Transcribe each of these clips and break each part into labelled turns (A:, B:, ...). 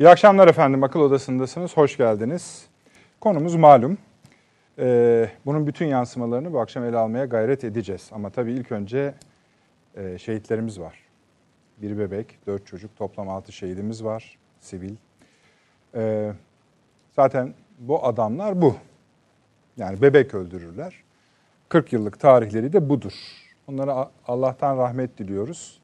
A: İyi akşamlar efendim. Akıl Odası'ndasınız. Hoş geldiniz. Konumuz malum. Ee, bunun bütün yansımalarını bu akşam ele almaya gayret edeceğiz. Ama tabii ilk önce e, şehitlerimiz var. Bir bebek, dört çocuk, toplam altı şehidimiz var. Sivil. Ee, zaten bu adamlar bu. Yani bebek öldürürler. 40 yıllık tarihleri de budur. Onlara Allah'tan rahmet diliyoruz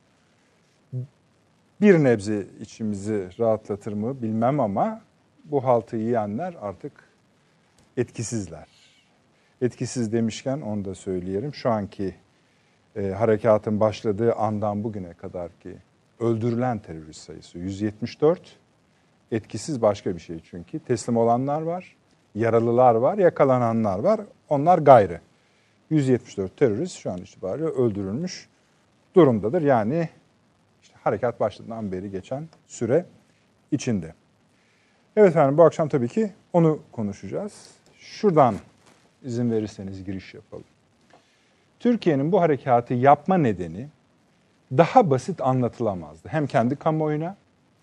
A: bir nebze içimizi rahatlatır mı bilmem ama bu haltı yiyenler artık etkisizler. Etkisiz demişken onu da söyleyelim. Şu anki e, harekatın başladığı andan bugüne kadar ki öldürülen terörist sayısı 174. Etkisiz başka bir şey çünkü. Teslim olanlar var, yaralılar var, yakalananlar var. Onlar gayrı. 174 terörist şu an itibariyle öldürülmüş durumdadır. Yani harekat başladığından beri geçen süre içinde. Evet efendim bu akşam tabii ki onu konuşacağız. Şuradan izin verirseniz giriş yapalım. Türkiye'nin bu harekatı yapma nedeni daha basit anlatılamazdı. Hem kendi kamuoyuna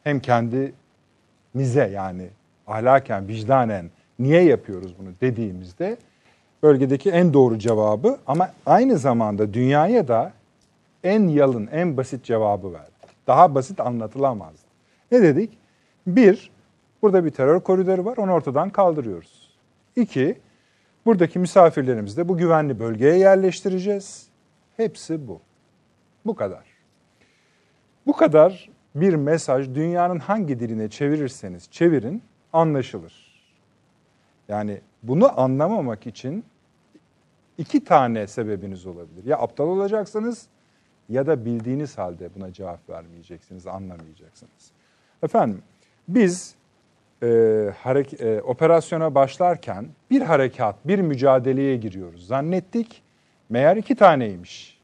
A: hem kendi mize yani ahlaken, vicdanen niye yapıyoruz bunu dediğimizde bölgedeki en doğru cevabı ama aynı zamanda dünyaya da en yalın, en basit cevabı verdi daha basit anlatılamaz. Ne dedik? Bir, burada bir terör koridoru var, onu ortadan kaldırıyoruz. İki, buradaki misafirlerimizi de bu güvenli bölgeye yerleştireceğiz. Hepsi bu. Bu kadar. Bu kadar bir mesaj dünyanın hangi diline çevirirseniz çevirin anlaşılır. Yani bunu anlamamak için iki tane sebebiniz olabilir. Ya aptal olacaksınız ya da bildiğiniz halde buna cevap vermeyeceksiniz, anlamayacaksınız. Efendim biz e, harek, e, operasyona başlarken bir harekat, bir mücadeleye giriyoruz. Zannettik, meğer iki taneymiş.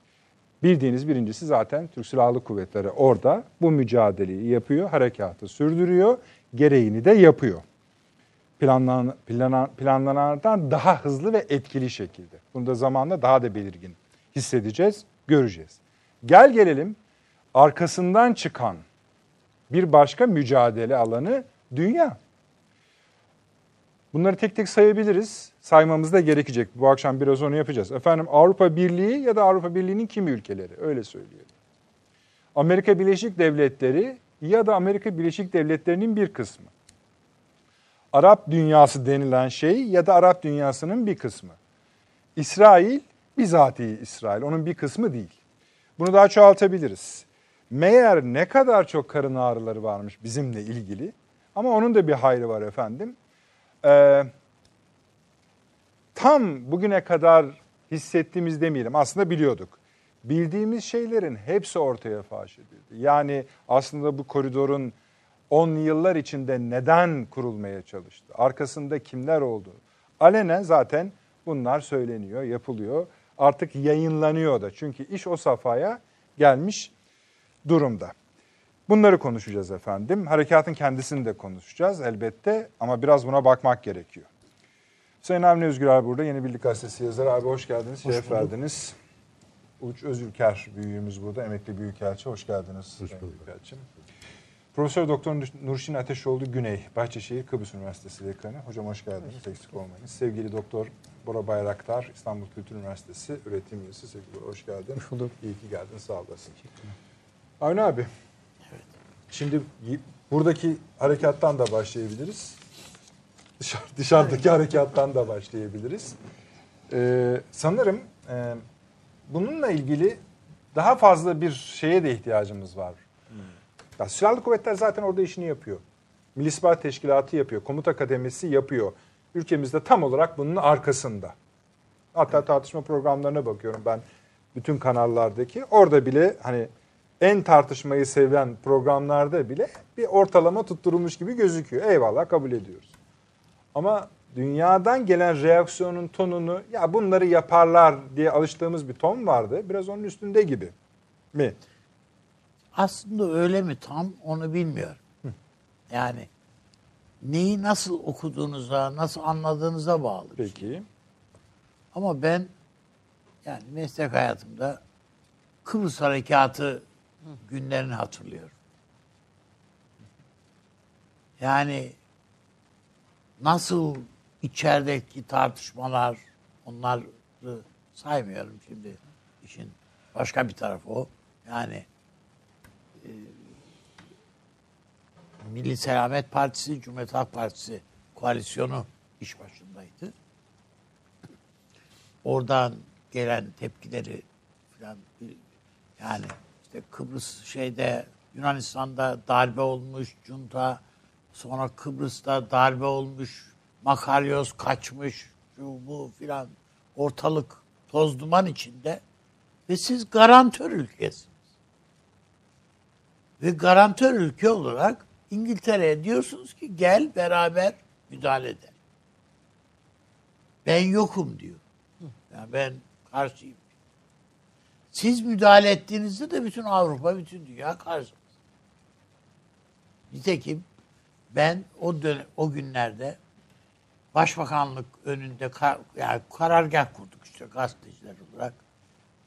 A: Bildiğiniz birincisi zaten Türk Silahlı Kuvvetleri orada bu mücadeleyi yapıyor, harekatı sürdürüyor, gereğini de yapıyor. Planlanan, planan, planlananlardan daha hızlı ve etkili şekilde. Bunu da zamanla daha da belirgin hissedeceğiz, göreceğiz. Gel gelelim arkasından çıkan bir başka mücadele alanı dünya. Bunları tek tek sayabiliriz. Saymamız da gerekecek. Bu akşam biraz onu yapacağız. Efendim Avrupa Birliği ya da Avrupa Birliği'nin kimi ülkeleri öyle söyleyelim. Amerika Birleşik Devletleri ya da Amerika Birleşik Devletleri'nin bir kısmı. Arap dünyası denilen şey ya da Arap dünyasının bir kısmı. İsrail bizatihi İsrail onun bir kısmı değil. Bunu daha çoğaltabiliriz. Meğer ne kadar çok karın ağrıları varmış bizimle ilgili ama onun da bir hayrı var efendim. Ee, tam bugüne kadar hissettiğimiz demeyelim aslında biliyorduk. Bildiğimiz şeylerin hepsi ortaya faş edildi. Yani aslında bu koridorun 10 yıllar içinde neden kurulmaya çalıştı? Arkasında kimler oldu? Alenen zaten bunlar söyleniyor, yapılıyor artık yayınlanıyor da. Çünkü iş o safhaya gelmiş durumda. Bunları konuşacağız efendim. Harekatın kendisini de konuşacağız elbette ama biraz buna bakmak gerekiyor. Sayın Avni Özgür abi burada Yeni Birlik Gazetesi yazarı. Abi hoş geldiniz, hoş şeref verdiniz. Uç Özülker büyüğümüz burada, emekli büyükelçi. Hoş geldiniz. Hoş bulduk. Büyükelçim. Profesör Doktor Nurşin Ateşoğlu Güney, Bahçeşehir Kıbrıs Üniversitesi dekanı. Hocam hoş geldiniz. Eksik olmayın. Sevgili Doktor Bora Bayraktar, İstanbul Kültür Üniversitesi öğretim üyesi. Sevgili hoş geldin. Hoş bulduk. İyi ki geldin. Sağ olasın. Avni abi. Evet. Şimdi buradaki harekattan da başlayabiliriz. Dışarı, dışarıdaki harekattan da başlayabiliriz. Ee, sanırım e, bununla ilgili daha fazla bir şeye de ihtiyacımız var. Hmm. Ya, Silahlı Kuvvetler zaten orada işini yapıyor. Milli İstihbarat Teşkilatı yapıyor. Komuta Kademesi yapıyor. Ülkemizde tam olarak bunun arkasında. Hatta tartışma programlarına bakıyorum ben bütün kanallardaki. Orada bile hani en tartışmayı seven programlarda bile bir ortalama tutturulmuş gibi gözüküyor. Eyvallah kabul ediyoruz. Ama dünyadan gelen reaksiyonun tonunu ya bunları yaparlar diye alıştığımız bir ton vardı. Biraz onun üstünde gibi mi?
B: Aslında öyle mi tam onu bilmiyorum. Yani neyi nasıl okuduğunuza, nasıl anladığınıza bağlı.
A: Peki. Şey.
B: Ama ben yani meslek hayatımda Kıbrıs Harekatı günlerini hatırlıyorum. Yani nasıl içerideki tartışmalar onları saymıyorum şimdi işin başka bir tarafı o. Yani e, Milli Selamet Partisi, Cumhuriyet Halk Partisi koalisyonu iş başındaydı. Oradan gelen tepkileri falan yani işte Kıbrıs şeyde Yunanistan'da darbe olmuş, junta sonra Kıbrıs'ta darbe olmuş, Makaryos kaçmış, şu bu filan ortalık toz duman içinde ve siz garantör ülkesiniz. Ve garantör ülke olarak İngiltere'ye diyorsunuz ki gel beraber müdahale edelim. Ben yokum diyor. Yani ben karşıyım. Siz müdahale ettiğinizde de bütün Avrupa, bütün dünya karşı. Nitekim ben o dönem, o günlerde Başbakanlık önünde kar, yani karargah kurduk işte gazeteciler olarak.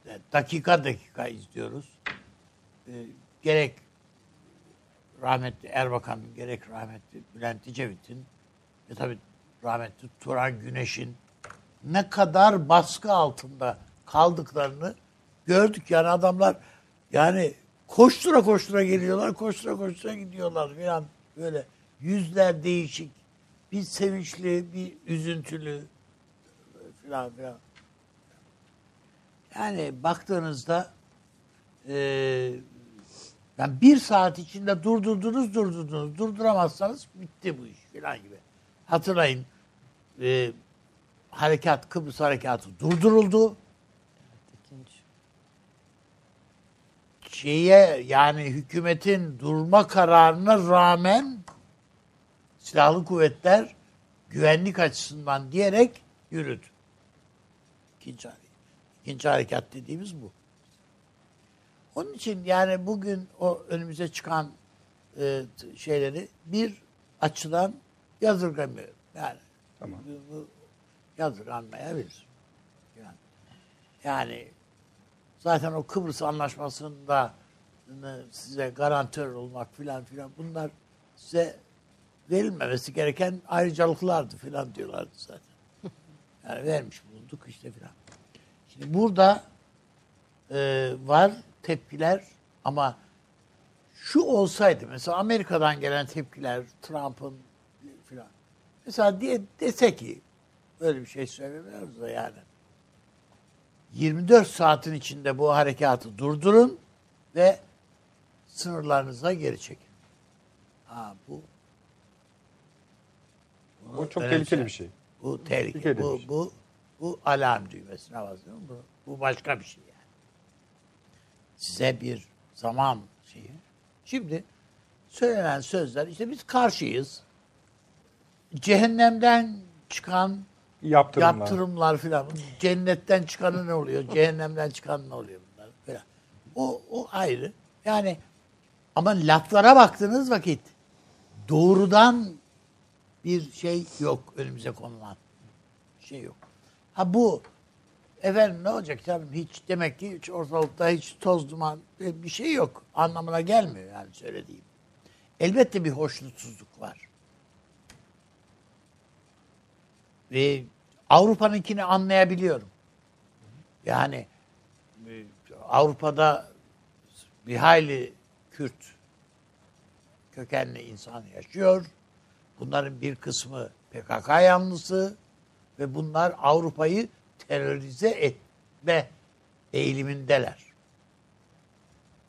B: Yani dakika dakika izliyoruz. Ee, gerek rahmetli Erbakan'ın gerek rahmetli Bülent Ecevit'in ve tabii rahmetli Turan Güneş'in ne kadar baskı altında kaldıklarını gördük. Yani adamlar yani koştura koştura geliyorlar, koştura koştura gidiyorlar falan böyle yüzler değişik. Bir sevinçli, bir üzüntülü falan filan. Yani baktığınızda e, yani bir saat içinde durdurdunuz, durdurdunuz. Durduramazsanız bitti bu iş filan gibi. Hatırlayın e, harekat, Kıbrıs harekatı durduruldu. Şeye yani hükümetin durma kararına rağmen silahlı kuvvetler güvenlik açısından diyerek yürüdü. İkinci, ikinci harekat dediğimiz bu. Onun için yani bugün o önümüze çıkan e, şeyleri bir açıdan yadırgamıyorum. Yani
A: Tamam.
B: bu, bu yadırganmayabilir. Yani, yani zaten o Kıbrıs Anlaşması'nda size garantör olmak filan filan bunlar size verilmemesi gereken ayrıcalıklardı filan diyorlardı zaten. Yani vermiş bulunduk işte filan. Şimdi burada e, var tepkiler ama şu olsaydı mesela Amerika'dan gelen tepkiler Trump'ın filan. Mesela diye dese ki böyle bir şey söylemiyoruz da yani. 24 saatin içinde bu harekatı durdurun ve sınırlarınıza geri çekin. Ha bu
A: O çok tehlikeli
B: şey.
A: bir şey.
B: Bu tehlike.
A: Tehlikeli
B: Bu,
A: şey.
B: bu, bu alarm düğmesine basıyor. Bu, bu başka bir şey. Size bir zaman şeyi. Şimdi söylenen sözler işte biz karşıyız. Cehennemden çıkan
A: Yaptırımlar.
B: yaptırımlar filan. Cennetten çıkanı ne oluyor? Cehennemden çıkan ne oluyor bunlar filan. O, o ayrı. Yani ama laflara baktığınız vakit doğrudan bir şey yok önümüze konulan. Şey yok. Ha bu efendim ne olacak canım hiç demek ki hiç ortalıkta hiç toz duman bir şey yok anlamına gelmiyor yani söylediğim. Elbette bir hoşnutsuzluk var. Ve Avrupa'nınkini anlayabiliyorum. Yani e, Avrupa'da bir hayli Kürt kökenli insan yaşıyor. Bunların bir kısmı PKK yanlısı ve bunlar Avrupa'yı terörize etme eğilimindeler.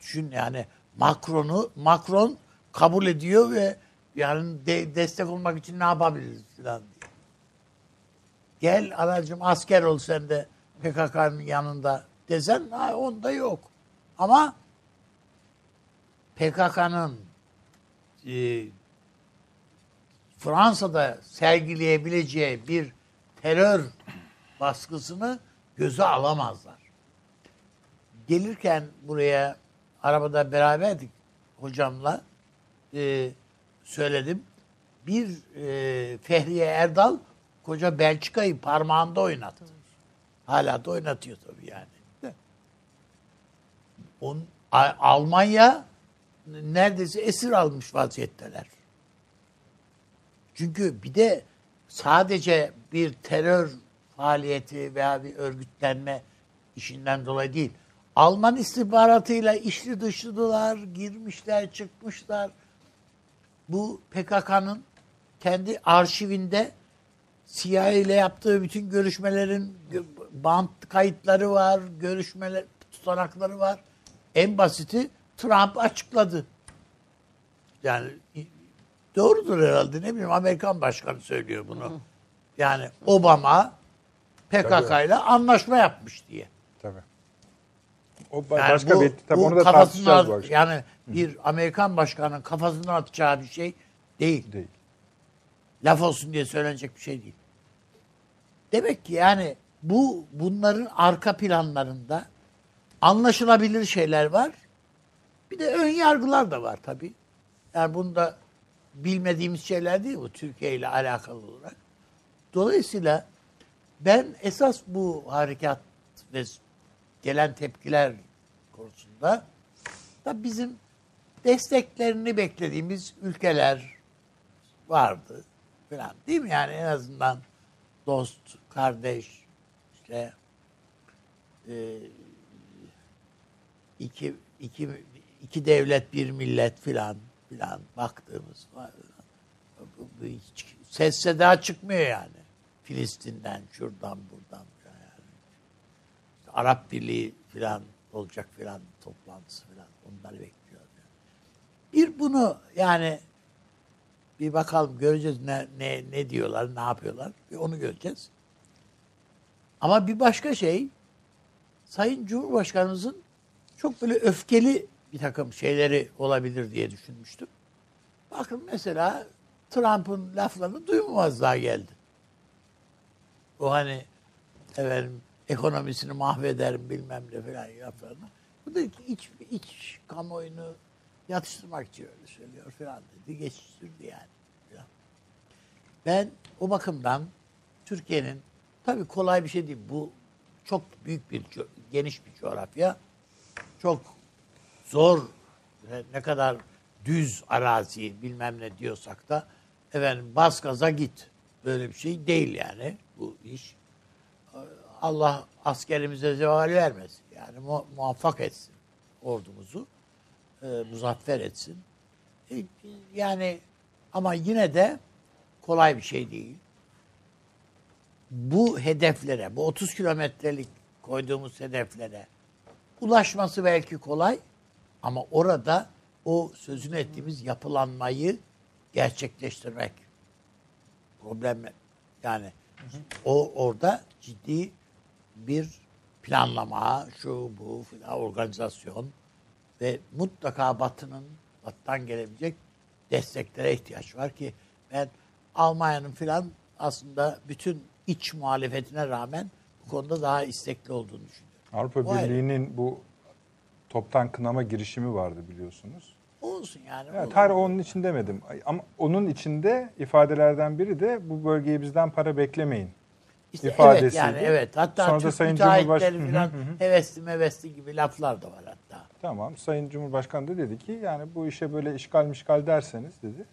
B: Düşün yani Macron'u Macron kabul ediyor ve yani de, destek olmak için ne yapabiliriz falan diye. Gel anacığım asker ol sen de PKK'nın yanında desen ha, onda yok. Ama PKK'nın e, Fransa'da sergileyebileceği bir terör baskısını göze alamazlar. Gelirken buraya arabada beraberdik hocamla e, söyledim. Bir e, Fehriye Erdal koca Belçika'yı parmağında oynattı. Hala da oynatıyor tabii yani. On, Almanya neredeyse esir almış vaziyetteler. Çünkü bir de sadece bir terör faaliyeti veya bir örgütlenme işinden dolayı değil. Alman istihbaratıyla içli dışlılar, girmişler, çıkmışlar. Bu PKK'nın kendi arşivinde CIA ile yaptığı bütün görüşmelerin gö- bant kayıtları var, görüşmeler tutanakları var. En basiti Trump açıkladı. Yani doğrudur herhalde ne bileyim Amerikan başkanı söylüyor bunu. Yani Obama PKK ile anlaşma yapmış diye.
A: Tabii. O
B: Yani
A: başka
B: bu-
A: bir tabii
B: bu
A: onu da tartışacağız bu akşam.
B: Yani bir Amerikan başkanının kafasından atacağı bir şey değil.
A: Değil.
B: Laf olsun diye söylenecek bir şey değil. Demek ki yani bu bunların arka planlarında anlaşılabilir şeyler var. Bir de ön yargılar da var tabii. Yani bunda bilmediğimiz şeyler değil bu Türkiye ile alakalı olarak. Dolayısıyla ben esas bu harekat ve gelen tepkiler konusunda da bizim desteklerini beklediğimiz ülkeler vardı falan değil mi? Yani en azından dost, kardeş, işte e, iki, iki, iki devlet bir millet filan filan baktığımız var. Hiç ses seda çıkmıyor yani. Filistin'den, şuradan, buradan yani. İşte Arap Birliği filan olacak filan toplantısı filan onları bekliyor. Bir bunu yani bir bakalım göreceğiz ne, ne, ne diyorlar, ne yapıyorlar. Bir onu göreceğiz. Ama bir başka şey Sayın Cumhurbaşkanımızın çok böyle öfkeli bir takım şeyleri olabilir diye düşünmüştüm. Bakın mesela Trump'ın laflarını duymamazlığa geldi. O hani efendim ekonomisini mahvederim bilmem ne falan laflarını. Bu da iç, iç kamuoyunu yatıştırmak için öyle söylüyor falan dedi. Geçiştirdi yani. Falan. Ben o bakımdan Türkiye'nin tabii kolay bir şey değil. Bu çok büyük bir, geniş bir coğrafya. Çok zor, ne kadar düz arazi bilmem ne diyorsak da efendim bas gaza git. Böyle bir şey değil yani bu iş. Allah askerimize zeval vermesin. Yani mu- muvaffak etsin ordumuzu. E, muzaffer etsin. E, yani ama yine de kolay bir şey değil. Bu hedeflere, bu 30 kilometrelik koyduğumuz hedeflere ulaşması belki kolay ama orada o sözünü ettiğimiz yapılanmayı gerçekleştirmek problem yani o orada ciddi bir planlama, şu bu filan organizasyon ve mutlaka Batı'nın Batı'dan gelebilecek desteklere ihtiyaç var ki ben Almanya'nın filan aslında bütün iç muhalefetine rağmen bu konuda daha istekli olduğunu düşünüyorum.
A: Avrupa
B: O ayrı.
A: Birliği'nin bu toptan kınama girişimi vardı biliyorsunuz.
B: Olsun yani. Olur.
A: hayır onun için demedim. Ama onun içinde ifadelerden biri de bu bölgeye bizden para beklemeyin.
B: İşte
A: ifadesiydi.
B: evet yani evet. Hatta
A: Sonra da Sayın
B: müteahhitleri
A: Cumhurbaş-
B: falan hevesli mevesli gibi laflar da var hatta.
A: Tamam. Sayın Cumhurbaşkanı da dedi ki yani bu işe böyle işgal mişgal derseniz dedi.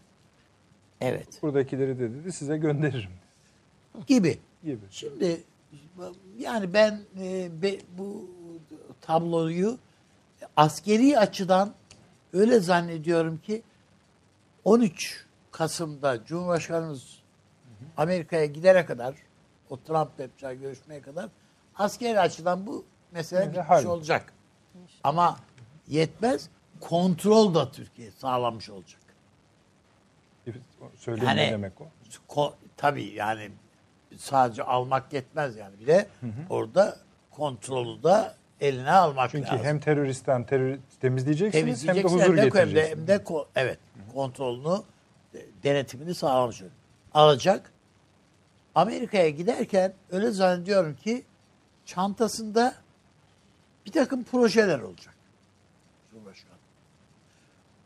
B: Evet.
A: Buradakileri de dedi size gönderirim
B: Gibi.
A: gibi.
B: Şimdi yani ben e, be- bu tabloyu askeri açıdan öyle zannediyorum ki 13 Kasım'da Cumhurbaşkanımız Amerika'ya gidene kadar o Trump'la yapacağı görüşmeye kadar askeri açıdan bu mesele
A: Yani
B: bitmiş olacak. Ama yetmez. Kontrol da Türkiye sağlamış olacak.
A: Söyleyin
B: Yani-
A: ne demek o?
B: Ko- tabii yani sadece almak yetmez yani. Bir de orada kontrolü de eline almak
A: Çünkü
B: lazım.
A: hem teröristten terör temizleyeceksiniz hem de huzur
B: hem de, hem de,
A: getireceksiniz.
B: hem de ko- evet kontrolünü de- denetimini sağlamış olacak. alacak. Amerika'ya giderken öyle zannediyorum ki çantasında bir takım projeler olacak. Cumhurbaşkanı.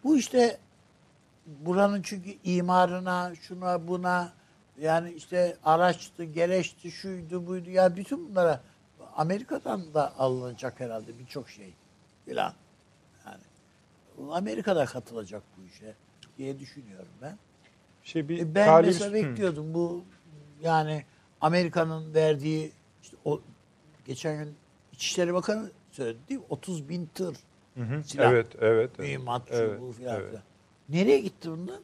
B: Bu işte buranın çünkü imarına, şuna buna yani işte araçtı, gereçti, şuydu, buydu. Ya bütün bunlara Amerika'dan da alınacak herhalde birçok şey filan. Yani Amerika'da katılacak bu işe diye düşünüyorum ben.
A: Şey bir
B: E ben
A: talih-
B: mesela
A: Hı.
B: bekliyordum bu yani Amerika'nın verdiği işte o geçen gün İçişleri Bakanı söyledi değil mi? 30 bin tır
A: Hı hı.
B: silah,
A: Evet, evet. evet.
B: mühimmat, şu
A: Evet,
B: bu filan
A: evet.
B: filan. Nereye gitti bunlar?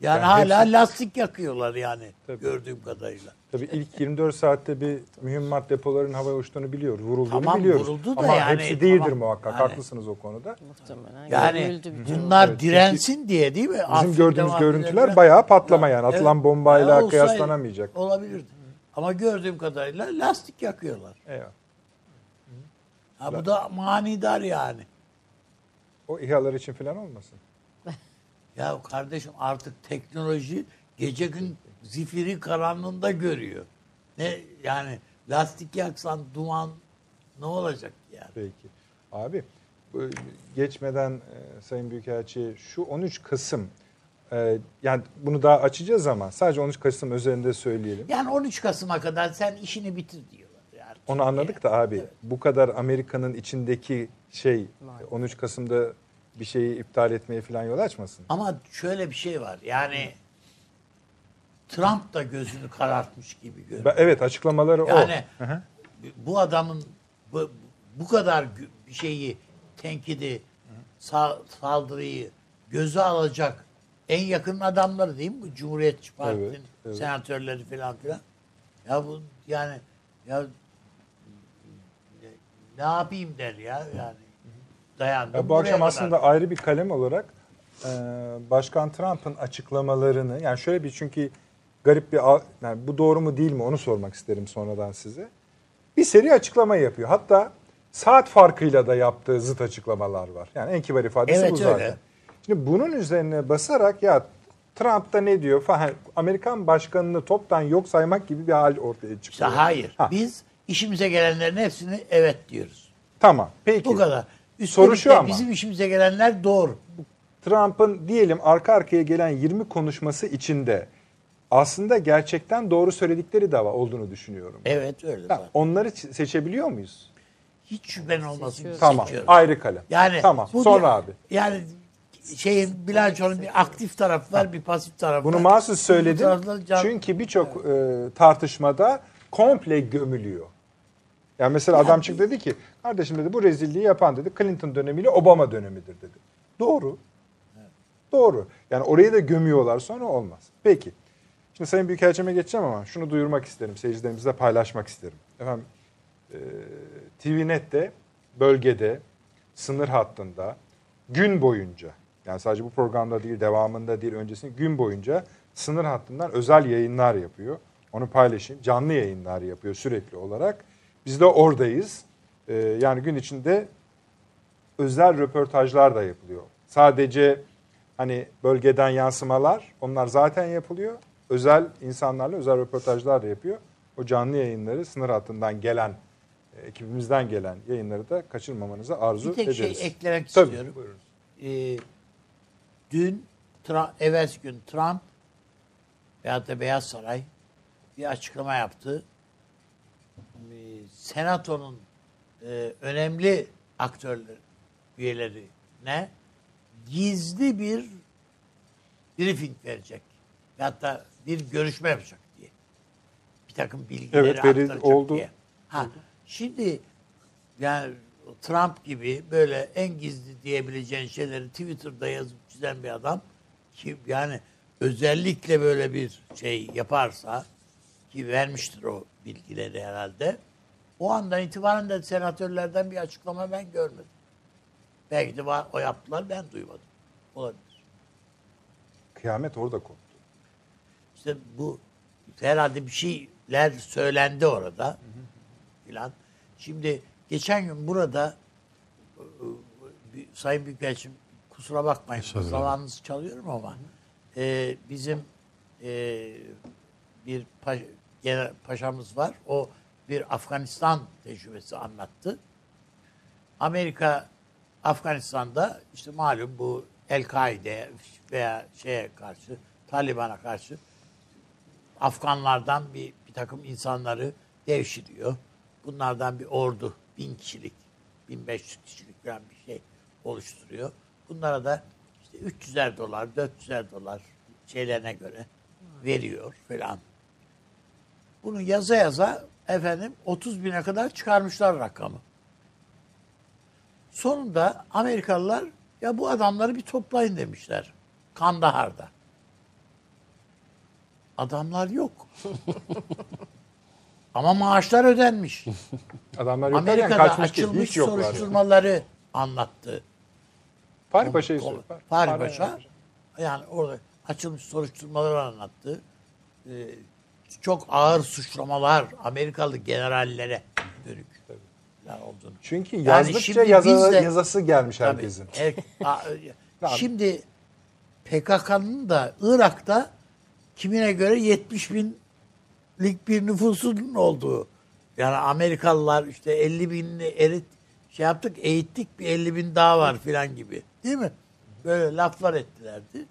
B: Yani
A: Yani
B: hala
A: hepsi-
B: lastik yakıyorlar yani
A: Tabii.
B: gördüğüm kadarıyla.
A: Tabii ilk 24 saatte bir mühimmat depoların havaya uçtuğunu biliyoruz. Vurulduğunu
B: Tamam,
A: biliyoruz.
B: vuruldu da
A: Ama
B: yani,
A: hepsi değildir
B: tamam.
A: muhakkak.
B: Yani-
A: Haklısınız o konuda.
C: Muhtemelen
B: Yani bunlar
A: Evet,
B: dirensin diye değil mi?
A: Bizim
B: Afrin'de,
A: gördüğümüz görüntüler
B: filan-
A: bayağı patlama yani.
B: Evet.
A: Atılan bombayla
B: Ya olsaydı
A: kıyaslanamayacak.
B: Olabilirdi. Ama gördüğüm kadarıyla lastik yakıyorlar.
A: Eyvallah.
B: Ha, bu da manidar yani.
A: O İHA'lar için falan olmasın.
B: Ya kardeşim artık teknoloji gece gün zifiri karanlığında görüyor. Ne yani lastik yaksan duman ne olacak yani?
A: Peki. Abi bu- geçmeden e, Sayın Büyükelçi şu 13 Kasım e, yani bunu daha açacağız ama sadece 13 Kasım üzerinde söyleyelim.
B: Yani 13 Kasım'a kadar sen işini bitir diyorlar. Yani
A: Onu anladık da abi bu kadar Amerika'nın içindeki şey 13 Kasım'da bir şeyi iptal etmeye falan yol açmasın.
B: Ama şöyle bir şey var. Yani Trump da gözünü karartmış gibi görünüyor.
A: Evet açıklamaları
B: Yani
A: o. Hı.
B: bu adamın bu, bu kadar şeyi tenkidi, sa- saldırıyı göze alacak en yakın adamları değil mi? Bu Cumhuriyetçi Parti'nin
A: Evet, evet.
B: senatörleri falan filan. Ya bu yani ya ne yapayım der ya yani. Dayandım.
A: Ya bu akşam
B: kadar.
A: aslında ayrı bir kalem olarak e, Başkan Trump'ın açıklamalarını yani şöyle bir çünkü garip bir yani bu doğru mu değil mi onu sormak isterim sonradan size. Bir seri açıklama yapıyor. Hatta saat farkıyla da yaptığı zıt açıklamalar var. Yani en kibar ifadesi
B: Evet,
A: bu zaten.
B: öyle.
A: Şimdi bunun üzerine basarak ya Trump da ne diyor falan Amerikan başkanını toptan yok saymak gibi bir hal ortaya
B: İşte
A: çıkıyor.
B: hayır.
A: Ha,
B: Biz işimize gelenlerin hepsini evet diyoruz.
A: tamam. Peki.
B: Bu kadar.
A: Soru şu ama.
B: bizim işimize gelenler doğru.
A: Trump'ın diyelim arka arkaya gelen 20 konuşması içinde aslında gerçekten doğru söyledikleri de var olduğunu düşünüyorum.
B: Evet öyle. Zaten.
A: onları seçebiliyor muyuz?
B: Hiç şüphen olmasın.
A: Tamam.
B: seçiyoruz.
A: Ayrı kalem.
B: Yani
A: tamam.
B: bu
A: Sonra
B: bir-
A: abi.
B: Yani şeyin bilançonun bir aktif tarafı var, bir pasif tarafı
A: Bunu
B: var.
A: mahsus
B: Bu
A: söyledim.
B: can-
A: Çünkü birçok e, tartışmada komple gömülüyor. Yani mesela adam çıktı dedi ki kardeşim dedi bu rezilliği yapan dedi Clinton dönemiyle Obama dönemidir dedi. Doğru. Doğru. Yani orayı da gömüyorlar sonra olmaz. Peki. Şimdi Sayın Büyükelçime geçeceğim ama şunu duyurmak isterim. Seyircilerimizle paylaşmak isterim. Efendim e, TVNet'te bölgede sınır hattında gün boyunca yani sadece bu programda değil devamında değil öncesinde gün boyunca sınır hattından özel yayınlar yapıyor. Onu paylaşayım. Canlı yayınlar yapıyor sürekli olarak. Biz de oradayız. E, yani gün içinde özel röportajlar da yapılıyor. Sadece hani bölgeden yansımalar onlar zaten yapılıyor. Özel insanlarla özel röportajlar da yapıyor. O canlı yayınları sınır hattından gelen e, ekibimizden gelen yayınları da kaçırmamanızı arzu
B: Bir tek şey
A: ederiz.
B: eklemek
A: Tabii,
B: istiyorum. Ee, dün, Trump, evvelsi gün Trump veyahut da Beyaz Saray bir açıklama yaptı. Senato'nun e, önemli aktörler, üyelerine gizli bir briefing verecek. Veyahut da bir görüşme yapacak diye. Bir takım bilgileri
A: Evet,
B: aktaracak
A: oldu.
B: diye. Ha, şimdi yani Trump gibi böyle en gizli diyebileceğin şeyleri Twitter'da yazıp çizen bir adam ki yani özellikle böyle bir şey yaparsa ki vermiştir o bilgileri herhalde. O andan itibaren de senatörlerden bir açıklama ben görmedim. Belki de var, o yaptılar ben duymadım. Olabilir.
A: Kıyamet orada koptu.
B: İşte bu herhalde bir şeyler söylendi orada filan. Şimdi geçen gün burada e, bir- Sayın Büyükelçim kusura bakmayın zamanınızı çalıyorum ama e, bizim e, bir pa- genel paşamız var. O bir Afganistan tecrübesi anlattı. Amerika Afganistan'da işte malum bu El-Kaide veya şeye karşı Taliban'a karşı Afganlardan bir, bir takım insanları devşiriyor. Bunlardan bir ordu, bin kişilik, 1500 kişilik falan bir şey oluşturuyor. Bunlara da işte 300'er dolar, 400'er dolar şeylerine göre veriyor falan. Bunu yaza yaza efendim 30 bine kadar çıkarmışlar rakamı. Sonunda Amerikalılar ya bu adamları bir toplayın demişler. Kandahar'da. Adamlar yok. Ama maaşlar ödenmiş.
A: Adamlar yok
B: Amerika'da
A: kaçmış değil.
B: açılmış
A: Hiç yoklar. yani.
B: soruşturmaları anlattı.
A: Fahri Paşa'yı Fahri
B: Fahri Paşa yani orada açılmış soruşturmaları anlattı. Ee, çok ağır suçlamalar Amerikalı generallere dönük olduğunu.
A: Çünkü
B: Yani
A: yazdıkça yazı-
B: biz de-
A: yazası gelmiş
B: Tabii,
A: herkesin.
B: er- a-
A: Tamam.
B: şimdi PKK'nın da Irak'ta kimine göre 70 binlik bir nüfusunun olduğu. Yani Amerikalılar işte 50 binini erit şey yaptık eğittik bir 50 bin daha var filan gibi. Değil mi? Böyle laflar ettilerdi.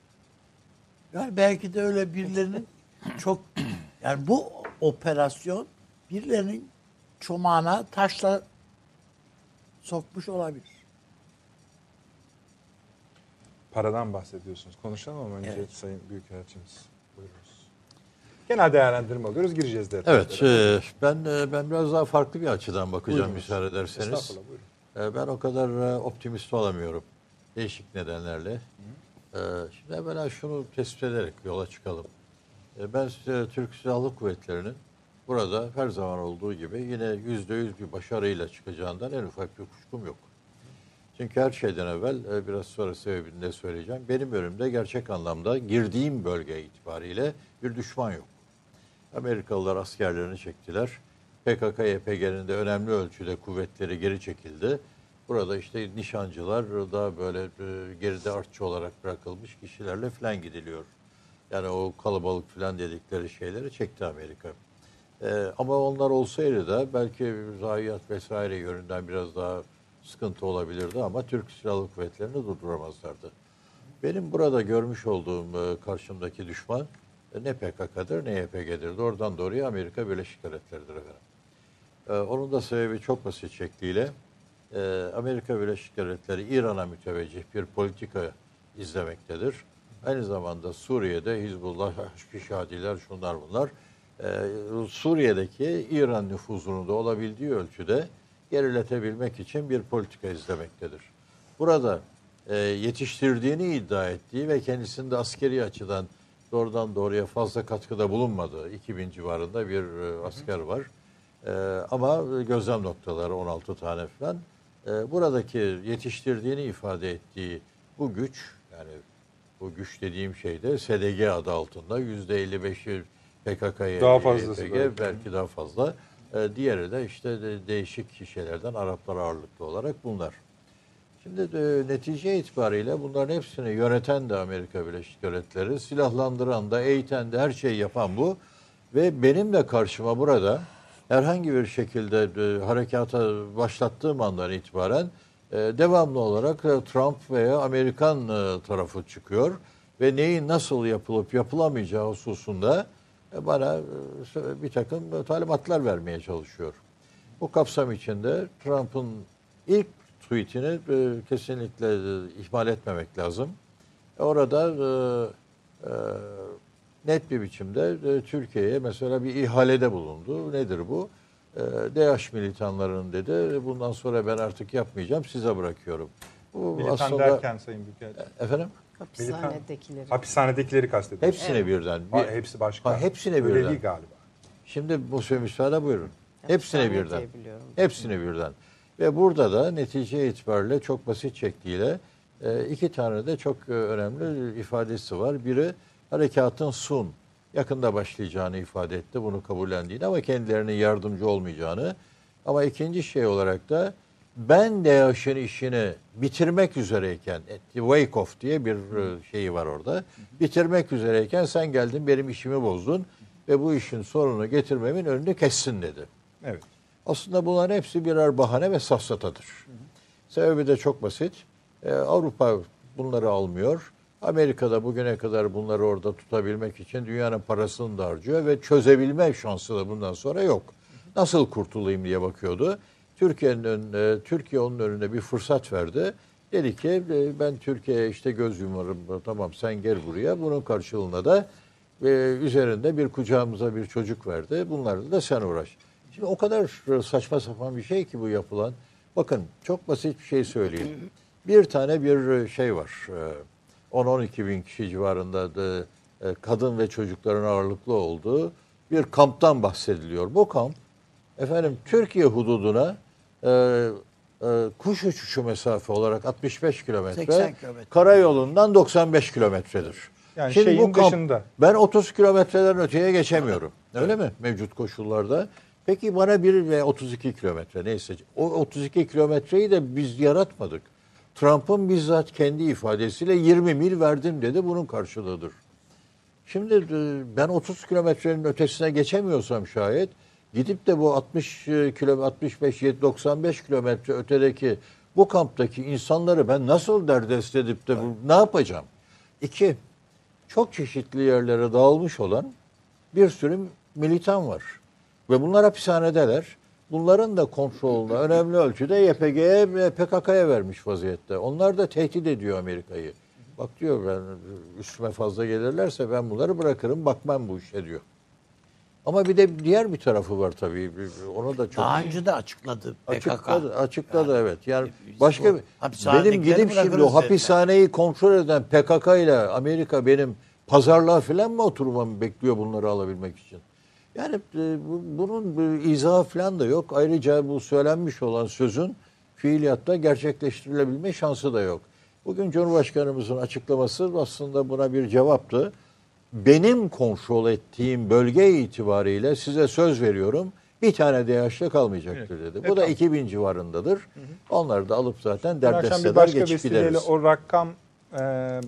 B: Yani belki de öyle birilerinin çok yani bu operasyon birilerinin çomağına taşla sokmuş olabilir.
A: Paradan bahsediyorsunuz. Konuşalım ama önce
B: Evet.
A: Sayın Büyükelçimiz. Buyurunuz. Genel değerlendirme alıyoruz. Gireceğiz detaylara.
C: Evet, e, ben e, ben biraz daha farklı bir açıdan bakacağım
A: Buyurunuz.
C: müsaade ederseniz. E, Ben o kadar e, optimist olamıyorum. Değişik nedenlerle. E, Şimdi evvela şunu tespit ederek yola çıkalım. E, Ben size Türk Silahlı Kuvvetleri'nin burada her zaman olduğu gibi yine yüzde yüz bir başarıyla çıkacağından en ufak bir kuşkum yok. Çünkü her şeyden evvel e, biraz sonra sebebini de söyleyeceğim. Benim önümde gerçek anlamda girdiğim bölge itibariyle bir düşman yok. Amerikalılar askerlerini çektiler. PKK, YPG'nin de önemli ölçüde kuvvetleri geri çekildi. Burada işte nişancılar daha böyle e, geride artçı olarak bırakılmış kişilerle falan gidiliyor. Yani o kalabalık falan dedikleri şeyleri çekti Amerika. Ee, ama onlar olsaydı da belki zayiat vesaire yönünden biraz daha sıkıntı olabilirdi ama Türk Silahlı Kuvvetleri'ni durduramazlardı. Benim burada görmüş olduğum e, karşımdaki düşman e, ne PKK'dır ne YPG'dir. Doğrudan doğruya Amerika Birleşik Devletleri'dir efendim. Ee, onun da sebebi çok basit şekliyle e, Amerika Birleşik Devletleri İran'a müteveccih bir politika izlemektedir. Aynı zamanda Suriye'de Hizbullah, Haşpişadiler, şunlar bunlar e, Suriye'deki İran nüfuzunu da olabildiği ölçüde geriletebilmek için bir politika izlemektedir. Burada e, yetiştirdiğini iddia ettiği ve kendisinde askeri açıdan doğrudan doğruya fazla katkıda bulunmadığı 2000 civarında bir e, asker var. E, ama gözlem noktaları 16 tane falan. E, buradaki yetiştirdiğini ifade ettiği bu güç yani bu güç dediğim şey de SDG adı altında %55'i PKK'ya
A: Daha fazlası
C: YPG,
A: belki.
C: belki daha fazla. E, diğeri de işte de değişik şeylerden Araplar ağırlıklı olarak bunlar. Şimdi de, netice itibariyle bunların hepsini yöneten de Amerika Birleşik Devletleri, silahlandıran da, eğiten de her şeyi yapan bu. Ve benim de karşıma burada herhangi bir şekilde e, harekata başlattığım andan itibaren e, devamlı olarak e, Trump veya Amerikan e, tarafı çıkıyor ve neyin nasıl yapılıp yapılamayacağı hususunda e, bana bir takım talimatlar vermeye çalışıyor. Bu kapsam içinde Trump'ın ilk tweetini kesinlikle ihmal etmemek lazım. Orada net bir biçimde e, Türkiye'ye mesela bir ihalede bulundu. Nedir bu? E, DH militanların dedi bundan sonra ben artık yapmayacağım size bırakıyorum. Bu
A: Militan
C: aslında
A: derken Sayın Büyükelçim.
C: efendim
D: Hapishanedekileri.
A: Hapishanedekileri kastediyorsunuz.
C: hepsine birden.
A: Ha,
C: Bir-
A: hepsi başka.
C: Ha, hepsine
A: Öyle
C: birden.
A: değil galiba.
C: Şimdi bu müsaade buyurun. Hepsine birden. Hepsine birden. Ve burada da netice itibariyle çok basit şekliyle e, iki tane de çok e, önemli ifadesi var. Biri harekatın sun yakında başlayacağını ifade etti. Bunu kabullendiğini ama kendilerine yardımcı olmayacağını. Ama ikinci şey olarak da ben DAEŞ'in işini bitirmek üzereyken wake off diye bir e, şeyi var orada. Bitirmek üzereyken sen geldin benim işimi bozdun ve bu işin sorunu getirmemin önünü kessin dedi.
A: Evet.
C: Aslında bunların hepsi birer bahane ve safsatadır. Sebebi de çok basit. Ee, Avrupa bunları almıyor. Amerika'da bugüne kadar bunları orada tutabilmek için dünyanın parasını da harcıyor ve çözebilme şansı da bundan sonra yok. Nasıl kurtulayım diye bakıyordu. Türkiye'nin ön- e, Türkiye onun önüne bir fırsat verdi Dedi ki e, ben Türkiye'ye işte göz yumarım. Tamam sen gel buraya. Bunun karşılığında da e, üzerinde bir kucağımıza bir çocuk verdi. Bunlarla da sen uğraş. Şimdi o kadar saçma sapan bir şey ki bu yapılan. Bakın çok basit bir şey söyleyeyim. Bir tane bir şey var. E, 10-12 bin kişi civarında da e, kadın ve çocukların ağırlıklı olduğu bir kamptan bahsediliyor. Bu kamp efendim Türkiye hududuna e, e, kuş uçuşu mesafe olarak 65 kilometre,
B: 80 kilometre.
C: karayolundan 95 kilometredir.
A: Yani şeyin dışında.
C: Ben 30 kilometreden öteye geçemiyorum. Öyle mi mevcut koşullarda? Peki bana 1 ve 32 kilometre neyse. O 32 kilometreyi de biz yaratmadık. Trump'ın bizzat kendi ifadesiyle 20 mil verdim dedi. Bunun karşılığıdır. Şimdi e, ben 30 kilometrenin ötesine geçemiyorsam şayet gidip de bu 60 kilo 65 95 kilometre ötedeki bu kamptaki insanları ben nasıl derdest edip de bu, ne yapacağım? İki, çok çeşitli yerlere dağılmış olan bir sürü militan var. Ve bunlar hapishanedeler. Bunların da kontrolünü önemli ölçüde YPG'ye ve PKK'ya vermiş vaziyette. Onlar da tehdit ediyor Amerika'yı. Bak diyor ben üstüme fazla gelirlerse ben bunları bırakırım bakmam bu işe diyor. Ama bir de diğer bir tarafı var tabii. Onu da çok
B: Daha önce de açıkladı PKK.
C: açıkladı. Açıkladı
B: Yani
C: evet. Yani başka benim gidip şimdi o hapishaneyi kontrol eden PKK ile Amerika benim pazarlığa falan mı oturmamı bekliyor bunları alabilmek için? Yani e, bu- bunun bir izahı falan da yok. Ayrıca bu söylenmiş olan sözün fiiliyatta gerçekleştirilebilme şansı da yok. Bugün Cumhurbaşkanımızın açıklaması aslında buna bir cevaptı. Benim kontrol ettiğim bölge itibariyle size söz veriyorum bir tane DH'lı kalmayacaktır dedi. Bu da
A: tamam.
C: 2000 civarındadır. Onları da alıp zaten derdesteler
A: başka
C: geçip gideriz.
A: o rakam e,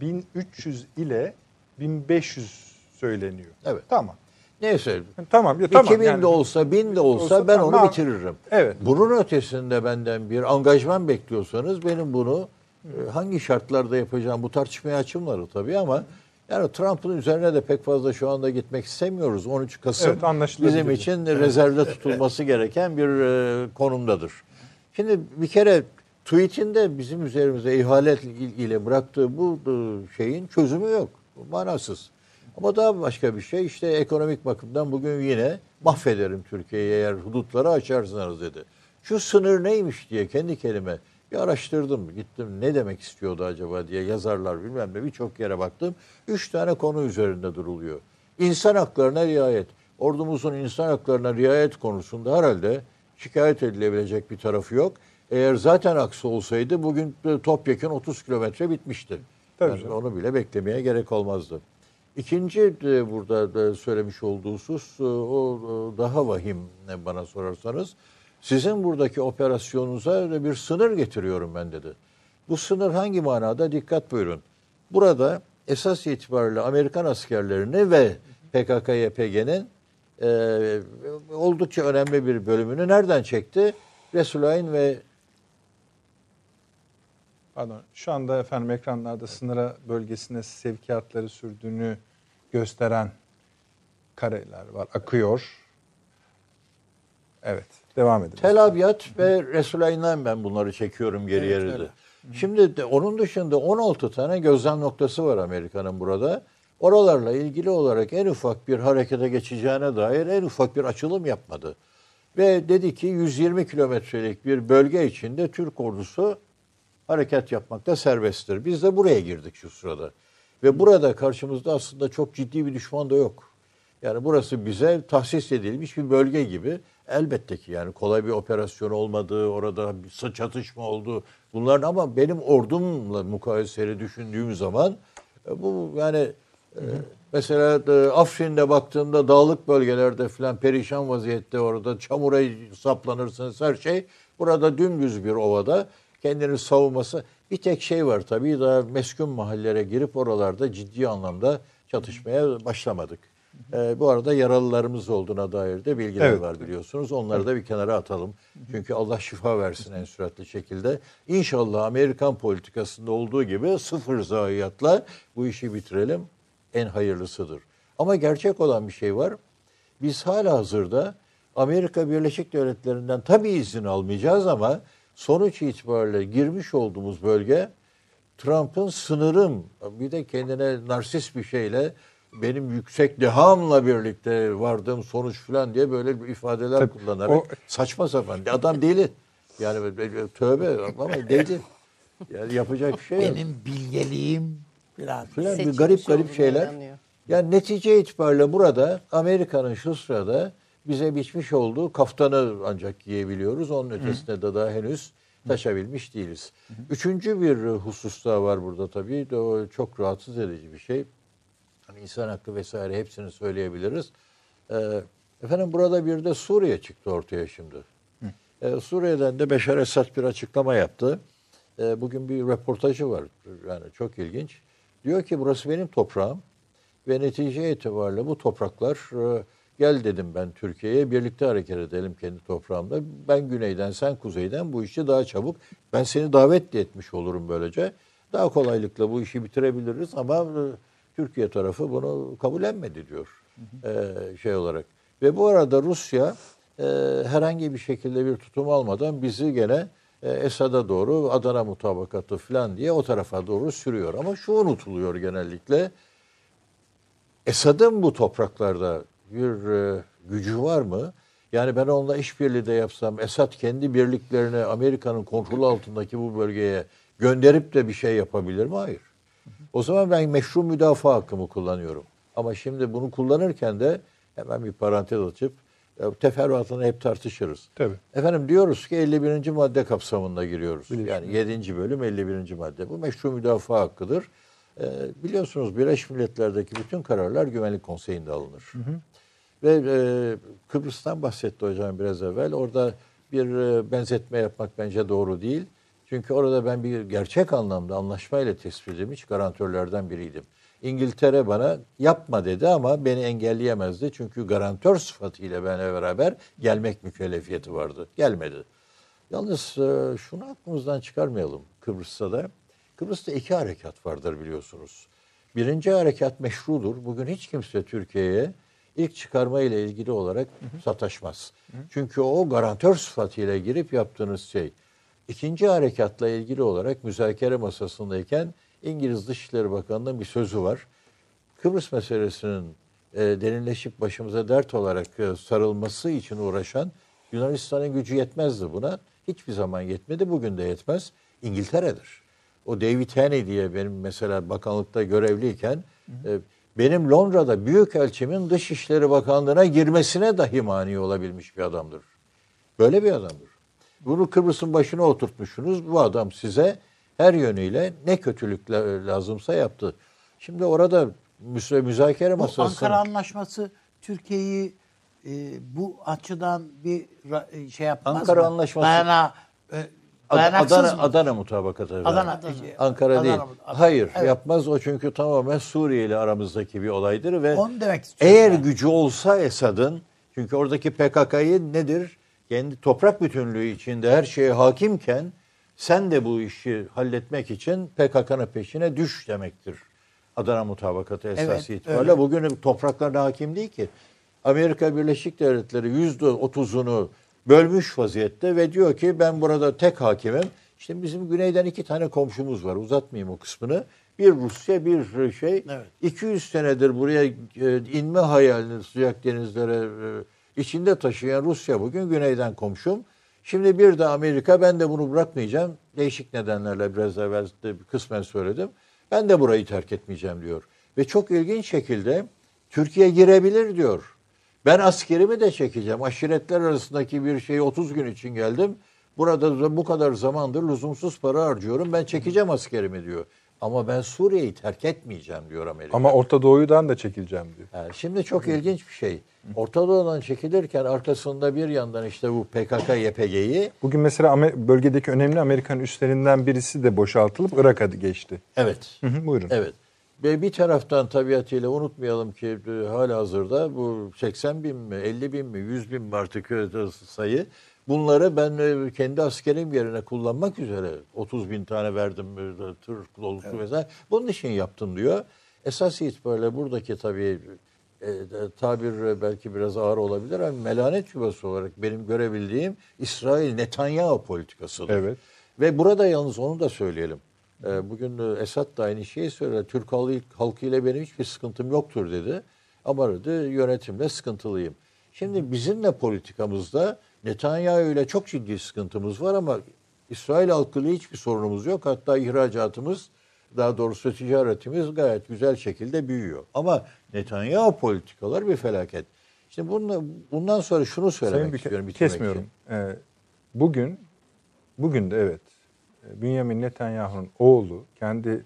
A: 1300 ile 1500 söyleniyor.
C: Evet.
A: Tamam.
C: Neyse
A: Tamam. Ya, tamam.
C: 2000
A: yani-
C: de olsa 1000 de olsa,
A: olsa
C: ben
A: tamam.
C: onu bitiririm.
A: evet.
C: Bunun ötesinde benden bir angajman bekliyorsanız benim bunu e, hangi şartlarda yapacağım bu tartışmaya açımları tabii ama yani Trump'ın üzerine de pek fazla şu anda gitmek istemiyoruz. 13 Kasım
A: Evet,
C: bizim için rezervde tutulması gereken bir e, konumdadır. Şimdi bir kere tweetinde bizim üzerimize ihalet ile bıraktığı bu e, şeyin çözümü yok. Manasız. Ama daha başka bir şey işte ekonomik bakımdan bugün yine mahvederim Türkiye'yi eğer hudutları açarsanız dedi. Şu sınır neymiş diye kendi kelime bir araştırdım. Gittim ne demek istiyordu acaba diye yazarlar bilmem ne birçok yere baktım. Üç tane konu üzerinde duruluyor. İnsan haklarına riayet. Ordumuzun insan haklarına riayet konusunda herhalde şikayet edilebilecek bir tarafı yok. Eğer zaten aksi olsaydı bugün e, topyekun 30 kilometre bitmişti.
A: Tabii
C: Yani
A: canım.
C: onu bile beklemeye gerek olmazdı. İkinci de burada da söylemiş olduğu husus e, o e, daha vahim bana sorarsanız. Sizin buradaki operasyonunuza bir sınır getiriyorum ben dedi. Bu sınır hangi manada? Dikkat buyurun. Burada esas itibariyle Amerikan askerlerini ve PKK-YPG'nin e, oldukça önemli bir bölümünü nereden çekti? Resulayn ve
A: Pardon. Şu anda efendim ekranlarda sınıra bölgesine sevkiyatları sürdüğünü gösteren kareler var. Akıyor. Evet. Devam edelim.
C: Tel Abyad ve Resulayn'dan ben bunları çekiyorum geriye
A: Evet,
C: dedi.
A: öyle.
C: Şimdi de onun dışında 16 tane gözlem noktası var Amerika'nın burada. Oralarla ilgili olarak en ufak bir harekete geçeceğine dair en ufak bir açılım yapmadı. Ve dedi ki 120 kilometrelik bir bölge içinde Türk ordusu hareket yapmakta serbesttir. Biz de buraya girdik şu sırada. Ve burada karşımızda aslında çok ciddi bir düşman da yok. Yani burası bize tahsis edilmiş bir bölge gibi. Elbette ki yani kolay bir operasyon olmadığı, orada bir çatışma oldu. Bunların ama benim ordumla mukayeseli düşündüğüm zaman e, bu yani e, mesela e, Afrin'de baktığımda dağlık bölgelerde filan perişan vaziyette orada çamura saplanırsınız her şey. Burada dümdüz bir ovada kendini savunması bir tek şey var tabii daha meskun mahallelere girip oralarda ciddi anlamda çatışmaya başlamadık. Ee, bu arada yaralılarımız olduğuna dair de bilgiler
A: Evet.
C: var biliyorsunuz. Onları da bir kenara atalım. Çünkü Allah şifa versin en süratli şekilde. İnşallah Amerikan politikasında olduğu gibi sıfır zayiatla bu işi bitirelim. En hayırlısıdır. Ama gerçek olan bir şey var. Biz hala hazırda Amerika Birleşik Devletleri'nden tabii izin almayacağız ama sonuç itibariyle girmiş olduğumuz bölge Trump'ın sınırım bir de kendine narsist bir şeyle benim yüksek dehamla birlikte vardığım sonuç falan diye böyle bir ifadeler
A: Tabii,
C: kullanarak
A: o-
C: saçma sapan adam deli. Yani böyle- tövbe ama deli. Yani yapacak bir şey yok.
B: Benim bilgeliğim biraz.
C: Falan bir garip garip şeyler. Yani netice itibariyle burada Amerika'nın şu sırada bize biçmiş olduğu kaftanı ancak giyebiliyoruz. Onun ötesine de daha henüz taşabilmiş değiliz. Üçüncü bir husus daha var burada tabii. De o çok rahatsız edici bir şey. Hani insan hakkı vesaire hepsini söyleyebiliriz. Ee, efendim burada bir de Suriye çıktı ortaya şimdi. Ee, Suriye'den de Beşar Esad bir açıklama yaptı. Ee, bugün bir röportajı var. Yani çok ilginç. Diyor ki burası benim toprağım ve netice itibariyle bu topraklar e, gel dedim ben Türkiye'ye birlikte hareket edelim kendi toprağımda. Ben güneyden sen kuzeyden bu işi daha çabuk ben seni davet etmiş olurum böylece. Daha kolaylıkla bu işi bitirebiliriz ama e, Türkiye tarafı bunu kabullenmedi diyor e, şey olarak. Ve bu arada Rusya e, herhangi bir şekilde bir tutum almadan bizi gene Esad'a doğru Adana mutabakatı falan diye o tarafa doğru sürüyor. Ama şu unutuluyor genellikle. Esad'ın bu topraklarda bir e, gücü var mı? Yani ben onunla işbirliği de yapsam Esad kendi birliklerini Amerika'nın kontrolü altındaki bu bölgeye gönderip de bir şey yapabilir mi? Hayır. O zaman ben meşru müdafaa hakkımı kullanıyorum. Ama şimdi bunu kullanırken de hemen bir parantez açıp e, teferruatını hep tartışırız.
A: Tabii.
C: Efendim diyoruz ki 51. madde kapsamında giriyoruz. Yani 7. bölüm 51. madde. Bu meşru müdafaa hakkıdır. Ee, biliyorsunuz Birleşmiş Milletler'deki bütün kararlar Güvenlik Konseyi'nde alınır. Ve e, Kıbrıs'tan bahsetti hocam biraz evvel. Orada bir e, benzetme yapmak bence doğru değil. Çünkü orada ben bir gerçek anlamda anlaşmayla tespit edilmiş garantörlerden biriydim. İngiltere bana yapma dedi ama beni engelleyemezdi. Çünkü garantör sıfatıyla benimle beraber gelmek mükellefiyeti vardı. Gelmedi. Yalnız e, şunu aklımızdan çıkarmayalım Kıbrıs'ta da. Kıbrıs'ta iki harekat vardır biliyorsunuz. Birinci harekat meşrudur. Bugün hiç kimse Türkiye'ye ilk çıkarma ile ilgili olarak sataşmaz. Çünkü o garantör sıfatıyla girip yaptığınız şey. İkinci harekatla ilgili olarak müzakere masasındayken İngiliz Dışişleri Bakanı'nın bir sözü var. Kıbrıs meselesinin e, derinleşip başımıza dert olarak e, sarılması için uğraşan Yunanistan'ın gücü yetmezdi buna. Hiçbir zaman yetmedi. Bugün de yetmez. İngiltere'dir. O David Haney diye benim mesela bakanlıkta görevliyken e, benim Londra'da Büyükelçimin Dışişleri Bakanlığı'na girmesine dahi mani olabilmiş bir adamdır. Böyle bir adamdır. Bunu Kıbrıs'ın başına oturtmuşsunuz. Bu adam size her yönüyle ne kötülük la- lazımsa yaptı. Şimdi orada müsa- müzakere
B: Bu
C: masasına...
B: Ankara Anlaşması Türkiye'yi e, bu açıdan bir ra- şey yapmaz
C: Ankara
B: mı?
C: Anlaşması-
B: Dayana, e,
C: Ad- Adana,
B: mı?
C: Adana mutabakatı.
B: Adana. e,
C: Ankara
B: Adana
C: değil.
B: Adana.
C: Hayır
B: Evet.
C: yapmaz o çünkü tamamen Suriye ile aramızdaki bir olaydır ve
B: Onu demek
C: eğer
B: ben.
C: gücü olsa Esad'ın çünkü oradaki PKK'yı nedir? Kendi toprak bütünlüğü içinde her şeye hakimken sen de bu işi halletmek için PKK'nın peşine düş demektir. Adana mutabakatı esası
B: Evet,
C: itibariyle.
B: öyle.
C: Bugün topraklarına hakim değil ki. Amerika Birleşik Devletleri yüzde otuzunu bölmüş vaziyette ve diyor ki ben burada tek hakimim. İşte bizim güneyden iki tane komşumuz var. Uzatmayayım o kısmını. Bir Rusya, bir şey.
B: Evet.
C: 200 senedir buraya e, inme hayalini sıcak denizlere e, içinde taşıyan Rusya bugün güneyden komşum. Şimdi bir de Amerika ben de bunu bırakmayacağım. Değişik nedenlerle biraz evvel de kısmen söyledim. Ben de burayı terk etmeyeceğim diyor. Ve çok ilginç şekilde Türkiye girebilir diyor. Ben askerimi de çekeceğim. Aşiretler arasındaki bir şeyi 30 gün için geldim. Burada da bu kadar zamandır lüzumsuz para harcıyorum. Ben çekeceğim askerimi diyor. Ama ben Suriye'yi terk etmeyeceğim diyor Amerika.
A: Ama Orta Doğu'dan da çekileceğim diyor.
C: Yani şimdi çok ilginç bir şey. Orta Doğu'dan çekilirken arkasında bir yandan işte bu PKK, YPG'yi
A: Bugün mesela Amer- bölgedeki önemli Amerikan üslerinden birisi de boşaltılıp Irak'a geçti.
C: evet.
A: Hı hı, buyurun.
C: Evet. Ve bir taraftan tabiatıyla unutmayalım ki e, hala hazırda bu 80 bin mi, 50 bin mi, 100 bin mi artık e, sayı. Bunları ben e, kendi askerim yerine kullanmak üzere 30 bin tane verdim tır dolusu vesaire. Bunun için yaptım diyor. Esas itibariyle buradaki tabii e, tabir belki biraz ağır olabilir ama melanet yuvası olarak benim görebildiğim İsrail Netanyahu politikasıdır.
A: Evet.
C: Ve burada yalnız onu da söyleyelim. E, bugün e, Esad da aynı şeyi söyledi. Türk halkı, halkıyla benim hiçbir sıkıntım yoktur dedi. Ama dedi yönetimle sıkıntılıyım. Şimdi bizimle politikamızda Netanyahu ile çok ciddi sıkıntımız var ama İsrail halkıyla hiçbir sorunumuz yok. Hatta ihracatımız daha doğrusu ticaretimiz gayet güzel şekilde büyüyor. Ama Netanyahu politikalar bir felaket. Şimdi bununla, bundan sonra şunu söylemek
A: Sayın
C: istiyorum. bitirmek
A: kesmiyorum.
C: için.
A: Ee, bugün, bugün de evet, e, Benjamin Netanyahu'nun oğlu kendi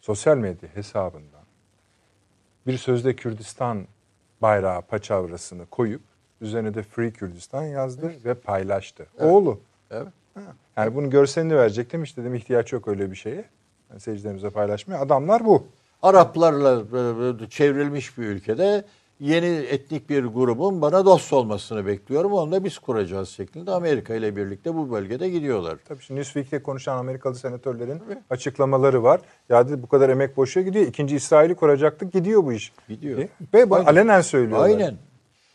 A: sosyal medya hesabından bir sözde Kürdistan bayrağı paçavrasını koyup üzerine de Free Kürdistan yazdı ve paylaştı. Oğlu.
C: Evet.
A: Ha. Yani bunun görselini verecektim. İşte dedim ihtiyaç yok öyle bir şeye. Yani seyircilerimize paylaşmaya. Adamlar bu.
C: Araplarla e, çevrilmiş bir ülkede yeni etnik bir grubun bana dost olmasını bekliyorum. Onu da biz kuracağız şeklinde Amerika ile birlikte bu bölgede gidiyorlar.
A: Tabii şimdi Newsweek'te konuşan Amerikalı senatörlerin açıklamaları var. Ya dedi bu kadar emek boşa gidiyor. İkinci İsrail'i kuracaktık gidiyor bu iş.
C: Gidiyor.
A: E, Ve bu
C: Aynen.
A: alenen söylüyorlar.
C: Aynen.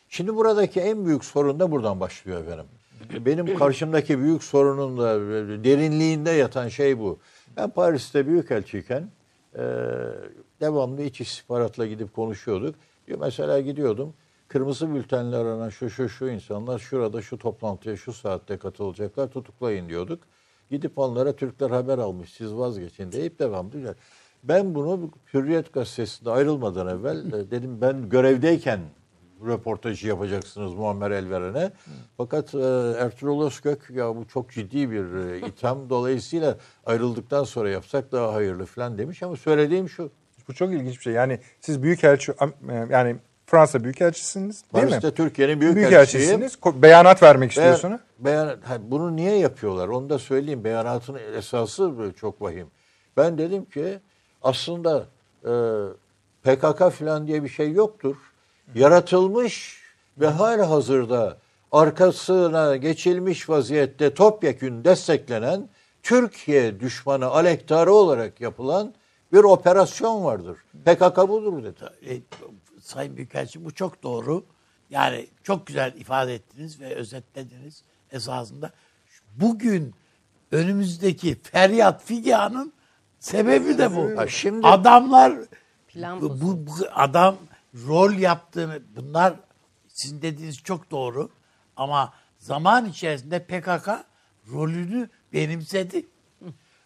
C: Şimdi buradaki en büyük sorun da buradan başlıyor efendim. Benim karşımdaki büyük sorunun da derinliğinde yatan şey bu. Ben Paris'te büyükelçiyken e, devamlı iç istihbaratla gidip konuşuyorduk. Diyor, Mesela gidiyordum. Kırmızı bültenle aranan şu şu şu insanlar şurada şu toplantıya şu saatte katılacaklar tutuklayın diyorduk. Gidip onlara Türkler haber almış siz vazgeçin deyip devam diyor. Ben bunu Hürriyet gazetesinde ayrılmadan evvel e, dedim ben görevdeyken röportajı yapacaksınız Muammer Elveren'e. Fakat e, Ertuğrul Özkök ya bu çok ciddi bir e, itham dolayısıyla ayrıldıktan sonra yapsak daha hayırlı falan demiş ama söylediğim şu.
A: Bu çok ilginç bir şey. Yani siz büyükelçi Am- yani Fransa büyükelçisiniz değil
C: Paris'te
A: mi?
C: Türkiye'nin büyük.
A: Büyükelçisiniz. Ko- Beyanat vermek
C: Beyan,
A: istiyorsunuz.
C: beyan, bunu niye yapıyorlar? Onu da söyleyeyim. Beyanatın esası çok vahim. Ben dedim ki aslında e, PKK falan diye bir şey yoktur. Yaratılmış ve hala hazırda arkasına geçilmiş vaziyette topyekün desteklenen Türkiye düşmanı aleyhtarı olarak yapılan bir operasyon vardır. PKK budur dedi.
B: E, Sayın Büyükelçi bu çok doğru. Yani çok güzel ifade ettiniz ve özetlediniz esasında. Bugün önümüzdeki feryat figanın sebebi de bu.
C: Ha, şimdi-
B: Adamlar
D: Plan
B: bu, bu, bu adam rol yaptığını bunlar sizin dediğiniz çok doğru ama zaman içerisinde PKK rolünü benimsedi.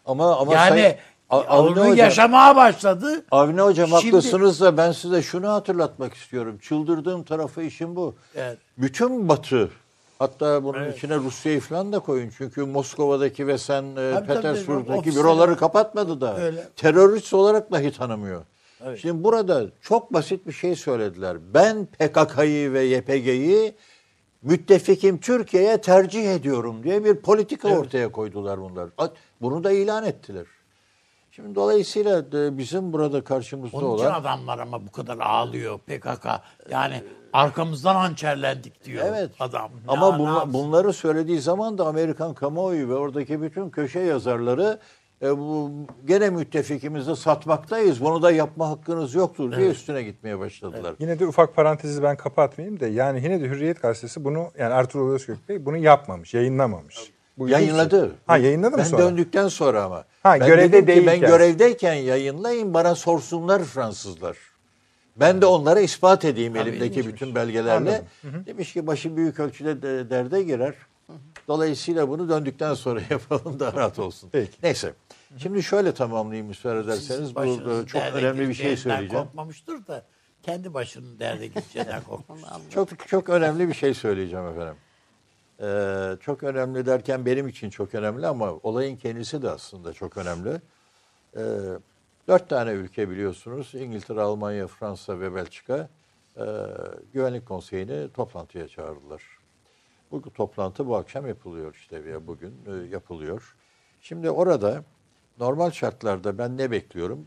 C: Ama ama
B: yani
C: Sayın- Avni Hocam-
B: yaşamaya başladı.
C: Avni Hocam
B: Şimdi-
C: haklısınız da ben size şunu hatırlatmak istiyorum. Çıldırdığım tarafı işin bu.
B: Evet.
C: Bütün Batı hatta bunun içine Rusya'yı falan da koyun. Çünkü Moskova'daki ve sen e,
B: tabii,
C: Petersburg'daki
B: ofisleri-
C: büroları kapatmadı da.
B: Öyle.
C: Terörist olarak dahi tanımıyor. Şimdi burada çok basit bir şey söylediler. Ben PKK'yı ve YPG'yi müttefikim Türkiye'ye tercih ediyorum diye bir politika ortaya koydular bunlar. Bunu da ilan ettiler. Şimdi dolayısıyla da bizim burada karşımızda
B: Onun için
C: olan
B: adamlar ama bu kadar ağlıyor PKK. Yani arkamızdan hançerlendik diyor
C: Evet.
B: adam.
C: Ama
B: ne
C: bunla-
B: yapsın?
C: bunları söylediği zaman da Amerikan kamuoyu ve oradaki bütün köşe yazarları e, bu gene müttefikimizi satmaktayız. Bunu da yapma hakkınız yoktur diye üstüne gitmeye başladılar.
A: Yine de ufak parantezi ben kapatmayayım da yani yine de Hürriyet Gazetesi bunu yani Ertuğrul Özkök Bey bunu yapmamış, yayınlamamış. Bu.
C: Yayınladı.
A: Ha yayınladı mı
C: ben
A: sonra?
C: döndükten sonra ama.
A: Ha,
C: ben
A: görevde
C: ki ben görevdeyken yayınlayın bana sorsunlar Fransızlar. Ben de onlara ispat edeyim elimdeki bütün belgelerle. Demiş ki başı büyük ölçüde de- derde girer. Dolayısıyla bunu döndükten sonra yapalım da rahat olsun.
A: Peki.
C: Neyse. Şimdi şöyle tamamlayayım müsaade ederseniz. Bu
B: Başınızın
C: e, çok önemli bir şey söyleyeceğim.
B: Korkmamıştır da kendi başının derde gideceğinden korkmuş.
C: Çok çok önemli bir şey söyleyeceğim efendim. Ee, çok önemli derken benim için çok önemli ama olayın kendisi de aslında çok önemli. Ee, dört tane ülke biliyorsunuz. İngiltere, Almanya, Fransa ve Belçika e, Güvenlik Konseyi'ni toplantıya çağırdılar. Bu toplantı bu akşam yapılıyor işte veya bugün e, yapılıyor. Şimdi orada normal şartlarda ben ne bekliyorum?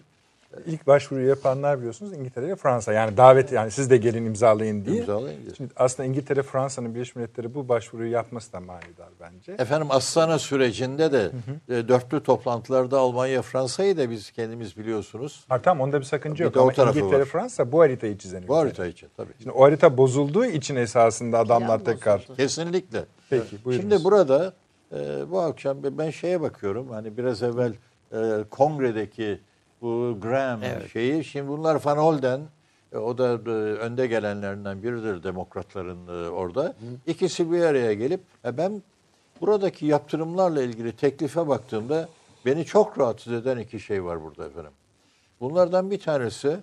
A: İlk başvuruyu yapanlar biliyorsunuz İngiltere ve Fransa. Yani davet yani siz de gelin imzalayın diye.
C: İmzalayın diye.
A: Şimdi aslında İngiltere, Fransa'nın Birleşmiş Milletleri bu başvuruyu yapması da manidar bence.
C: Efendim Astana sürecinde de e, dörtlü toplantılarda Almanya, Fransa'yı da biz kendimiz biliyorsunuz.
A: Ha, tamam onda bir sakınca
C: Bir
A: yok ama İngiltere,
C: var.
A: Fransa bu haritayı çizen
C: Bu harita için tabii.
A: Şimdi o harita bozulduğu için esasında adamlar
D: Plan
A: tekrar.
D: bozuldu.
C: Kesinlikle.
A: Peki buyurunuz.
C: Şimdi burada e, bu akşam ben şeye bakıyorum. Hani biraz evvel e, kongredeki bu Graham
B: Evet.
C: şeyi. Şimdi bunlar Van Holden e, o da e, önde gelenlerinden biridir demokratların e, orada. İkisi bir araya gelip e, ben buradaki yaptırımlarla ilgili teklife baktığımda beni çok rahatsız eden iki şey var burada efendim. Bunlardan bir tanesi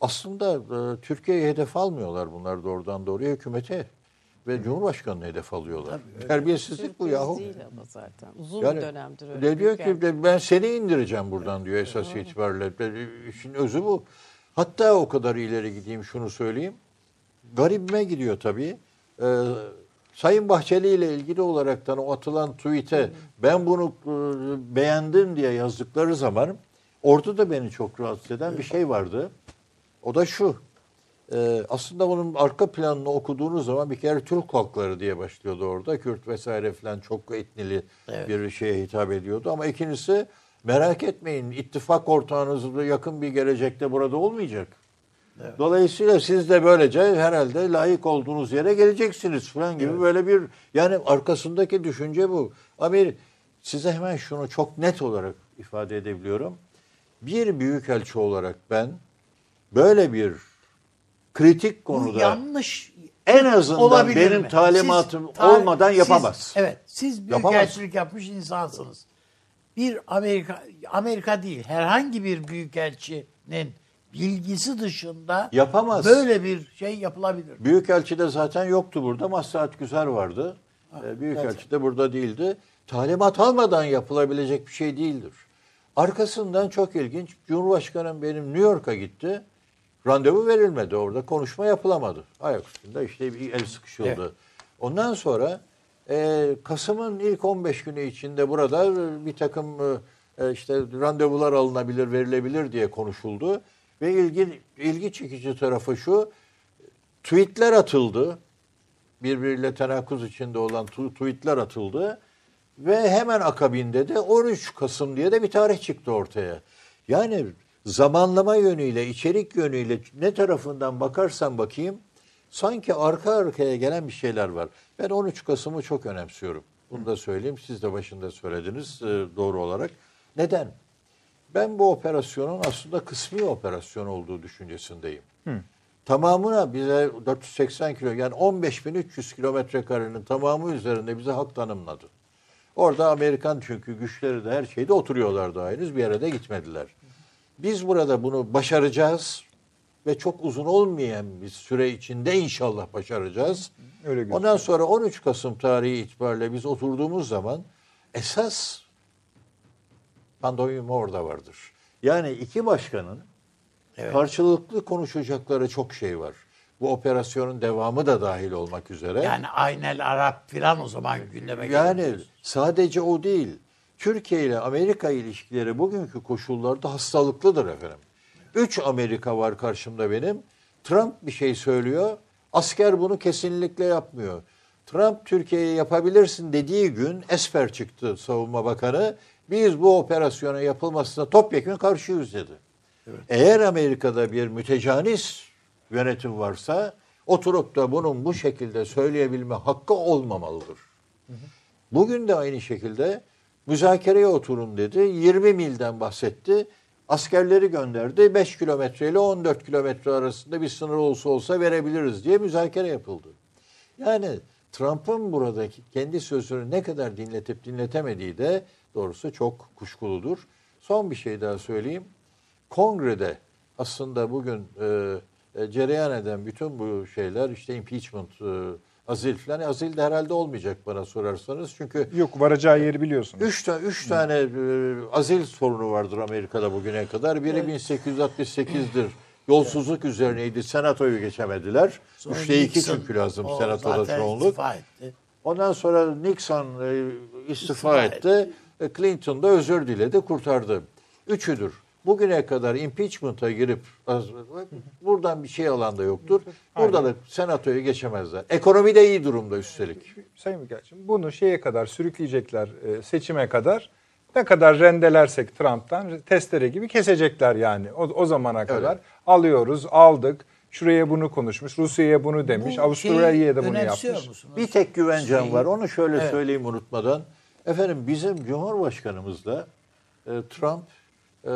C: aslında e, Türkiye'yi hedef almıyorlar bunlar doğrudan doğruya hükümete ve Cumhurbaşkanı'nı hedef alıyorlar. Terbiyesizlik bu yahu.
D: değil ama zaten. Uzun
C: Yani
D: bir dönemdir öyle.
C: de diyor ki de ben seni indireceğim buradan diyor esas itibariyle. De- İşin özü bu. Hatta o kadar ileri gideyim şunu söyleyeyim. Garibime gidiyor tabii. Ee, Sayın Bahçeli ile ilgili olaraktan o atılan tweet'e ben bunu e, beğendim diye yazdıkları zaman orada da beni çok rahatsız eden bir şey vardı. O da şu. Ee, aslında bunun arka planını okuduğunuz zaman bir kere Türk halkları diye başlıyordu orada. Kürt vesaire falan çok etnili
B: Evet.
C: bir şeye hitap ediyordu. Ama ikincisi merak etmeyin ittifak ortağınız yakın bir gelecekte burada olmayacak. Dolayısıyla siz de böylece herhalde layık olduğunuz yere geleceksiniz falan gibi böyle bir yani arkasındaki düşünce bu. Amir size hemen şunu çok net olarak ifade edebiliyorum. Bir büyükelçi olarak ben böyle bir kritik
B: Bu
C: konuda
B: yanlış
C: en azından
B: olabilir
C: benim
B: mi?
C: talimatım
B: Siz ta-
C: olmadan
B: siz-
C: yapamaz.
B: evet, siz büyükelçilik yapmış insansınız. Bir Amerika Amerika değil, herhangi bir büyükelçinin bilgisi dışında
C: Yapamaz.
B: böyle bir şey yapılabilir.
C: Büyükelçi de zaten yoktu burada. Maslahat Güzel vardı. Ee, Büyükelçi de burada değildi. Talimat almadan yapılabilecek bir şey değildir. Arkasından çok ilginç. Cumhurbaşkanım benim New York'a gitti. Randevu verilmedi orada. Konuşma yapılamadı. Ayak üstünde işte bir el sıkışıldı.
B: Evet.
C: Ondan sonra e, Kasım'ın ilk 15 günü içinde burada e, bir takım e, işte randevular alınabilir, verilebilir diye konuşuldu. Ve ilgi, ilgi çekici tarafı şu, tweetler atıldı. Birbiriyle tenakuz içinde olan tweetler atıldı. Ve hemen akabinde de 13 Kasım diye de bir tarih çıktı ortaya. Yani zamanlama yönüyle, içerik yönüyle ne tarafından bakarsan bakayım sanki arka arkaya gelen bir şeyler var. Ben 13 Kasım'ı çok önemsiyorum. Bunu da söyleyeyim. Siz de başında söylediniz e, doğru olarak. Neden? Ben bu operasyonun aslında kısmi operasyon olduğu düşüncesindeyim. Tamamına bize 480 kilo yani 15.300 kilometre karenin tamamı üzerinde bize hak tanımladı. Orada Amerikan çünkü güçleri de her şeyde oturuyorlar daha henüz bir yere de gitmediler. Biz burada bunu başaracağız ve çok uzun olmayan bir süre içinde inşallah başaracağız.
A: Öyle gözüküyor.
C: Ondan sonra 13 Kasım tarihi itibariyle biz oturduğumuz zaman esas pandomim orada vardır. Yani iki başkanın karşılıklı konuşacakları çok şey var. Bu operasyonun devamı da dahil olmak üzere.
B: Yani Aynel Arap filan o zaman gündeme
C: Yani sadece o değil. Türkiye ile Amerika ilişkileri bugünkü koşullarda hastalıklıdır efendim. Üç Amerika var karşımda benim. Trump bir şey söylüyor. Asker bunu kesinlikle yapmıyor. Trump Türkiye'ye yapabilirsin dediği gün Esper çıktı savunma bakanı. Biz bu operasyona yapılmasına topyekun karşıyız dedi. Eğer Amerika'da bir mütecanis yönetim varsa oturup da bunun bu şekilde söyleyebilme hakkı olmamalıdır. Bugün de aynı şekilde müzakereye oturun dedi. 20 milden bahsetti. Askerleri gönderdi. 5 kilometre ile 14 kilometre arasında bir sınır olsa olsa verebiliriz diye müzakere yapıldı. Yani Trump'ın buradaki kendi sözünü ne kadar dinletip dinletemediği de doğrusu çok kuşkuludur. Son bir şey daha söyleyeyim. Kongrede aslında bugün e, e, cereyan eden bütün bu şeyler işte impeachment, e, azil falan. Azil de herhalde olmayacak bana sorarsanız. Çünkü
A: Yok varacağı yeri biliyorsunuz.
C: Üç, ta- üç tane e, azil sorunu vardır Amerika'da bugüne kadar. Biri 1868'dir. Yolsuzluk üzerineydi. Senatoyu geçemediler.
B: Sonra
C: Üçte iki
B: Nixon,
C: çünkü lazım
B: o
C: senatoda
B: zaten
C: çoğunluk.
B: istifa etti.
C: Ondan sonra Nixon e, istifa
B: İstifa
C: etti. E, Clinton da özür diledi, kurtardı. Üçüdür. Bugüne kadar impeachment'a girip buradan bir şey alan da yoktur. Burada da senatoya geçemezler. Ekonomi de iyi durumda üstelik.
A: Sayın Büyükelçim bunu şeye kadar sürükleyecekler e, seçime kadar. Ne kadar rendelersek Trump'tan testere gibi kesecekler yani. O, o zamana kadar alıyoruz, aldık. Şuraya bunu konuşmuş, Rusya'ya bunu demiş,
B: Bu
A: Avustralya'ya da bunu yapmış.
B: musunuz?
C: Bir tek güvencem
B: Şeyi-
C: var. Onu şöyle
B: Evet.
C: söyleyeyim unutmadan. Efendim bizim Cumhurbaşkanımızla e, Trump e,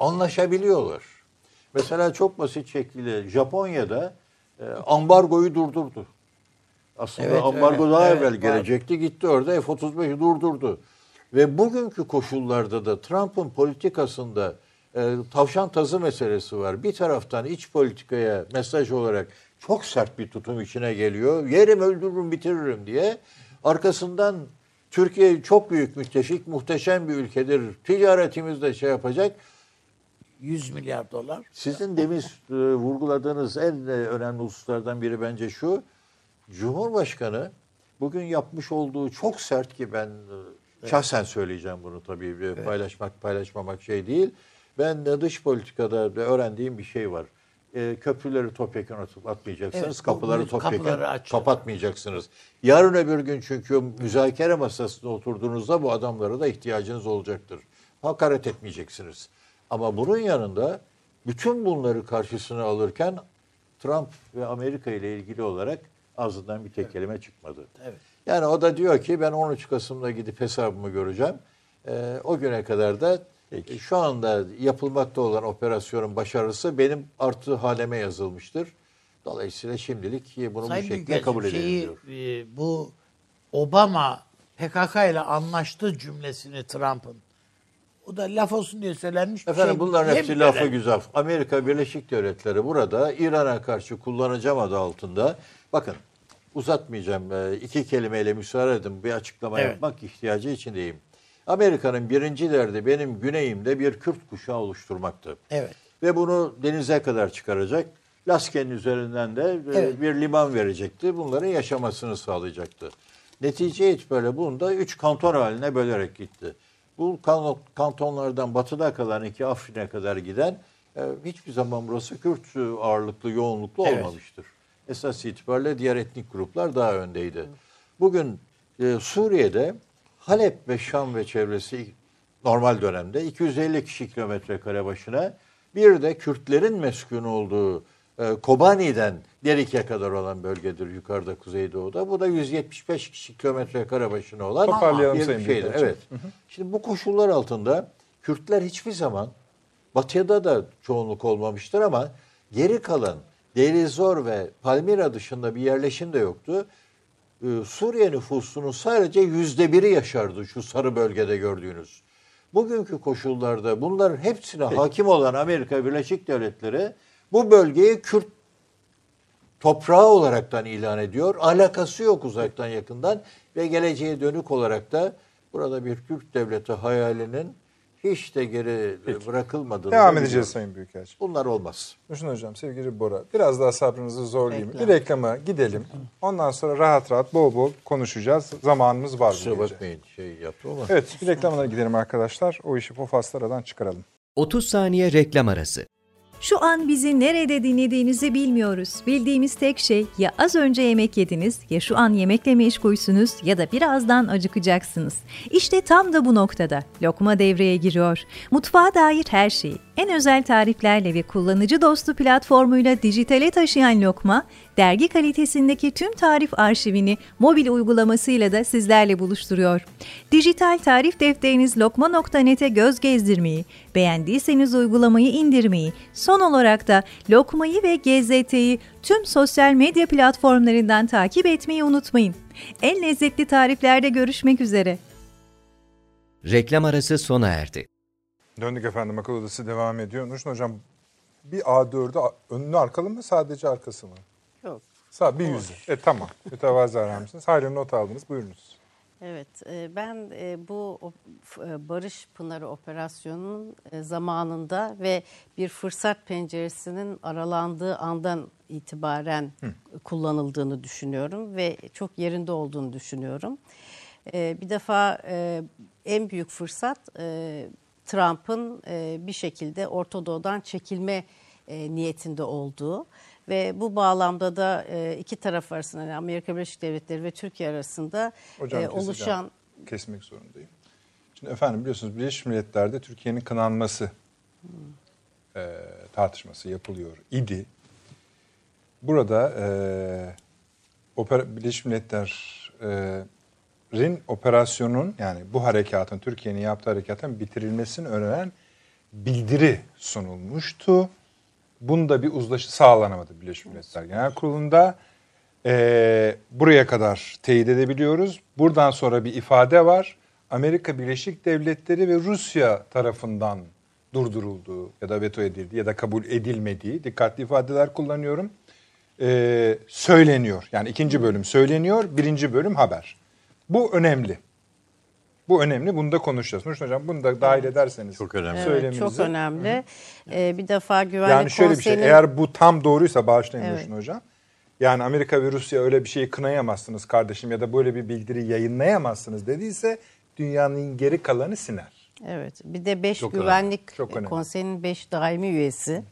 C: anlaşabiliyorlar. Mesela çok basit şekilde Japonya'da e, ambargoyu durdurdu. Aslında
B: Evet,
C: ambargo
B: evet,
C: daha
B: evet,
C: evvel
B: var.
C: gelecekti. Gitti orada F-35'i durdurdu. Ve bugünkü koşullarda da Trump'ın politikasında e, tavşan tazı meselesi var. Bir taraftan iç politikaya mesaj olarak çok sert bir tutum içine geliyor. Yerim öldürürüm bitiririm diye. Arkasından Türkiye çok büyük mütteşik, muhteşem bir ülkedir. Ticaretimizde şey yapacak.
B: 100 milyar dolar.
C: Sizin demin e, vurguladığınız en e, önemli hususlardan biri bence şu. Cumhurbaşkanı bugün yapmış olduğu çok sert ki ben e, şahsen söyleyeceğim bunu tabii e, paylaşmak paylaşmamak şey değil. Ben de dış politikada da öğrendiğim bir şey var. E, köprüleri topyekun atıp atmayacaksınız.
B: Evet,
C: kapıları topyekun kapatmayacaksınız. Yarın öbür gün çünkü müzakere masasına oturduğunuzda bu adamlara da ihtiyacınız olacaktır. Hakaret etmeyeceksiniz. Ama bunun yanında bütün bunları karşısına alırken Trump ve Amerika ile ilgili olarak ağzından bir tek kelime çıkmadı.
B: Evet.
C: Yani o da diyor ki ben 13 Kasım'da gidip hesabımı göreceğim. Ee, o güne kadar da e, şu anda yapılmakta olan operasyonun başarısı benim artı haneme yazılmıştır. Dolayısıyla şimdilik e, bunu bu
B: Sayın
C: şekilde
B: Büyükelçim,
C: kabul edelim diyor.
B: e, bu Obama PKK ile anlaştı cümlesini Trump'ın. O da laf olsun diye söylenmiş bir
C: Efendim
B: şey.
C: bunların hepsi lafı güzel. Amerika Birleşik Devletleri burada İran'a karşı kullanacağım adı altında. Bakın uzatmayacağım. Ee, iki kelimeyle müsaade edin. Bir açıklama
B: Evet.
C: yapmak ihtiyacı içindeyim. Amerika'nın birinci derdi benim güneyimde bir Kürt kuşağı oluşturmaktı.
B: Evet.
C: Ve bunu denize kadar çıkaracak. Laske'nin üzerinden de e,
B: Evet.
C: bir liman verecekti. Bunların yaşamasını sağlayacaktı. Netice itibariyle bunu da üç kanton haline bölerek gitti. Bu kan- kantonlardan batıda kalan iki Afrin'e kadar giden e, hiçbir zaman burası Kürt ağırlıklı, yoğunluklu
B: Evet.
C: olmamıştır. Esas itibariyle diğer etnik gruplar daha öndeydi. Bugün e, Suriye'de Halep ve Şam ve çevresi normal dönemde 250 kişi kilometre kare başına bir de Kürtlerin meskun olduğu e, Kobani'den Derik'e kadar olan bölgedir yukarıda kuzeydoğuda. Bu da 175 kişi kilometre kare başına olan
A: Toparlayalım
C: bir
A: Sayın
C: şeydir. Evet. Şimdi bu koşullar altında Kürtler hiçbir zaman Batı'da da çoğunluk olmamıştır ama geri kalan Derizor ve Palmira dışında bir yerleşim de yoktu. Ee, Suriye nüfusunun sadece yüzde biri yaşardı şu sarı bölgede gördüğünüz. Bugünkü koşullarda bunların hepsine hakim olan Amerika Birleşik Devletleri bu bölgeyi Kürt toprağı olaraktan ilan ediyor. Alakası yok uzaktan yakından ve geleceğe dönük olarak da burada bir Kürt devleti hayalinin hiç de geri bırakılmadığını
A: Devam edeceğiz
C: biliyoruz.
A: Sayın Büyükelçim.
C: Bunlar olmaz.
A: Dursun Hocam, sevgili Bora, biraz daha sabrınızı zorlayayım.
B: Reklam.
A: Bir reklama gidelim. Ondan sonra rahat rahat bol bol konuşacağız. Zamanımız var. bu
C: Kusura
A: gece.
C: bakmayın şey yaptım ama.
A: Evet, bir reklamlara gidelim arkadaşlar. O işi Pofas'ta aradan çıkaralım.
E: 30 saniye reklam arası.
F: Şu an bizi nerede dinlediğinizi bilmiyoruz. Bildiğimiz tek şey ya az önce yemek yediniz ya şu an yemekle meşgulsünüz ya da birazdan acıkacaksınız. İşte tam da bu noktada Lokma devreye giriyor. Mutfağa dair her şeyi en özel tariflerle ve kullanıcı dostu platformuyla dijitale taşıyan Lokma, dergi kalitesindeki tüm tarif arşivini mobil uygulamasıyla da sizlerle buluşturuyor. Dijital tarif defteriniz lokma.net'e göz gezdirmeyi, beğendiyseniz uygulamayı indirmeyi, son olarak da Lokma'yı ve GZT'yi tüm sosyal medya platformlarından takip etmeyi unutmayın. En lezzetli tariflerde görüşmek üzere.
E: Reklam arası sona erdi.
A: Döndük efendim, akıl odası devam ediyor. Nurşin Hocam, bir A4'ü önlü arkalı mı, sadece arkası mı?
D: Yok.
A: Sağ, bir yüzü. E tamam, mütevazı arar Hayırlı not aldınız, buyurunuz.
D: Evet, e, ben e, bu e, Barış Pınarı operasyonunun zamanında ve bir fırsat penceresinin aralandığı andan itibaren kullanıldığını düşünüyorum ve çok yerinde olduğunu düşünüyorum. Bir defa en büyük fırsat Trump'ın e, bir şekilde Orta Doğu'dan çekilme e, niyetinde olduğu ve bu bağlamda da e, iki taraf arasında yani Amerika Birleşik Devletleri ve Türkiye arasında
A: Hocam
D: e, oluşan
A: Kesmek zorundayım. Şimdi efendim biliyorsunuz Birleşmiş Milletler'de Türkiye'nin kınanması e, tartışması yapılıyor idi. Burada e, opera, Birleşmiş Milletler'in operasyonun yani bu harekatın Türkiye'nin yaptığı harekatın bitirilmesini öneren bildiri sunulmuştu. Bunda bir uzlaşı sağlanamadı Birleşmiş Milletler Genel Kurulu'nda. Ee, buraya kadar teyit edebiliyoruz. Buradan sonra bir ifade var. Amerika Birleşik Devletleri ve Rusya tarafından durdurulduğu ya da veto edildiği ya da kabul edilmediği dikkatli ifadeler kullanıyorum. Ee, söyleniyor. Yani ikinci bölüm söyleniyor, birinci bölüm haber. Bu önemli. Bu önemli. Bunu da konuşacağız. Nurşin Hocam bunu da dahil ederseniz.
C: Çok önemli.
D: Evet, çok önemli. Ee, bir defa güvenlik
A: Yani şöyle bir şey. Eğer bu tam doğruysa bağışlayın
D: Evet.
A: Nurşin Hocam. Yani Amerika ve Rusya öyle bir şeyi kınayamazsınız kardeşim ya da böyle bir bildiri yayınlayamazsınız dediyse dünyanın geri kalanı siner.
D: Evet. Bir de 5
C: Çok
D: güvenlik
A: önemli, çok önemli.
D: konseyinin 5 daimi üyesi.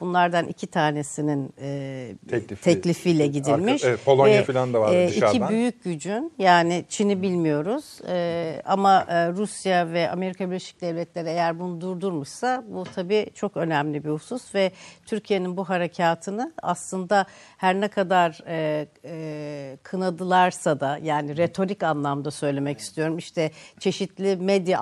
D: Bunlardan iki tanesinin e,
A: Teklifi-
D: teklifiyle gidilmiş.
A: Arka- evet, Polonya
D: Ve,
A: falan da vardı
D: e,
A: dışarıdan.
D: İki büyük gücün yani Çin'i bilmiyoruz e, ama e, Rusya ve Amerika Birleşik Devletleri eğer bunu durdurmuşsa bu tabii çok önemli bir husus ve Türkiye'nin bu harekatını aslında her ne kadar e, e, kınadılarsa da yani retorik anlamda söylemek istiyorum işte çeşitli medya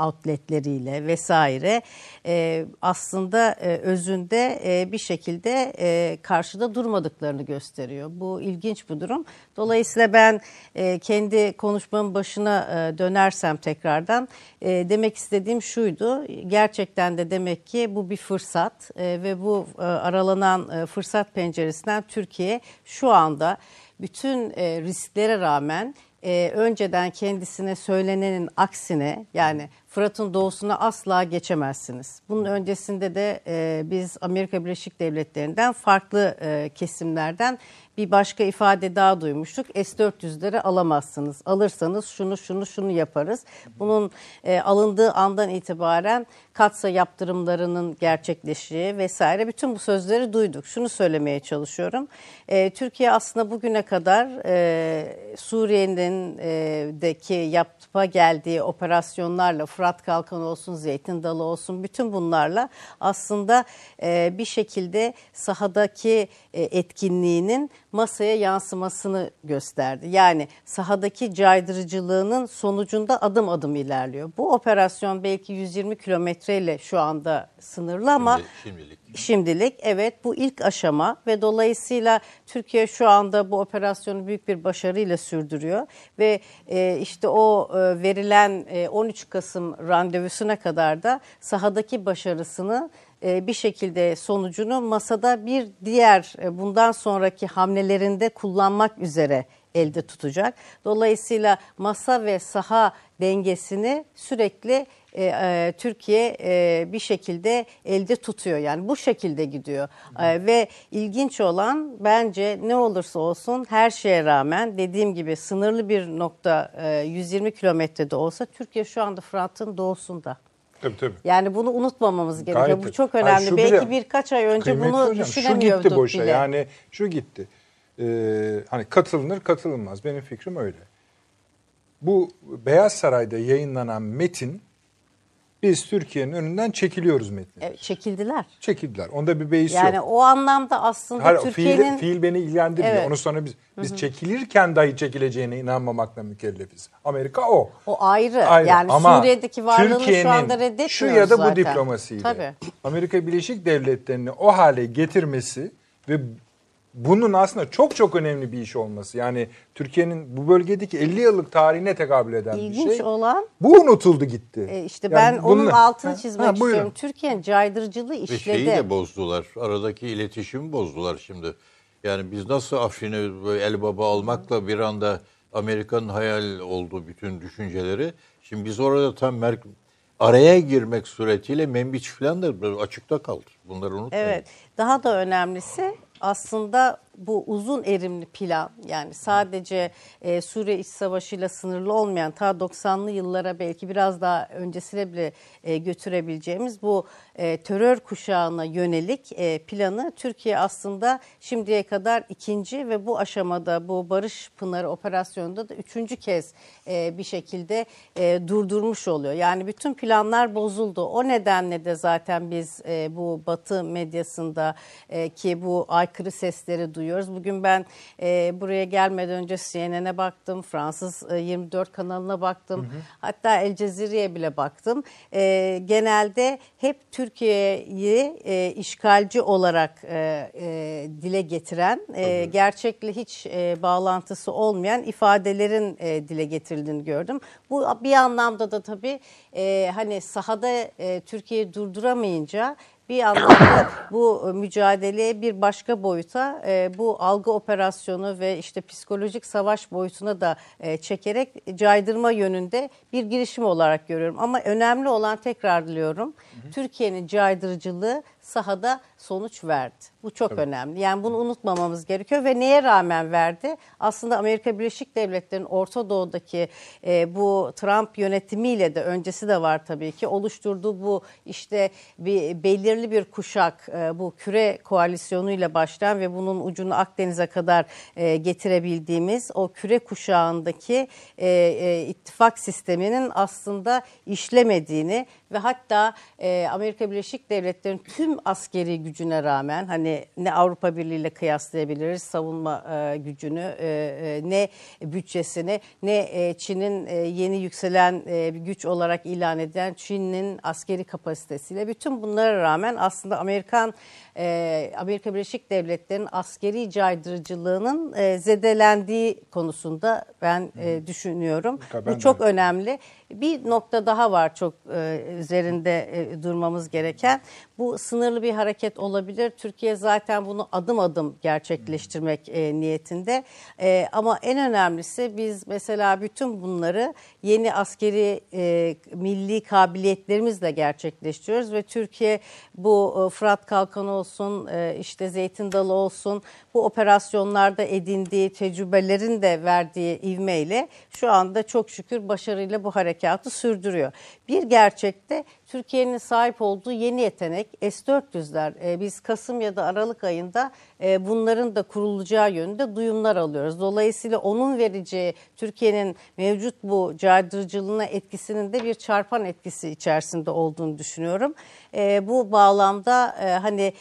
D: outletleriyle vesaire e, aslında e, özünde e, bir şekilde e, karşıda durmadıklarını gösteriyor. Bu ilginç bir durum. Dolayısıyla ben e, kendi konuşmamın başına e, dönersem tekrardan e, demek istediğim şuydu. Gerçekten de demek ki bu bir fırsat e, ve bu e, aralanan e, fırsat penceresinden Türkiye şu anda bütün e, risklere rağmen e, önceden kendisine söylenenin aksine yani Fırat'ın doğusuna asla geçemezsiniz. Bunun öncesinde de e, biz Amerika Birleşik Devletleri'nden farklı e, kesimlerden bir başka ifade daha duymuştuk. S-400'leri alamazsınız. Alırsanız şunu şunu şunu yaparız. Bunun e, alındığı andan itibaren katsa yaptırımlarının gerçekleşeceği vesaire bütün bu sözleri duyduk. Şunu söylemeye çalışıyorum. E, Türkiye aslında bugüne kadar e, Suriye'nin e, deki yapma geldiği operasyonlarla Fırat Kalkanı olsun, Zeytin Dalı olsun bütün bunlarla aslında e, bir şekilde sahadaki e, etkinliğinin masaya yansımasını gösterdi. Yani sahadaki caydırıcılığının sonucunda adım adım ilerliyor. Bu operasyon belki 120 kilometreyle şu anda sınırlı ama
C: Şimdi- şimdilik.
D: Şimdilik evet bu ilk aşama ve dolayısıyla Türkiye şu anda bu operasyonu büyük bir başarıyla sürdürüyor ve e, işte o e, verilen e, 13 Kasım randevusuna kadar da sahadaki başarısını e, bir şekilde sonucunu masada bir diğer e, bundan sonraki hamlelerinde kullanmak üzere elde tutacak. Dolayısıyla masa ve saha dengesini sürekli e, e, Türkiye e, bir şekilde elde tutuyor. Yani bu şekilde gidiyor. E, ve ilginç olan bence ne olursa olsun her şeye rağmen dediğim gibi sınırlı bir nokta e, 120 kilometrede olsa Türkiye şu anda Fırat'ın doğusunda.
A: Tabii tabii.
D: Yani bunu unutmamamız gerekiyor.
A: Gayet
D: Bu çok önemli.
A: şu
D: Belki
A: bile-
D: birkaç ay önce bunu
A: hocam, Şu
D: düşünemiyorduk
A: gitti boşa
D: bile.
A: yani şu gitti. Ee, hani katılınır katılınmaz benim fikrim öyle. Bu Beyaz Saray'da yayınlanan metin biz Türkiye'nin önünden çekiliyoruz metni.
D: Evet, çekildiler.
A: Çekildiler. Onda bir beis
D: Yani
A: yok.
D: o anlamda aslında
A: Hayır,
D: Türkiye'nin
A: fiil, fiil beni ilgilendirmiyor.
D: Evet.
A: Onu sonra biz biz çekilirken dahi çekileceğine inanmamakla mükellefiz. Amerika o.
D: o ayrı.
A: Ayrı.
D: Yani
A: Ama
D: Suriye'deki varlığını şu anda reddetmiyoruz
A: Şu ya da bu
D: zaten.
A: diplomasiyle
D: Tabii.
A: Amerika Birleşik Devletleri'ni o hale getirmesi ve bunun aslında çok çok önemli bir iş olması. Yani Türkiye'nin bu bölgedeki 50 yıllık tarihine tekabül eden
D: İlginç
A: bir şey.
D: olan
A: Bu unutuldu gitti.
D: e, işte
A: Yani
D: ben onun
A: bununla-
D: altını
A: Ha,
D: çizmek
A: ha, buyurun.
D: istiyorum. Türkiye'nin caydırıcılığı
C: Ve
D: işledi.
C: şeyi de bozdular. Aradaki iletişimi bozdular şimdi. Yani biz nasıl Afrin'i el baba almakla bir anda Amerika'nın hayal olduğu bütün düşünceleri. Şimdi biz orada tam mer- araya girmek suretiyle Membiç falan da açıkta kaldı. Bunları unutmayın.
D: Evet. Daha da önemlisi aslında bu uzun erimli plan yani sadece e, Suriye İç Savaşı'yla sınırlı olmayan ta 90'lı yıllara belki biraz daha öncesine bile e, götürebileceğimiz bu e, terör kuşağına yönelik e, planı Türkiye aslında şimdiye kadar ikinci ve bu aşamada bu Barış Pınarı operasyonunda da üçüncü kez e, bir şekilde e, durdurmuş oluyor. Yani bütün planlar bozuldu. O nedenle de zaten biz e, bu Batı medyasında e, ki bu aykırı sesleri duyuyoruz. Bugün ben e, buraya gelmeden önce CNN'e baktım, Fransız e, 24 kanalına baktım, hatta El Cezire'ye bile baktım. E, genelde hep Türkiye'yi e, işgalci olarak e, e, dile getiren, e, gerçekle hiç e, bağlantısı olmayan ifadelerin e, dile getirildiğini gördüm. Bu bir anlamda da tabii e, hani sahada e, Türkiye'yi durduramayınca bir anlamda bu mücadeleye bir başka boyuta e, bu algı operasyonu ve işte psikolojik savaş boyutuna da e, çekerek caydırma yönünde bir girişim olarak görüyorum. Ama önemli olan tekrarlıyorum Türkiye'nin caydırıcılığı sahada sonuç verdi. Bu çok önemli. Yani bunu unutmamamız gerekiyor ve neye rağmen verdi? Aslında Amerika Birleşik Devletleri'nin Orta Doğu'daki e, bu Trump yönetimiyle de öncesi de var tabii ki oluşturduğu bu işte bir belirli bir kuşak e, bu küre koalisyonuyla başlayan ve bunun ucunu Akdeniz'e kadar e, getirebildiğimiz o küre kuşağındaki e, e, ittifak sisteminin aslında işlemediğini ve hatta e, Amerika Birleşik Devletleri'nin tüm askeri gücüne rağmen hani ne Avrupa Birliği ile kıyaslayabiliriz savunma e, gücünü e, e, ne bütçesini ne e, Çin'in e, yeni yükselen e, bir güç olarak ilan edilen Çin'in askeri kapasitesiyle bütün bunlara rağmen aslında Amerikan e, Amerika Birleşik Devletleri'nin askeri caydırıcılığının e, zedelendiği konusunda ben e, düşünüyorum.
A: Tabii
D: Bu çok önemli. Bir nokta daha var çok e, üzerinde e, durmamız gereken. Bu sınırlı bir hareket olabilir. Türkiye zaten bunu adım adım gerçekleştirmek e, niyetinde. E, ama en önemlisi biz mesela bütün bunları yeni askeri milli kabiliyetlerimizle gerçekleştiriyoruz ve Türkiye bu e, Fırat Kalkanı olsun, işte Zeytin Dalı olsun bu operasyonlarda edindiği tecrübelerin de verdiği ivmeyle şu anda çok şükür başarıyla bu harekatı sürdürüyor. Bir gerçekte Türkiye'nin sahip olduğu yeni yetenek S-400'ler. E, biz Kasım ya da Aralık ayında e, bunların da kurulacağı yönünde duyumlar alıyoruz. Dolayısıyla onun vereceği Türkiye'nin mevcut bu caydırıcılığına etkisinin de bir çarpan etkisi içerisinde olduğunu düşünüyorum. E, bu bağlamda hani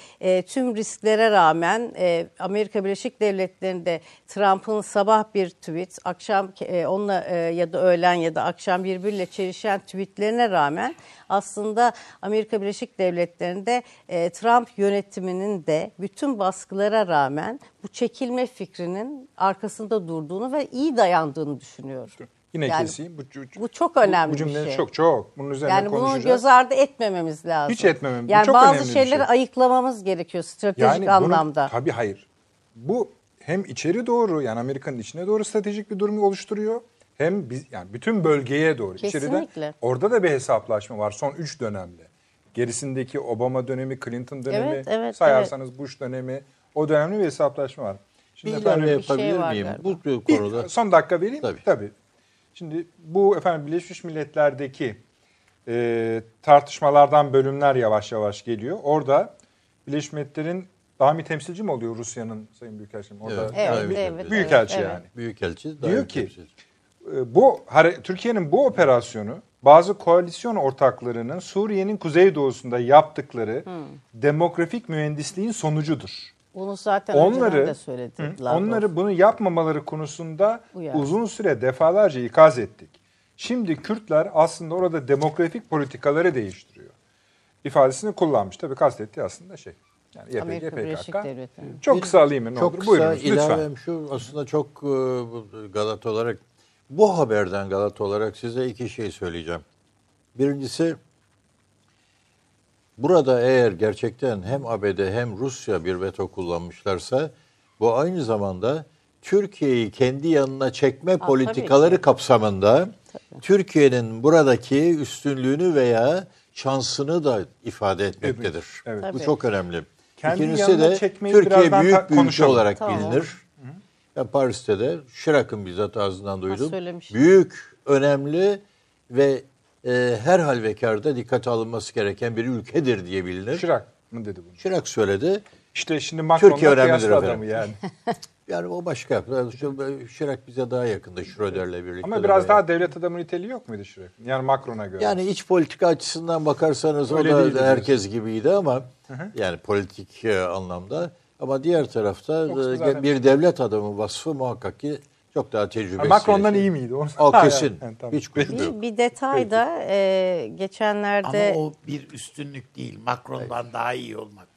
D: tüm risklere rağmen Amerika Birleşik Devletleri'nde Trump'ın sabah bir tweet, akşam e, onunla ya da öğlen ya da akşam birbiriyle çelişen tweetlerine rağmen aslında Amerika Birleşik Devletleri'nde e, Trump yönetiminin de bütün baskılara rağmen bu çekilme fikrinin arkasında durduğunu ve iyi dayandığını düşünüyorum.
A: Yine
D: Yani
A: keseyim. Bu, bu,
D: bu çok önemli
A: bu cümlenin
D: bir şey.
A: çok çok. Bunun üzerine
D: Yani bunu
A: konuşacağız.
D: göz ardı etmememiz lazım.
A: Hiç etmemem. Bu
D: Yani
A: çok
D: bazı şeyleri
A: şey.
D: ayıklamamız gerekiyor stratejik
A: bunun-
D: anlamda.
A: tabii hayır. Bu hem içeri doğru yani Amerika'nın içine doğru stratejik bir durum oluşturuyor. Hem biz yani bütün bölgeye doğru.
D: Kesinlikle.
A: İçeriden, orada da bir hesaplaşma var son 3 dönemde. Gerisindeki Obama dönemi, Clinton dönemi,
D: Evet, evet,
A: sayarsanız Bush dönemi o dönemde bir hesaplaşma var.
C: Bir
A: Şimdi
C: ilave
A: efendim,
C: yapabilir
D: şey
C: miyim?
D: galiba.
C: Bu
A: bir
C: konuda
A: son dakika vereyim.
C: Tabii.
A: Tabii. Şimdi bu efendim Birleşmiş Milletler'deki e, tartışmalardan bölümler yavaş yavaş geliyor. Orada Birleşmiş Milletler'in daha bir temsilci mi oluyor Rusya'nın Sayın Büyükelçim? Orada
C: Evet,
D: Evet,
C: Tabii,
D: evet.
A: Büyükelçi
D: evet,
A: yani.
C: Büyükelçi
A: Diyor ki-
C: temsilci.
A: E, bu Türkiye'nin bu operasyonu bazı koalisyon ortaklarının Suriye'nin kuzeydoğusunda yaptıkları demografik mühendisliğin sonucudur.
D: Bunu zaten önceden
A: Onları
D: de söyledi.
A: Hı, onları bunu yapmamaları konusunda
D: Uyar.
A: uzun süre defalarca ikaz ettik. Şimdi Kürtler aslında orada demografik politikaları değiştiriyor. ifadesini kullanmış. Tabii kastettiği aslında şey. Yani YPG,
D: Amerika Birleşik
A: PKK.
D: Devletleri.
A: Çok kısa alayım ne
C: Çok
A: olur?
C: kısa
A: Buyurunuz lütfen.
C: ilavem şu aslında çok e, bu Galata olarak bu haberden Galata olarak size iki şey söyleyeceğim. Birincisi burada eğer gerçekten hem ABD hem Rusya bir veto kullanmışlarsa bu aynı zamanda Türkiye'yi kendi yanına çekme
D: tabii
C: politikaları kapsamında Türkiye'nin buradaki üstünlüğünü veya şansını da ifade etmektedir.
A: Evet.
C: Bu
D: Tabii.
C: çok önemli.
A: kendi
C: İkincisi de Türkiye büyük bir ülke olarak
D: Tamam.
C: bilinir. Ben Paris'te de Şirak'ın bizzat ağzından duydum. Büyük, önemli ve e, her halvekarda dikkate alınması gereken bir ülkedir diye bilinir.
A: Şirak mı dedi bunu?
C: Şirak söyledi.
A: İşte şimdi Macron'la kıyaslı adamı yani.
C: Yani o başka. Şirak bize daha yakındı Schröder'le birlikte.
A: Ama biraz daha devlet adamı niteliği yok muydu Şirak'ın? Yani Macron'a göre.
C: Yani iç politika açısından bakarsanız
A: Öyle
C: o da herkes gibiydi ama yani politik e, anlamda ama diğer tarafta
A: Yoksa
C: e, bir devlet adamı vasfı muhakkak ki çok daha
A: Ha,
C: tecrübesiz.
A: Macron'dan iyi miydi? Onu
C: O kesin.
A: yani, tamam.
C: Hiç.
D: Bir, bir detay da e, geçenlerde
B: Ama o bir üstünlük değil. Macron'dan daha iyi olmak.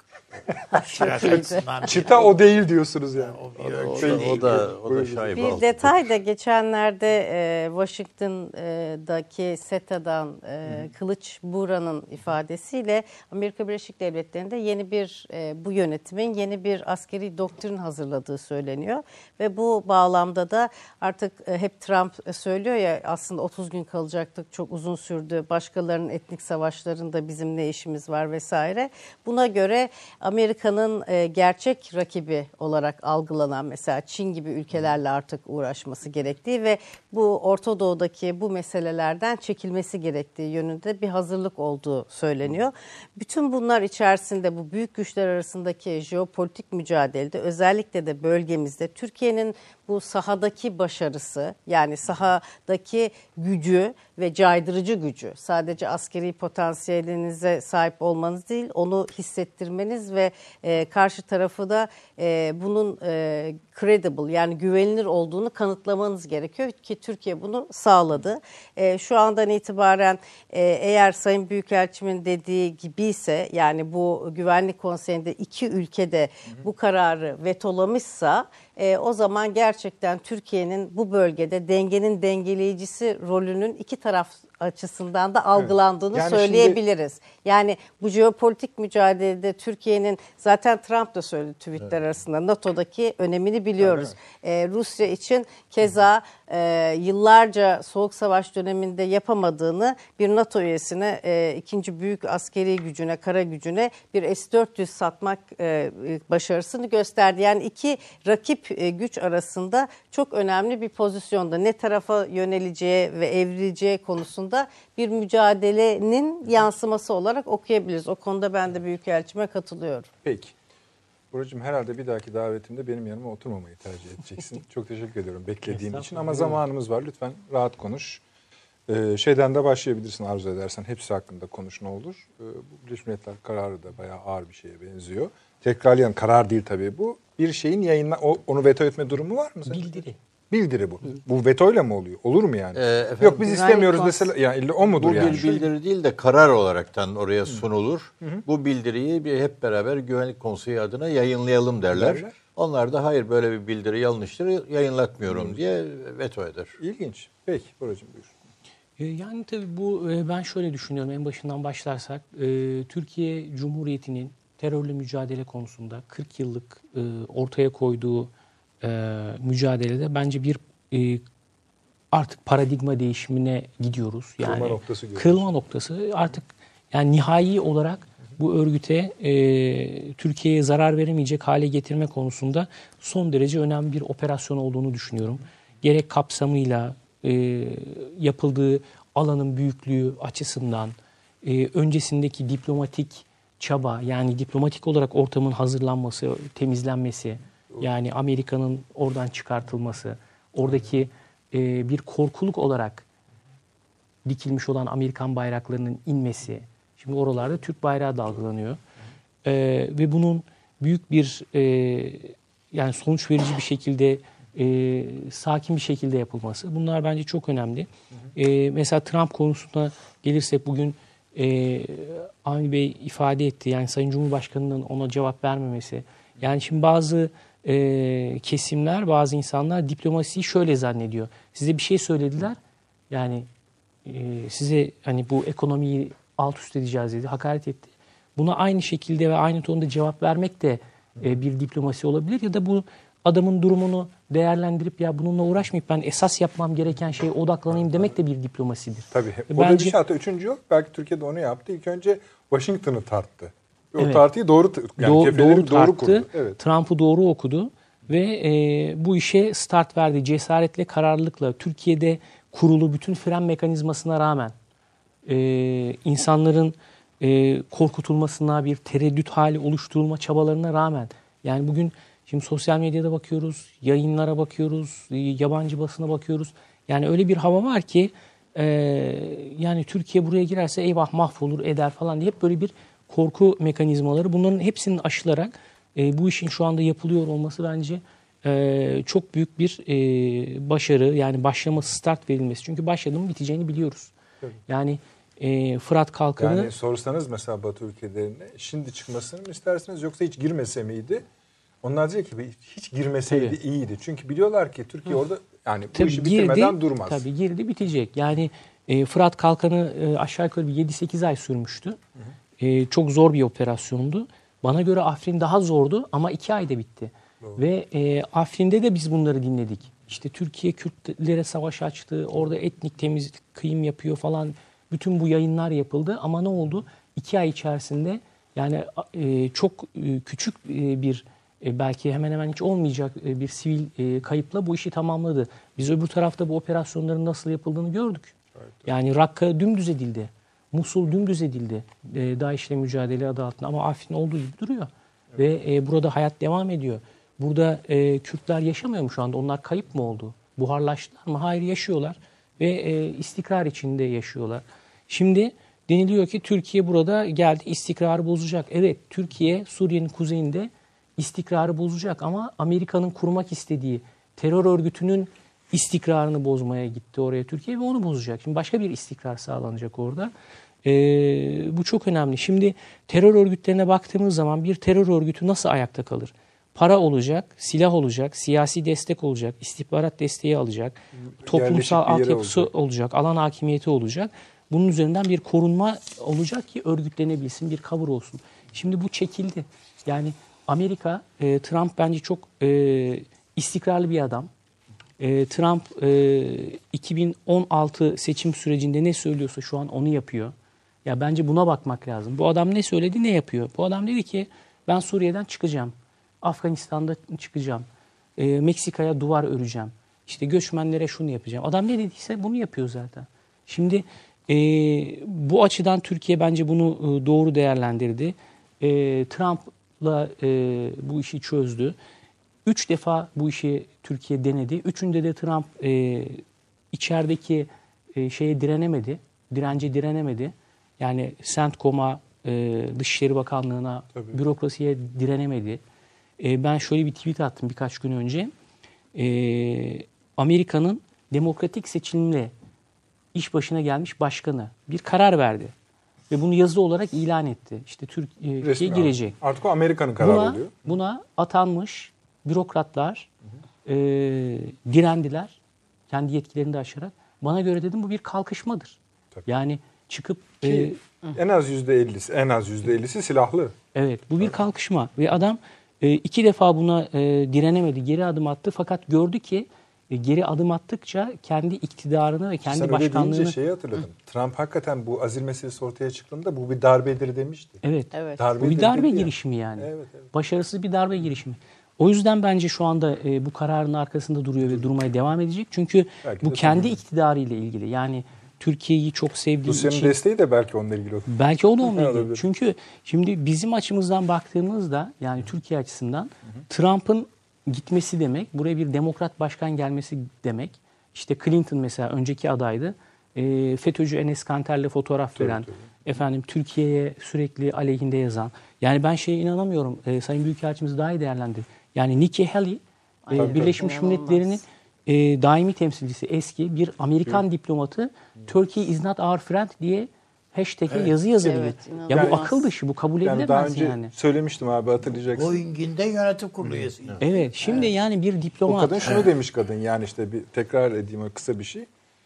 A: Çıta o değil diyorsunuz yani.
B: O bir
C: O,
B: değil.
C: o da, o da şaibe
D: Bir detay da geçenlerde e, Washington'daki SETA'dan e, Kılıç Buğra'nın ifadesiyle Amerika Birleşik Devletleri'nde yeni bir e, bu yönetimin yeni bir askeri doktrin hazırladığı söyleniyor ve bu bağlamda da artık e, hep Trump söylüyor ya aslında 30 gün kalacaktık çok uzun sürdü başkalarının etnik savaşlarında bizim ne işimiz var vesaire. Buna göre Amerika'nın e, gerçek rakibi olarak algılanan mesela Çin gibi ülkelerle artık uğraşması gerektiği ve bu Orta Doğu'daki bu meselelerden çekilmesi gerektiği yönünde bir hazırlık olduğu söyleniyor. Bütün bunlar içerisinde bu büyük güçler arasındaki jeopolitik mücadelede özellikle de bölgemizde Türkiye'nin bu sahadaki başarısı yani sahadaki gücü ve caydırıcı gücü sadece askeri potansiyelinize sahip olmanız değil onu hissettirmeniz ve e, karşı tarafı da e, bunun e, credible yani güvenilir olduğunu kanıtlamanız gerekiyor ki Türkiye bunu sağladı. E, şu andan itibaren e, eğer Sayın Büyükelçimin dediği gibi ise yani bu Güvenlik Konseyi'nde iki ülkede bu kararı vetolamışsa e, o zaman gerçekten Türkiye'nin bu bölgede dengenin dengeleyicisi rolünün iki taraf açısından da algılandığını
A: Yani
D: söyleyebiliriz. Yani bu jeopolitik mücadelede Türkiye'nin zaten Trump da söyledi tweetler arasında NATO'daki önemini biliyoruz. Ee, Rusya için keza e, yıllarca Soğuk Savaş döneminde yapamadığını bir NATO üyesine e, ikinci büyük askeri gücüne, kara gücüne bir S-400 satmak e, başarısını gösterdi. Yani iki rakip e, güç arasında çok önemli bir pozisyonda ne tarafa yöneleceği ve evrileceği konusunda bir mücadelenin yansıması olarak okuyabiliriz. O konuda ben de Büyükelçime katılıyorum.
A: Peki. Buracığım herhalde bir dahaki davetimde benim yanıma oturmamayı tercih edeceksin. Çok teşekkür ediyorum beklediğin için ama zamanımız var. Lütfen rahat konuş. Ee, şeyden de başlayabilirsin arzu edersen. Hepsi hakkında konuş ne olur. Ee, bu Birleşmiş Milletler kararı da bayağı ağır bir şeye benziyor. Tekrarlayan karar değil tabii bu. Bir şeyin yayınla o- onu veto etme durumu var mı? senin?
G: Bildiri.
A: Bildiri bu. Bu vetoyla mı oluyor? Olur mu yani?
C: Ee, efendim,
A: Yok biz istemiyoruz
D: kons-
A: mesela. Yani illa o mudur
C: Bu
A: yani?
C: bir bildiri değil de karar olaraktan oraya sunulur. Bu bildiriyi bir hep beraber Güvenlik Konseyi adına yayınlayalım derler.
A: Derler.
C: Onlar da hayır böyle bir bildiri yanlıştır yayınlatmıyorum diye veto eder.
A: İlginç. Peki Buracığım buyur.
G: E, Yani tabii bu e, ben şöyle düşünüyorum en başından başlarsak e, Türkiye Cumhuriyeti'nin terörle mücadele konusunda 40 yıllık e, ortaya koyduğu e, mücadelede bence bir e, artık paradigma değişimine gidiyoruz. Yani
A: Kırılma noktası görüyoruz.
G: Kırılma noktası artık yani nihai olarak bu örgüte e, Türkiye'ye zarar veremeyecek hale getirme konusunda son derece önemli bir operasyon olduğunu düşünüyorum. Gerek kapsamıyla e, yapıldığı alanın büyüklüğü açısından e, öncesindeki diplomatik çaba yani diplomatik olarak ortamın hazırlanması, temizlenmesi yani Amerika'nın oradan çıkartılması, oradaki e, bir korkuluk olarak dikilmiş olan Amerikan bayraklarının inmesi. Şimdi oralarda Türk bayrağı dalgalanıyor. Ee, ve bunun büyük bir e, yani sonuç verici bir şekilde e, sakin bir şekilde yapılması. Bunlar bence çok önemli. E, mesela Trump konusuna gelirsek bugün e, Avni Bey ifade etti. Yani Sayın Cumhurbaşkanı'nın ona cevap vermemesi. Yani şimdi bazı e, kesimler, bazı insanlar diplomasiyi şöyle zannediyor. Size bir şey söylediler. Yani e, size hani bu ekonomiyi alt üst edeceğiz dedi, hakaret etti. Buna aynı şekilde ve aynı tonda cevap vermek de e, bir diplomasi olabilir ya da bu adamın durumunu değerlendirip ya bununla uğraşmayıp ben esas yapmam gereken şeye odaklanayım demek de bir diplomasidir.
A: Tabii.
G: E,
A: O da bir
G: bence-
A: şey hatta üçüncü yok. Belki Türkiye'de onu yaptı. İlk önce Washington'ı tarttı. O
G: Evet.
A: tartıyı doğru yani
G: Do- doğru
A: doğru,
G: tarttı.
A: kurdu. Evet.
G: Trump'ı doğru okudu ve e, bu işe start verdi. Cesaretle, kararlılıkla Türkiye'de kurulu bütün fren mekanizmasına rağmen e, insanların e, korkutulmasına bir tereddüt hali oluşturulma çabalarına rağmen yani bugün şimdi sosyal medyada bakıyoruz, yayınlara bakıyoruz, e, yabancı basına bakıyoruz. Yani öyle bir hava var ki e, yani Türkiye buraya girerse eyvah mahvolur eder falan diye hep böyle bir korku mekanizmaları bunların hepsinin aşılarak e, bu işin şu anda yapılıyor olması bence e, çok büyük bir e, başarı yani başlaması start verilmesi. Çünkü başladı mı biteceğini biliyoruz. Yani e, Fırat Kalkanı
A: Yani sorsanız mesela Batı ülkelerine şimdi çıkmasını mı istersiniz yoksa hiç girmese miydi? Onlar diyor ki hiç girmeseydi
G: Tabii.
A: iyiydi. Çünkü biliyorlar ki Türkiye orada yani bu
G: Tabii
A: işi bitirmeden durmaz.
G: Tabii girdi bitecek. Yani e, Fırat Kalkanı e, aşağı yukarı bir 7-8 ay sürmüştü. E, çok zor bir operasyondu. Bana göre Afrin daha zordu ama 2 ayda bitti. Ve e, Afrin'de de biz bunları dinledik. İşte Türkiye Kürtlere savaş açtı, orada etnik temizlik, kıyım yapıyor falan. Bütün bu yayınlar yapıldı ama ne oldu? 2 ay içerisinde yani e, çok e, küçük e, bir e, belki hemen hemen hiç olmayacak e, bir sivil e, kayıpla bu işi tamamladı. Biz öbür tarafta bu operasyonların nasıl yapıldığını gördük. Yani Rakka dümdüz edildi. Musul dümdüz edildi. E, DAEŞ'le mücadele adı altında ama Afrin olduğu gibi duruyor. Ve e, burada hayat devam ediyor. Burada e, Kürtler yaşamıyor mu şu anda? Onlar kayıp mı oldu? Buharlaştılar mı? Hayır yaşıyorlar. Ve e, istikrar içinde yaşıyorlar. Şimdi deniliyor ki Türkiye burada geldi istikrarı bozacak. Evet Türkiye Suriye'nin kuzeyinde istikrarı bozacak ama Amerika'nın kurmak istediği terör örgütünün istikrarını bozmaya gitti oraya Türkiye ve onu bozacak. Şimdi başka bir istikrar sağlanacak orada. Ee, bu çok önemli. Şimdi terör örgütlerine baktığımız zaman bir terör örgütü nasıl ayakta kalır? Para olacak, silah olacak, siyasi destek olacak, istihbarat desteği alacak, toplumsal altyapısı
A: olacak.
G: olacak, alan hakimiyeti olacak. Bunun üzerinden bir korunma olacak ki örgütlenebilsin, bir cover olsun. Şimdi bu çekildi. Yani Amerika, e, Trump bence çok e, istikrarlı bir adam. E, Trump e, 2016 seçim sürecinde ne söylüyorsa şu an onu yapıyor. Ya bence buna bakmak lazım. Bu adam ne söyledi, ne yapıyor? Bu adam dedi ki ben Suriye'den çıkacağım. Afganistan'da çıkacağım. E, Meksika'ya duvar öreceğim. İşte göçmenlere şunu yapacağım. Adam ne dediyse bunu yapıyor zaten. Şimdi e, bu açıdan Türkiye bence bunu e, doğru değerlendirdi. E, Trump'la e, bu işi çözdü. Üç defa bu işi Türkiye denedi. Üçünde de Trump e, içerideki e, şeye direnemedi. Dirence direnemedi. Yani CENTCOM'a, e, Dışişleri Bakanlığı'na,
A: Tabii.
G: bürokrasiye direnemedi. E, ben şöyle bir tweet attım birkaç gün önce. E, Amerika'nın demokratik seçimle iş başına gelmiş başkanı bir karar verdi. Ve bunu yazılı olarak ilan etti. İşte Türkiye
A: Resmi
G: girecek.
A: Artık o Amerika'nın kararı
G: Buna,
A: oluyor.
G: buna atanmış bürokratlar e, direndiler. Kendi yetkilerini de aşarak. Bana göre dedim bu bir kalkışmadır.
A: Tabii.
G: Yani çıkıp e,
A: Ki en az yüzde ellisi, en az yüzde ellisi silahlı.
G: evet bu bir kalkışma. Ve adam e, iki defa buna e, direnemedi. Geri adım attı. Fakat gördü ki e, geri adım attıkça kendi iktidarını ve kendi
A: Sen
G: başkanlığını...
A: deyince şeyi hatırladım. Trump hakikaten bu azil meselesi ortaya çıktığında bu bir darbedir demişti.
G: Evet.
D: Evet.
G: Bu
A: Darbedir
G: bir darbe girişimi yani.
A: Evet, evet.
G: Başarısız bir darbe girişimi. O yüzden bence şu anda e, bu kararın arkasında duruyor ve durmaya devam edecek. Çünkü
A: Belki
G: bu kendi
A: tabii.
G: iktidarıyla ilgili. Yani Türkiye'yi çok sevdiği
A: Rusya'nın
G: için
A: desteği de belki onunla ilgili.
G: belki o da onunla ilgili.
A: Olabilir.
G: Çünkü şimdi bizim açımızdan baktığımızda yani Türkiye açısından Trump'ın gitmesi demek, buraya bir demokrat başkan gelmesi demek. İşte Clinton mesela önceki adaydı. E, FETÖ'cü Enes Kanter'le fotoğraf veren, efendim Türkiye'ye sürekli aleyhinde yazan. Yani ben şeye inanamıyorum. E, Sayın Büyükelçimiz daha iyi değerlendir. Yani Nikki Haley e, Birleşmiş
D: İnanılmaz.
G: Milletler'in e, daimi temsilcisi eski bir Amerikan diplomatı Turkey is not our friend diye hashtag'e yazı yazabilir.
D: Evet,
G: ya bu
D: inanılmaz.
G: akıl dışı, bu kabul
A: Yani daha
G: edilemez
A: önce
G: yani.
A: söylemiştim abi hatırlayacaksın.
B: Boeing'in de yönetim kurulu üyesiydi.
G: Evet, şimdi yani bir
A: O
G: diplomat
A: kadın şunu demiş kadın yani işte bir tekrar edeyim o kısa bir şey.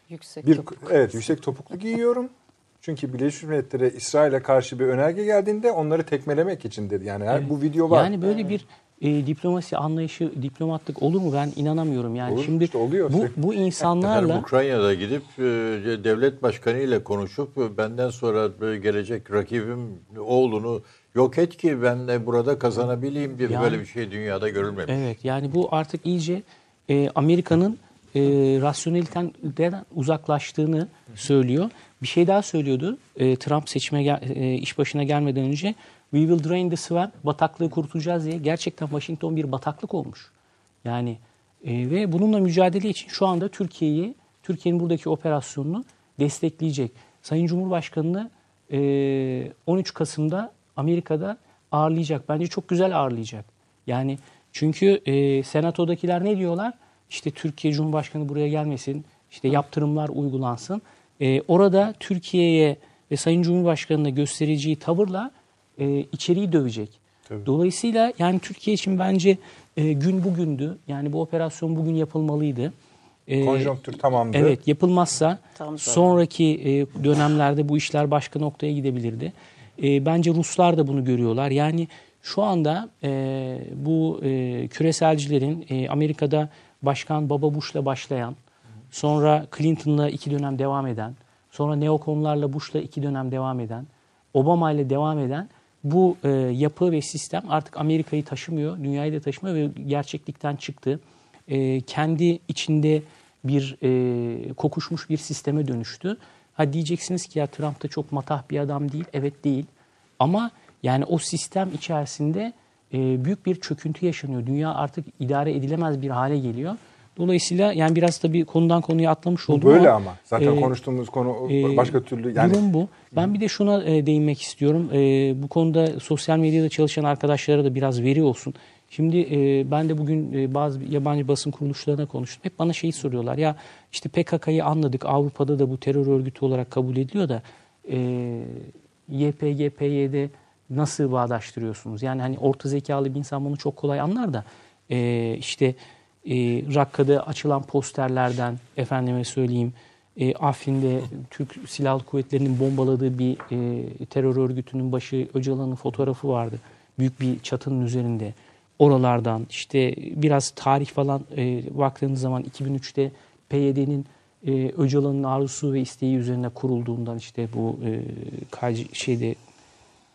D: Yüksek
A: Bir
D: topuk.
A: evet yüksek topuklu giyiyorum. Çünkü Birleşmiş Milletler'e İsrail'e karşı bir önerge geldiğinde onları tekmelemek için dedi. Yani her, bu video var.
G: Yani böyle bir e, diplomasi anlayışı, diplomatlık olur mu ben inanamıyorum. Yani
A: Olur,
G: şimdi
A: işte oluyor.
G: bu bu insanlarla
C: Efendim Ukrayna'da gidip e, devlet başkanı ile konuşup e, benden sonra e, gelecek rakibim oğlunu yok et ki ben de burada kazanabileyim diye
G: Yani-
C: böyle bir şey dünyada görülmemiş.
G: Evet yani bu artık iyice e, Amerika'nın e, rasyoneliteden uzaklaştığını söylüyor. Bir şey daha söylüyordu. E, Trump seçime gel- e, iş başına gelmeden önce we will drain the swamp bataklığı kurutacağız diye gerçekten Washington bir bataklık olmuş. Yani e, ve bununla mücadele için şu anda Türkiye'yi Türkiye'nin buradaki operasyonunu destekleyecek. Sayın Cumhurbaşkanı'nı e, 13 Kasım'da Amerika'da ağırlayacak. Bence çok güzel ağırlayacak. Yani çünkü e, senatodakiler ne diyorlar? İşte Türkiye Cumhurbaşkanı buraya gelmesin, işte yaptırımlar uygulansın. E, orada Türkiye'ye ve Sayın Cumhurbaşkanı'na göstereceği tavırla e, içeriği dövecek. Dolayısıyla yani Türkiye için bence e, gün bugündü. Yani bu operasyon bugün yapılmalıydı. E,
A: Konjonktür tamamdı.
G: Evet yapılmazsa
D: Tam
G: sonraki e, dönemlerde bu işler başka noktaya gidebilirdi. E, bence Ruslar da bunu görüyorlar. Yani şu anda e, bu e, küreselcilerin e, Amerika'da Başkan Baba Bush'la başlayan, sonra Clinton'la iki dönem devam eden, sonra neokonlarla Bush'la iki dönem devam eden, Obama ile devam eden bu e, yapı ve sistem artık Amerika'yı taşımıyor, dünyayı da taşımıyor ve gerçeklikten çıktı. E, kendi içinde bir e, kokuşmuş bir sisteme dönüştü. Ha diyeceksiniz ki ya Trump da çok matah bir adam değil. Evet değil. Ama yani o sistem içerisinde e, büyük bir çöküntü yaşanıyor. Dünya artık idare edilemez bir hale geliyor. Dolayısıyla yani biraz da bir konudan konuya atlamış
A: Bu
G: oldum
A: böyle
G: ama,
A: ama. Zaten
G: e,
A: konuştuğumuz konu
G: e,
A: başka türlü yani
G: Durum bu. Ben bir de şuna e, değinmek istiyorum. E, bu konuda sosyal medyada çalışan arkadaşlara da biraz veri olsun. Şimdi e, ben de bugün e, bazı yabancı basın kuruluşlarına konuştum. Hep bana şeyi soruyorlar. Ya işte PKK'yı anladık. Avrupa'da da bu terör örgütü olarak kabul ediliyor da e, YPG, PYD nasıl bağdaştırıyorsunuz? Yani hani orta zekalı bir insan bunu çok kolay anlar da e, işte e, Rakka'da açılan posterlerden efendime söyleyeyim e, Afrin'de Türk Silahlı Kuvvetleri'nin bombaladığı bir e, terör örgütünün başı Öcalan'ın fotoğrafı vardı. Büyük bir çatının üzerinde. Oralardan işte biraz tarih falan e, baktığınız zaman 2003'te PYD'nin e, Öcalan'ın arzusu ve isteği üzerine kurulduğundan işte bu e, şeyde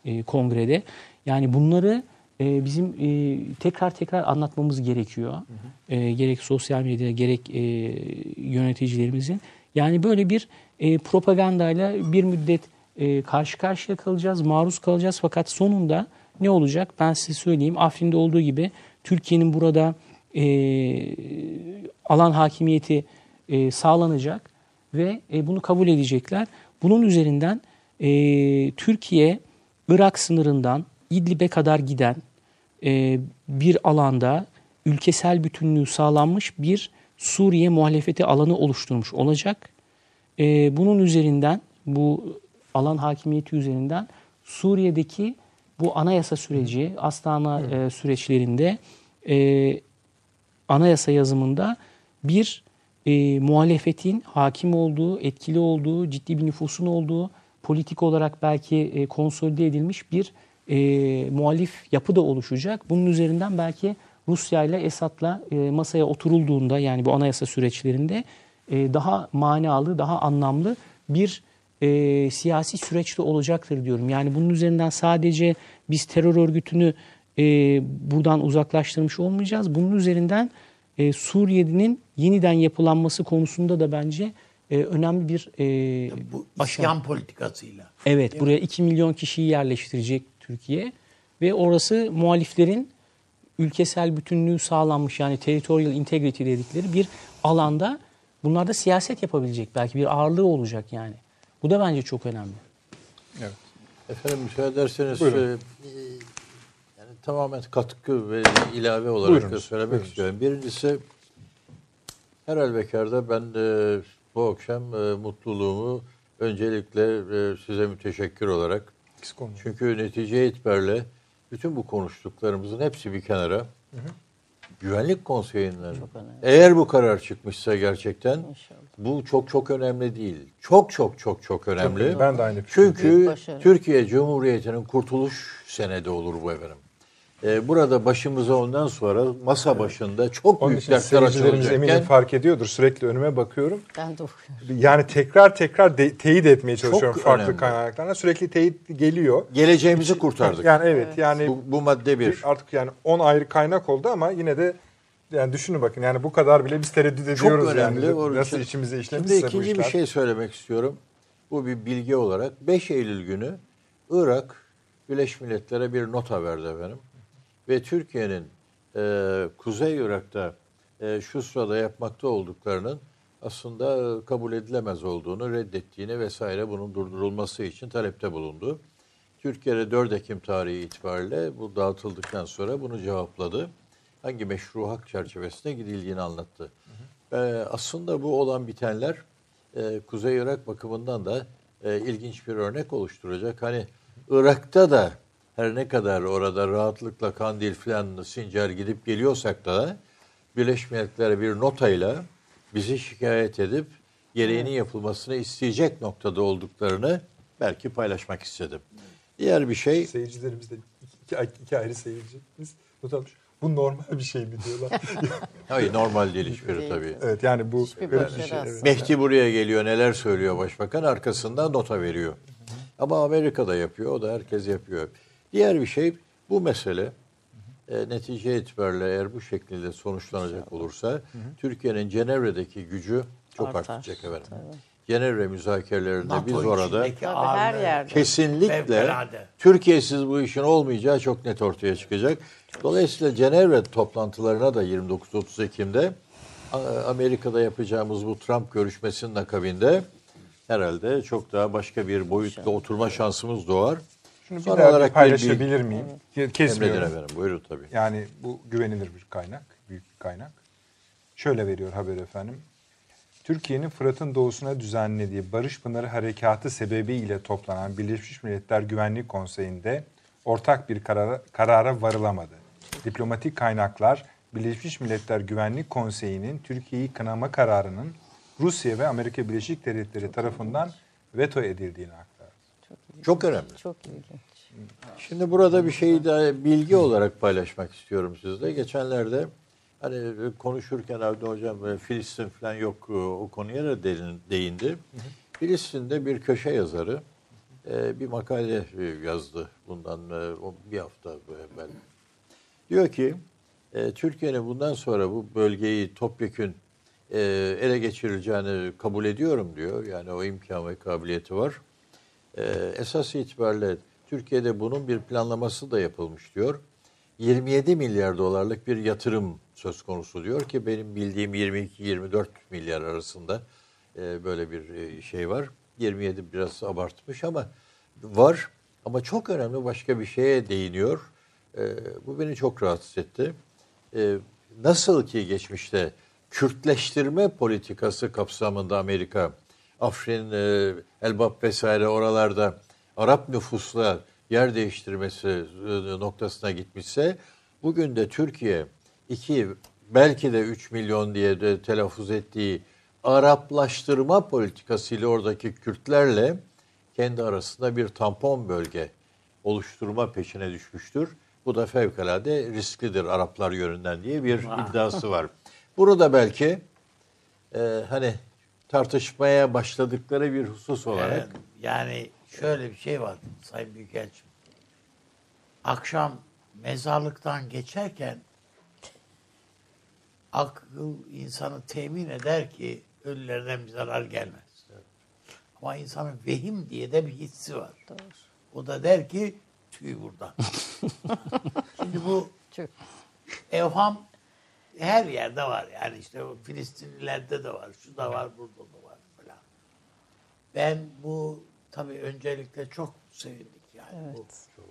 G: e, kongrede. Yani bunları e, bizim e, tekrar tekrar anlatmamız gerekiyor. E, gerek sosyal medyada gerek e, yöneticilerimizin. Yani böyle bir e, propagandayla bir müddet e, karşı karşıya kalacağız, maruz kalacağız. Fakat sonunda ne olacak? Ben size söyleyeyim. Afrin'de olduğu gibi Türkiye'nin burada e, alan hakimiyeti e, sağlanacak ve e, bunu kabul edecekler. Bunun üzerinden e, Türkiye Irak sınırından İdlib'e kadar giden e, bir alanda ülkesel bütünlüğü sağlanmış bir Suriye muhalefeti alanı oluşturmuş olacak. E, bunun üzerinden bu alan hakimiyeti üzerinden Suriye'deki bu anayasa süreci, Astana e, süreçlerinde e, anayasa yazımında bir e, muhalefetin hakim olduğu, etkili olduğu, ciddi bir nüfusun olduğu, politik olarak belki e, konsolide edilmiş bir e, muhalif yapı da oluşacak. Bunun üzerinden belki Rusya ile Esad'la e, masaya oturulduğunda yani bu anayasa süreçlerinde e, daha manalı, daha anlamlı bir e, siyasi süreç de olacaktır diyorum. Yani bunun üzerinden sadece biz terör örgütünü e, buradan uzaklaştırmış olmayacağız. Bunun üzerinden e, Suriye'nin yeniden yapılanması konusunda da bence e, önemli bir e,
B: Bu
G: başarı.
B: isyan politikasıyla.
G: Evet, buraya 2 milyon kişiyi yerleştirecek Türkiye ve orası muhaliflerin ülkesel bütünlüğü sağlanmış yani territorial integrity dedikleri bir alanda bunlar da siyaset yapabilecek belki bir ağırlığı olacak yani. Bu da bence çok önemli.
A: evet.
C: Efendim müsaade ederseniz
A: Buyurun.
C: e, yani tamamen katkı ve ilave olarak
A: Buyurunuz,
C: da söylemek
A: buyurunuz.
C: istiyorum. Birincisi her halükarda ben de bu akşam e, mutluluğumu öncelikle e, size müteşekkir olarak
A: Eksik
C: çünkü netice itibariyle bütün bu konuştuklarımızın hepsi bir kenara. Güvenlik Konseyi'nden eğer bu karar çıkmışsa gerçekten bu çok çok önemli değil. Çok çok çok çok önemli.
A: Ben de aynı.
C: Çünkü. Türkiye Cumhuriyeti'nin kurtuluş senedi olur bu efendim. E, burada başımıza ondan sonra masa başında çok
A: Onun
C: büyük dertler
A: seyircilerimiz eminim
C: açılacakken
A: fark ediyordur. Sürekli önüme bakıyorum.
D: Ben de okuyorum.
A: Yani tekrar tekrar de, teyit etmeye çalışıyorum
C: Çok
A: farklı
C: önemli.
A: kaynaklardan. Sürekli teyit geliyor.
C: geleceğimizi kurtardık.
A: Yani evet, yani
C: bu, bu madde bir.
A: artık yani 10 ayrı kaynak oldu ama yine de yani düşünün bakın yani bu kadar bile biz tereddüt
C: Çok
A: ediyoruz
C: önemli.
A: yani. Nasıl
C: için-
A: içimize
C: Şimdi
A: işlemişse bu
C: ikinci
A: işler.
C: bir şey söylemek istiyorum. Bu bir bilgi olarak 5 Eylül günü Irak Birleşmiş Milletler'e bir nota verdi efendim. Ve Türkiye'nin e, Kuzey Irak'ta e, şu sırada yapmakta olduklarının aslında e, kabul edilemez olduğunu reddettiğini vesaire bunun durdurulması için talepte bulundu. Türkiye'de 4 Ekim tarihi itibariyle bu dağıtıldıktan sonra bunu cevapladı. Hangi meşru hak çerçevesinde gidildiğini anlattı. Ee, aslında bu olan bitenler e, Kuzey Irak bakımından da e, ilginç bir örnek oluşturacak. Hani Irak'ta da her ne kadar orada rahatlıkla Kandil falan Sincar gidip geliyorsak da Birleşmiş Milletler'e bir notayla bizi şikayet edip gereğinin yapılmasını isteyecek noktada olduklarını belki paylaşmak istedim. Diğer bir şey
A: Seyircilerimiz de iki, iki ayrı seyircimiz not almış. Bu normal bir şey mi diyorlar.
C: hayır normal değil hiçbiri tabii.
A: evet yani bu bir şey.
D: aslında.
A: Evet.
C: Mehdi buraya geliyor neler söylüyor başbakan arkasından nota veriyor. Ama Amerika'da yapıyor o da herkes yapıyor. Diğer bir şey bu mesele e, netice itibariyle eğer bu şekilde sonuçlanacak olursa Türkiye'nin Cenevre'deki gücü çok
D: Artar.
C: artacak efendim. Cenevre müzakerelerinde
B: NATO
C: biz orada
B: içindeki
D: Tabii, her yerde.
C: kesinlikle
B: Fevkalade.
C: Türkiye'siz bu işin olmayacağı çok net ortaya çıkacak. Dolayısıyla Cenevre toplantılarına da 29-30 Ekim'de A- Amerika'da yapacağımız bu Trump görüşmesinin akabinde herhalde çok daha başka bir boyutla oturma şansımız doğar.
A: Şunu bir
C: Son
A: bir
C: olarak bir
A: paylaşabilir miyim? Ke-
C: Emredin
A: Kesmiyorum.
C: efendim buyurun tabii.
A: Yani bu güvenilir bir kaynak, büyük bir kaynak. Şöyle veriyor haber efendim. Türkiye'nin Fırat'ın doğusuna düzenlediği Barış Pınarı Harekatı sebebiyle toplanan Birleşmiş Milletler Güvenlik Konseyi'nde ortak bir karara, karara varılamadı. Diplomatik kaynaklar Birleşmiş Milletler Güvenlik Konseyi'nin Türkiye'yi kınama kararının Rusya ve Amerika Birleşik Devletleri tarafından veto edildiğini aktardı.
C: Çok önemli.
D: Çok ilginç.
C: Şimdi burada bir şeyi de bilgi olarak paylaşmak istiyorum sizle. Geçenlerde hani konuşurken Avni Hocam e, Filistin falan yok e, o konuya da değin- değindi. Filistin'de bir köşe yazarı e, bir makale yazdı bundan bir hafta evvel. Diyor ki Türkiye'nin bundan sonra bu bölgeyi topyekün ele geçirileceğini kabul ediyorum diyor. Yani o imkan ve kabiliyeti var. Ee, esas itibariyle Türkiye'de bunun bir planlaması da yapılmış diyor. 27 milyar dolarlık bir yatırım söz konusu diyor ki benim bildiğim 22-24 milyar arasında e, böyle bir e, şey var. 27 biraz abartmış ama var. Ama çok önemli başka bir şeye değiniyor. E, bu beni çok rahatsız etti. E, nasıl ki geçmişte Kürtleştirme politikası kapsamında Amerika, Afrin, e, Elbap vesaire oralarda Arap nüfusla yer değiştirmesi e, noktasına gitmişse bugün de Türkiye iki belki de 3 milyon diye de telaffuz ettiği Araplaştırma politikasıyla oradaki Kürtlerle kendi arasında bir tampon bölge oluşturma peşine düşmüştür. Bu da fevkalade risklidir Araplar yönünden diye bir iddiası var. Bunu da belki e, hani tartışmaya başladıkları bir husus olarak
B: Evet, yani şöyle bir şey var Sayın Büyükelçim. Akşam mezarlıktan geçerken akıl insanı temin eder ki ölülerden bir zarar gelmez. Ama insanın vehim diye de bir hissi var. O da der ki tüy buradan. Şimdi bu
D: Çok.
B: evham her yerde var. Yani işte Filistinlilerde de var. Şu da var, burada da var falan. Ben bu tabii öncelikle çok sevindik yani bu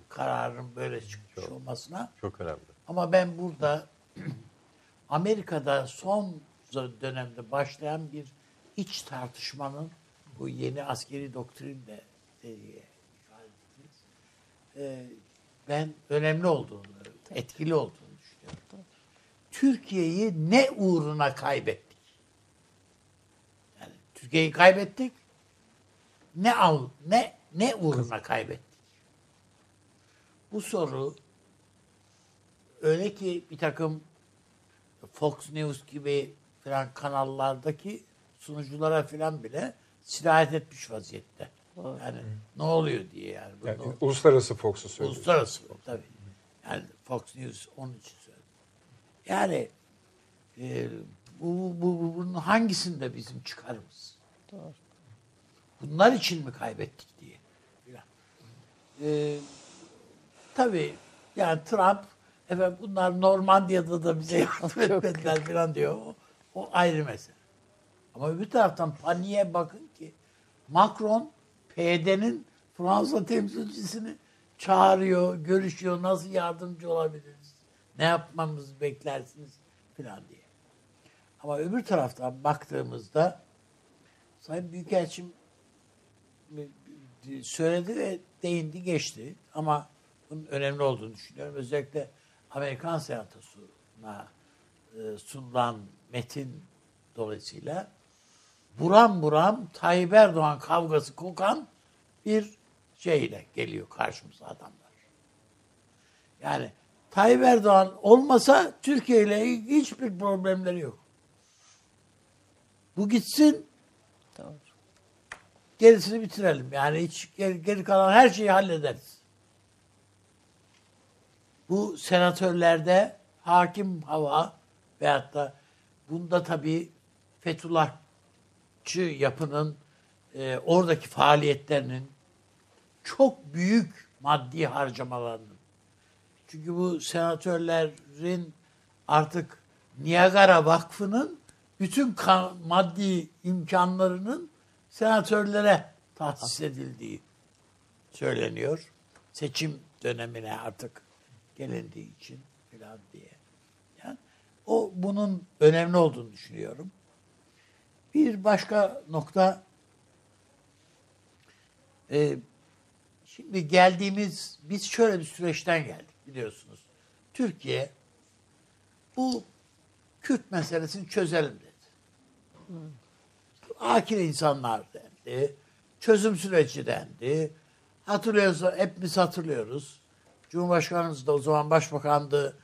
B: kararın böyle çıkmış olmasına.
C: çok önemli.
B: Ama ben burada Amerika'da son dönemde başlayan bir iç tartışmanın bu yeni askeri doktrinle. E, ben önemli olduğunu, etkili olduğunu düşünüyorum. Türkiye'yi ne uğruna kaybettik? Yani Türkiye'yi kaybettik. Ne al ne ne uğruna kaybettik? Bu soru öyle ki bir takım Fox News gibi filan kanallardaki sunuculara filan bile sirayet etmiş vaziyette. Yani ne oluyor diye yani. Bu
A: Yani uluslararası Fox'u söylüyorsun.
B: Uluslararası tabii. Yani Fox News onun için. Yani e, bu, bu, bu- bunun hangisinde bizim çıkarımız? Bunlar için mi kaybettik diye. E, tabii yani Trump efendim bunlar Normandiya'da da bize yardım etmediler falan diyor. O, o ayrı mesele. Ama öbür taraftan paniğe bakın ki Macron PYD'nin Fransa temsilcisini çağırıyor, görüşüyor, nasıl yardımcı olabiliriz, ne yapmamızı beklersiniz falan diye. Ama öbür taraftan baktığımızda Sayın Büyükelçim söyledi ve değindi geçti ama bunun önemli olduğunu düşünüyorum. Özellikle Amerikan Senatosu'na e, sunulan metin dolayısıyla buram buram Tayyip Erdoğan kavgası kokan bir şeyle geliyor karşımıza adamlar. Yani Tayyip Erdoğan olmasa Türkiye ile hiçbir problemleri yok. Bu gitsin
D: Doğru.
B: gerisini bitirelim. Yani hiç geri, geri kalan her şeyi hallederiz. Bu senatörlerde hakim hava veyahut da bunda tabii Fethullahçı yapının e, oradaki faaliyetlerinin çok büyük maddi harcamalarının çünkü bu senatörlerin artık Niagara Vakfı'nın bütün maddi imkanlarının senatörlere tahsis edildiği söyleniyor. Seçim dönemine artık gelindiği için filan diye. Yani o bunun önemli olduğunu düşünüyorum. Bir başka nokta e, şimdi geldiğimiz biz şöyle bir süreçten geldik biliyorsunuz. Türkiye bu Kürt meselesini çözelim dedi. Akil insanlar dendi. Çözüm süreci dendi. Hatırlıyoruz, hepimiz hatırlıyoruz. Cumhurbaşkanımız da o zaman başbakandı.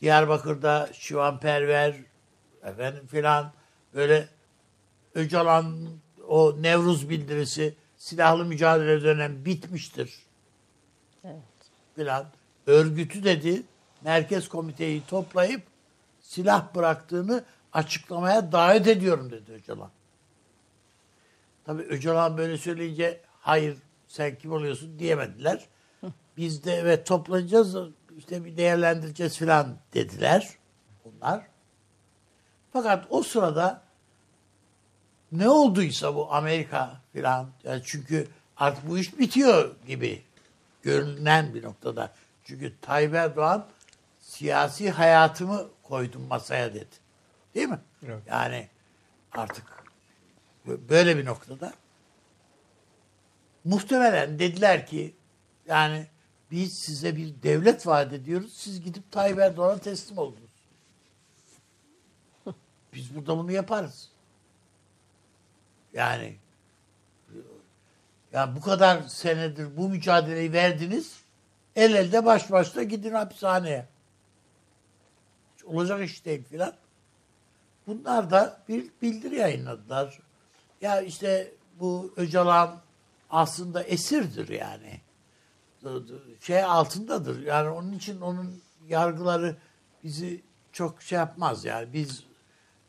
B: Diyarbakır'da Şivan Perver efendim filan böyle Öcalan o Nevruz bildirisi silahlı mücadele dönem bitmiştir.
D: Evet.
B: Filan. Örgütü dedi merkez komiteyi toplayıp silah bıraktığını açıklamaya davet ediyorum dedi Öcalan. Tabii Öcalan böyle söyleyince hayır sen kim oluyorsun diyemediler. Biz de evet toplanacağız işte bir değerlendireceğiz filan dediler bunlar. Fakat o sırada ne olduysa bu Amerika filan yani çünkü artık bu iş bitiyor gibi görünen bir noktada. Çünkü Tayyip Erdoğan siyasi hayatımı koydum masaya dedi. Değil mi?
A: Evet.
B: Yani artık böyle bir noktada muhtemelen dediler ki yani biz size bir devlet vaat ediyoruz. Siz gidip Tayyip Erdoğan'a teslim oldunuz. Biz burada bunu yaparız. Yani ya bu kadar senedir bu mücadeleyi verdiniz. El elde baş başta gidin hapishaneye. Hiç olacak iş değil filan. Bunlar da bir bildiri yayınladılar. Ya işte bu Öcalan aslında esirdir yani. Şey altındadır. Yani onun için onun yargıları bizi çok şey yapmaz yani. Biz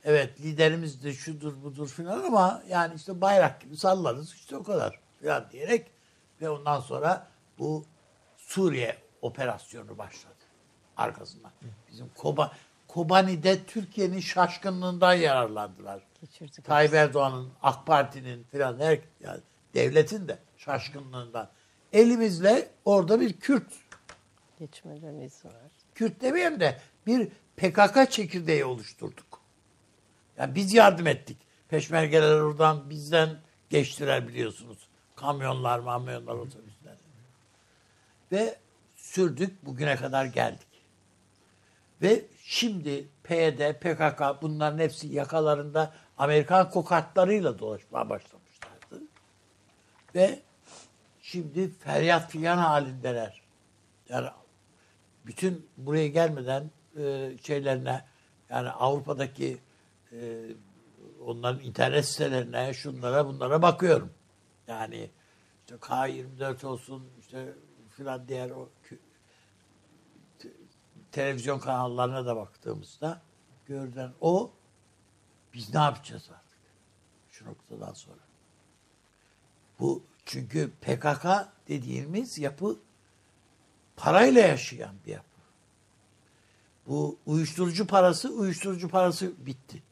B: evet liderimizdir, şudur budur filan ama yani işte bayrak gibi sallarız işte o kadar filan diyerek ve ondan sonra bu Suriye operasyonu başladı arkasından. Bizim Koba, Kobani'de Türkiye'nin şaşkınlığından yararlandılar.
D: Geçirdik.
B: Tayyip Erdoğan'ın, AK Parti'nin filan her yani devletin de şaşkınlığından. Elimizle orada bir Kürt,
D: Geçmeleriniz var.
B: Kürt demeyeyim de bir PKK çekirdeği oluşturduk. Yani biz yardım ettik. Peşmergeler oradan bizden geçtiler biliyorsunuz. Kamyonlar, mamyonlar, otobüsler. Ve sürdük, bugüne kadar geldik. Ve şimdi PYD, PKK bunların hepsi yakalarında Amerikan kokatlarıyla dolaşmaya başlamışlardı. Ve şimdi feryat figan halindeler. Yani bütün buraya gelmeden e, şeylerine yani Avrupa'daki e, onların internet sitelerine şunlara bunlara bakıyorum. Yani işte K24 olsun işte filan diğer o televizyon kanallarına da baktığımızda görülen o biz ne yapacağız artık şu noktadan sonra? Bu çünkü PKK dediğimiz yapı parayla yaşayan bir yapı. Bu uyuşturucu parası, uyuşturucu parası bitti.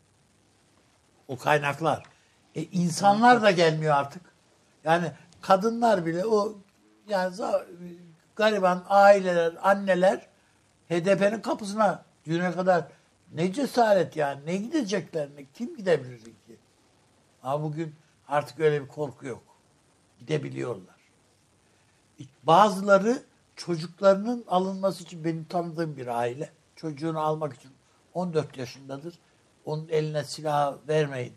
B: O kaynaklar. E insanlar da gelmiyor artık. Yani kadınlar bile o yani gariban aileler, anneler HDP'nin kapısına düğüne kadar ne cesaret yani ne gidecekler ne kim gidebilir ki? Ama bugün artık öyle bir korku yok. Gidebiliyorlar. Bazıları çocuklarının alınması için benim tanıdığım bir aile çocuğunu almak için 14 yaşındadır. Onun eline silah vermeyin.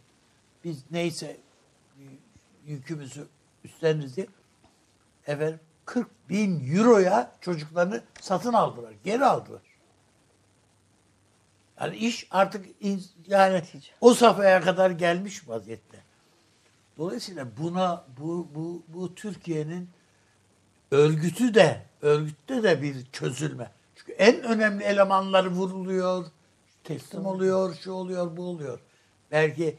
B: Biz neyse yükümüzü üstleniriz diye efendim 40 bin euroya çocuklarını satın aldılar. Geri aldılar. Yani iş artık yani o safhaya kadar gelmiş vaziyette. Dolayısıyla buna bu bu bu Türkiye'nin örgütü de örgütte de bir çözülme. Çünkü en önemli elemanları vuruluyor, teslim oluyor, şu oluyor, bu oluyor. Belki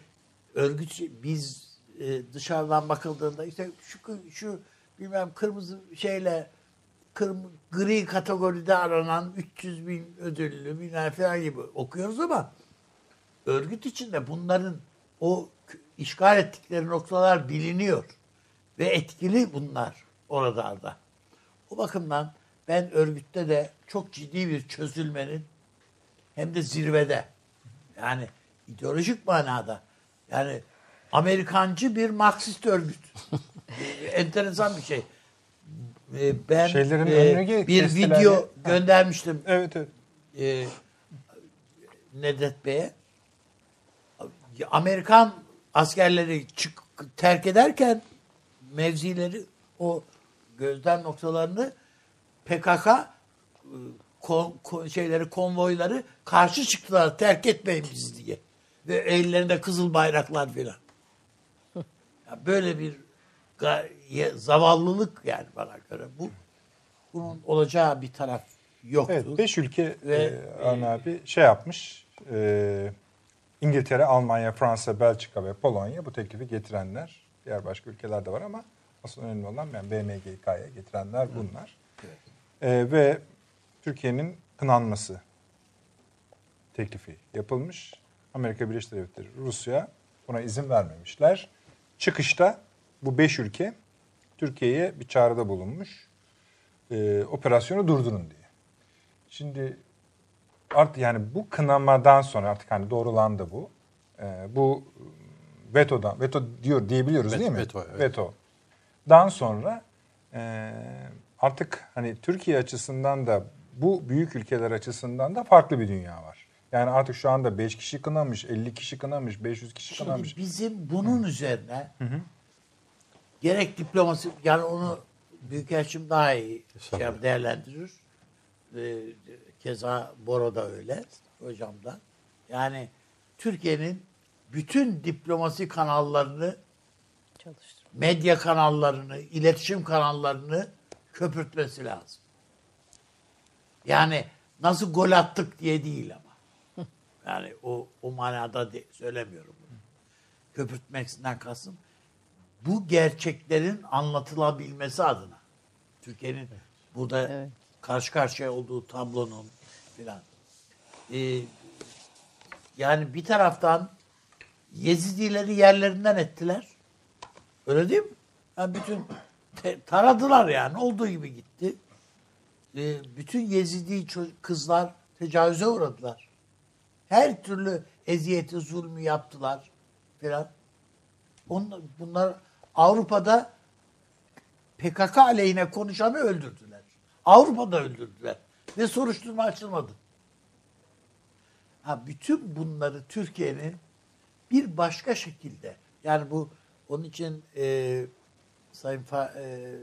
B: örgüt biz e, dışarıdan bakıldığında işte şu şu bilmem kırmızı şeyle kırm, gri kategoride aranan 300 bin ödüllü bilmem falan gibi okuyoruz ama örgüt içinde bunların o işgal ettikleri noktalar biliniyor. Ve etkili bunlar oralarda. O bakımdan ben örgütte de çok ciddi bir çözülmenin hem de zirvede yani ideolojik manada yani Amerikancı bir Marksist örgüt. Enteresan bir şey. Ee, Ben
A: Şeylerin
B: e, bir
A: kestiler
B: video
A: ya.
B: göndermiştim
A: Evet evet.
B: e, Nedret Bey'e Amerikan askerleri çık, terk ederken mevzileri o gözlem noktalarını PKK e, kon, kon- şeyleri konvoyları karşı çıktılar terk etmeyin bizi diye. Ve ellerinde kızıl bayraklar filan. Ya böyle bir zavallılık yani bana göre bu. Bunun olacağı bir taraf yoktur.
A: Evet, beş ülke
B: Ve,
A: e, Avni abi şey yapmış. e, İngiltere, Almanya, Fransa, Belçika ve Polonya bu teklifi getirenler. Diğer başka ülkeler de var ama asıl önemli olan yani BMGK'ya getirenler bunlar. E, ve Türkiye'nin kınanması teklifi yapılmış. Amerika Birleşik Devletleri, Rusya buna izin vermemişler. Çıkışta bu beş ülke Türkiye'ye bir çağrıda bulunmuş. E, operasyonu durdurun diye. Şimdi artık yani bu kınamadan sonra artık hani doğrulandı bu. Ee, bu vetodan, veto diyor diyebiliyoruz
C: Veto-
A: değil mi?
C: veto, evet.
A: Vetodan sonra e, artık hani Türkiye açısından da bu büyük ülkeler açısından da farklı bir dünya var. Yani artık şu anda 5 kişi kınamış, 50 kişi kınamış, 500 kişi
B: Şimdi
A: kınamış.
B: bizim bunun üzerine gerek diplomasi yani onu Büyükelçim daha iyi şey değerlendirir. Ee, keza Boro da öyle hocam da. Yani Türkiye'nin bütün diplomasi kanallarını
D: Çalıştır.
B: medya kanallarını, iletişim kanallarını köpürtmesi lazım. Yani nasıl gol attık diye değil ama. Yani o o manada de, söylemiyorum bunu. Köpürtmesinden kastım bu gerçeklerin anlatılabilmesi adına. Türkiye'nin burada
D: Evet.
B: karşı karşıya olduğu tablonun filan. Ee, yani bir taraftan Yezidileri yerlerinden ettiler. Öyle değil mi? Yani bütün te- taradılar yani. Olduğu gibi gitti. Ee, bütün Yezidi kızlar tecavüze uğradılar. Her türlü eziyeti, zulmü yaptılar filan. Bunlar Avrupa'da PKK aleyhine konuşanı öldürdüler. Avrupa'da öldürdüler. Ve soruşturma açılmadı. Ha, bütün bunları Türkiye'nin bir başka şekilde yani bu onun için e, Sayın Fa, e,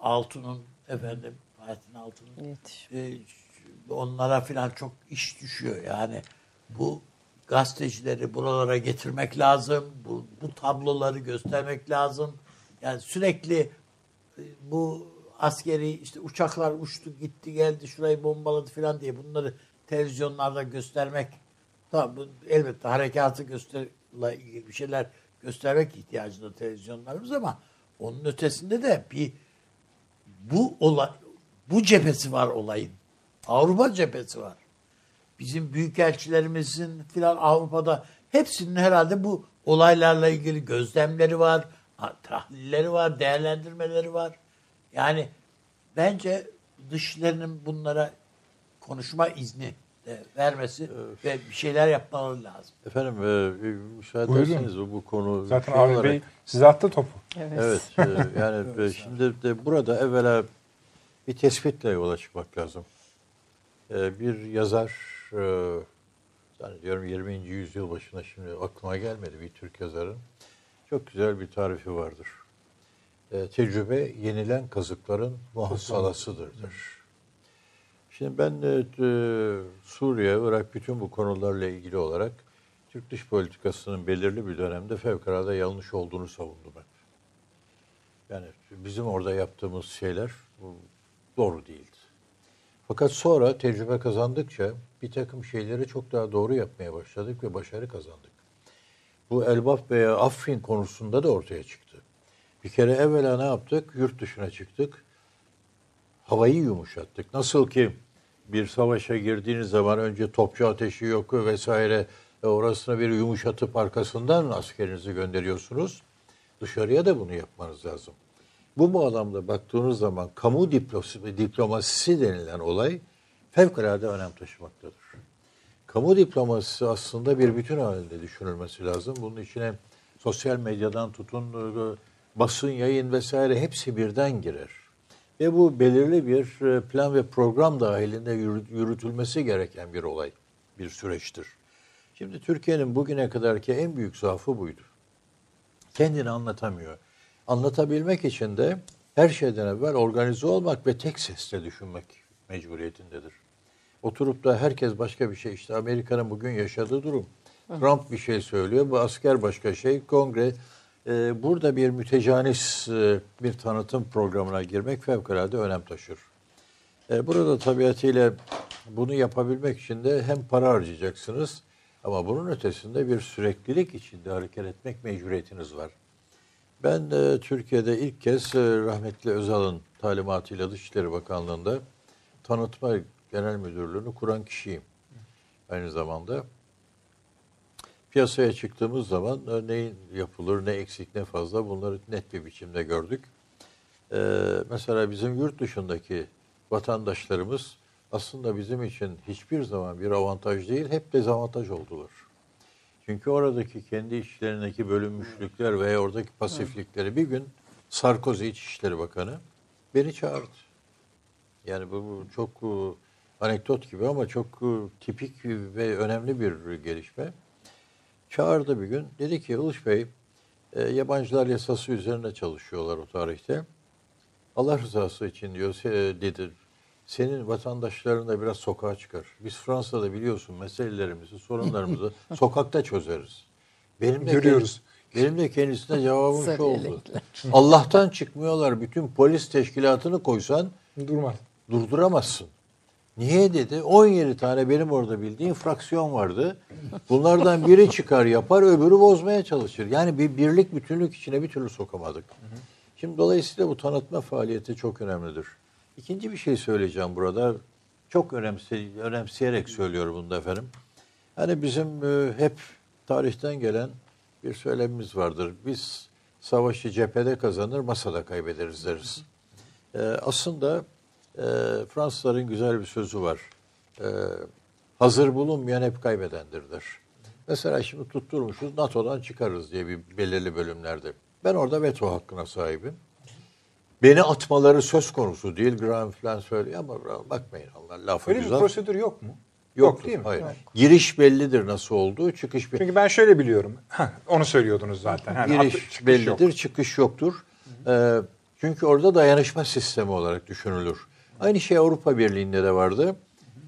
B: Altun'un efendim Hayrettin Altun'un e, onlara filan çok iş düşüyor. Yani bu gazetecileri buralara getirmek lazım. Bu, bu tabloları göstermek lazım. Yani sürekli e, bu askeri işte uçaklar uçtu gitti geldi şurayı bombaladı filan diye bunları televizyonlarda göstermek tabi bu elbette harekatı gösterle ilgili bir şeyler göstermek ihtiyacında televizyonlarımız ama onun ötesinde de bir bu olay bu cephesi var olayın. Avrupa cephesi var. Bizim büyükelçilerimizin filan Avrupa'da hepsinin herhalde bu olaylarla ilgili gözlemleri var, tahlilleri var, değerlendirmeleri var. Yani bence dışlarının bunlara konuşma izni de vermesi ve bir şeyler yapmaları lazım.
C: Efendim e, müsaade ederseniz bu, bu konu
A: Zaten
C: şey
A: Avni
C: olarak-
A: Bey size attı topu.
C: Evet. e, yani e, şimdi de burada evvela bir tespitle yola çıkmak lazım. E, bir yazar e, zannediyorum 20. yüzyıl başına şimdi aklıma gelmedi bir Türk yazarın. Çok güzel bir tarifi vardır. E, tecrübe yenilen kazıkların muhassalasıdır. der. Şimdi ben de e, Suriye, Irak bütün bu konularla ilgili olarak Türk dış politikasının belirli bir dönemde fevkalade yanlış olduğunu savundum hep. Yani bizim orada yaptığımız şeyler doğru değildi. Fakat sonra tecrübe kazandıkça bir takım şeyleri çok daha doğru yapmaya başladık ve başarı kazandık. Bu Elbap veya Afrin konusunda da ortaya çıktı. Bir kere evvela ne yaptık? Yurt dışına çıktık. Havayı yumuşattık. Nasıl ki bir savaşa girdiğiniz zaman önce topçu ateşi yok vesaire e, orasına bir yumuşatıp arkasından askerinizi gönderiyorsunuz. Dışarıya da bunu yapmanız lazım. Bu bağlamda baktığınız zaman kamu diploması, diplomasisi denilen olay fevkalade önem taşımaktadır. Kamu diplomasisi aslında bir bütün halinde düşünülmesi lazım. Bunun içine sosyal medyadan tutun, basın, yayın vesaire hepsi birden girer. Ve bu belirli bir e, plan ve program dahilinde yürü- yürütülmesi gereken bir olay, bir süreçtir. Şimdi Türkiye'nin bugüne kadarki en büyük zaafı buydu kendini anlatamıyor. Anlatabilmek için de her şeyden evvel organize olmak ve tek sesle düşünmek mecburiyetindedir. Oturup da herkes başka bir şey işte Amerika'nın bugün yaşadığı durum. Trump bir şey söylüyor, bu asker başka şey, kongre. Ee, burada bir mütecanis e, bir tanıtım programına girmek fevkalade önem taşır. Ee, burada tabiatıyla bunu yapabilmek için de hem para harcayacaksınız ama bunun ötesinde bir süreklilik içinde hareket etmek mecburiyetiniz var. Ben e, Türkiye'de ilk kez e, rahmetli Özal'ın talimatıyla Dışişleri Bakanlığı'nda tanıtma genel müdürlüğünü kuran kişiyim. Aynı zamanda piyasaya çıktığımız zaman e, ne yapılır, ne eksik, ne fazla bunları net bir biçimde gördük. Ee, mesela bizim yurt dışındaki vatandaşlarımız aslında bizim için hiçbir zaman bir avantaj değil, hep dezavantaj oldular. Çünkü oradaki kendi işlerindeki bölünmüşlükler veya oradaki pasiflikleri bir gün Sarkozy İçişleri Bakanı beni çağırdı. Yani bu, bu çok e, anekdot gibi ama çok e, tipik ve önemli bir gelişme. Çağırdı bir gün. Dedi ki Uluş Bey, e, yabancılar yasası üzerine çalışıyorlar o tarihte. Allah rızası için diyor dedi. Senin vatandaşların da biraz sokağa çıkar. Biz Fransa'da biliyorsun meselelerimizi, sorunlarımızı sokakta çözeriz. Benim de
A: Görüyoruz.
C: Benim de kendisine cevabım şu oldu. Allah'tan çıkmıyorlar. Bütün polis teşkilatını koysan
A: Durmaz.
C: durduramazsın. Niye dedi? 17 tane benim orada bildiğim fraksiyon vardı. Bunlardan biri çıkar yapar, öbürü bozmaya çalışır. Yani bir birlik bütünlük içine bir türlü sokamadık. Şimdi dolayısıyla bu tanıtma faaliyeti çok önemlidir. İkinci bir şey söyleyeceğim burada. Çok önemse, önemseyerek söylüyorum bunu da efendim. Hani bizim e, hep tarihten gelen bir söylemimiz vardır. Biz savaşı cephede kazanır, masada kaybederiz deriz. E, aslında e, Fransızların güzel bir sözü var. E, hazır bulunmayan hep kaybedendir der. Mesela şimdi tutturmuşuz NATO'dan çıkarız diye bir belirli bölümlerde. Ben orada veto hakkına sahibim. Beni atmaları söz konusu değil. Graham falan söylüyor ama bakmayın Allah lafı
A: Öyle bir
C: güzel.
A: prosedür yok mu?
C: Yok
A: değil mi?
C: Hayır. Giriş bellidir nasıl olduğu, çıkış bir
A: Çünkü ben şöyle biliyorum. Heh, onu söylüyordunuz zaten. Yani
C: giriş
A: atı- çıkış
C: bellidir,
A: yok.
C: çıkış yoktur. Ee, çünkü orada dayanışma sistemi olarak düşünülür. Aynı şey Avrupa Birliği'nde de vardı.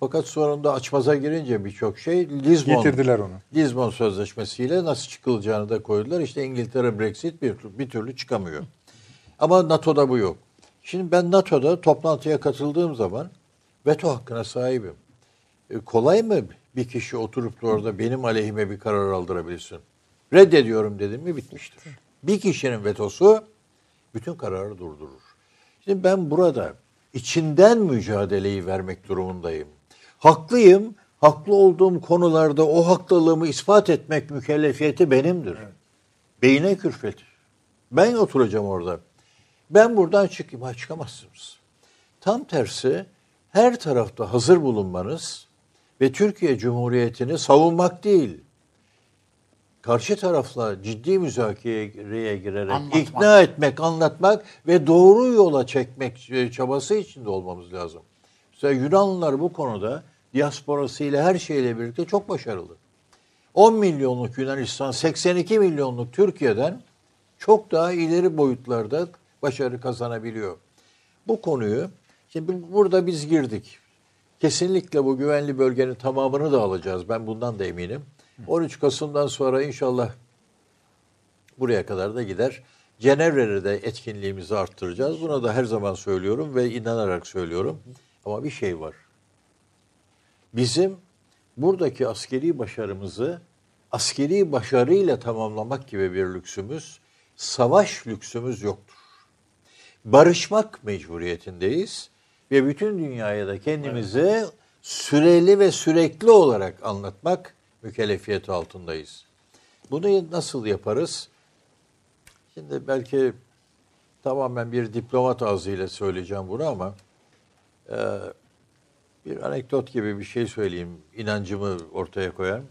C: Fakat sonunda açmaza girince birçok şey Lizbon
A: Getirdiler onu.
C: Lizbon Sözleşmesi'yle nasıl çıkılacağını da koydular. İşte İngiltere Brexit bir, bir türlü çıkamıyor. Ama NATO'da bu yok. Şimdi ben NATO'da toplantıya katıldığım zaman veto hakkına sahibim. E, kolay mı bir kişi oturup da orada benim aleyhime bir karar aldırabilirsin? Reddediyorum dedim mi bitmiştir. Bir kişinin vetosu bütün kararı durdurur. Şimdi ben burada içinden mücadeleyi vermek durumundayım. Haklıyım. Haklı olduğum konularda o haklılığımı ispat etmek mükellefiyeti benimdir. Beyine külfet. Ben oturacağım orada. Ben buradan çıkayım. Ha çıkamazsınız. Tam tersi her tarafta hazır bulunmanız ve Türkiye Cumhuriyeti'ni savunmak değil, karşı tarafla ciddi müzakereye girerek
B: Anlatmak.
C: ikna etmek, anlatmak ve doğru yola çekmek e, çabası içinde olmamız lazım. Mesela Yunanlılar bu konuda diasporasıyla her şeyle birlikte çok başarılı. 10 milyonluk Yunanistan, 82 milyonluk Türkiye'den çok daha ileri boyutlarda başarı kazanabiliyor. Bu konuyu, şimdi burada biz girdik. Kesinlikle bu güvenli bölgenin tamamını da alacağız. Ben bundan da eminim. 13 Kasım'dan sonra inşallah buraya kadar da gider. Cenevre'de de etkinliğimizi arttıracağız. Buna da her zaman söylüyorum ve inanarak söylüyorum. Ama bir şey var. Bizim buradaki askeri başarımızı askeri başarıyla tamamlamak gibi bir lüksümüz, savaş lüksümüz yoktur. Barışmak mecburiyetindeyiz ve bütün dünyaya da kendimizi süreli ve sürekli olarak anlatmak mükellefiyeti altındayız. Bunu nasıl yaparız? Şimdi belki tamamen bir diplomat ağzıyla söyleyeceğim bunu ama e, bir anekdot gibi bir şey söyleyeyim, inancımı ortaya koyan.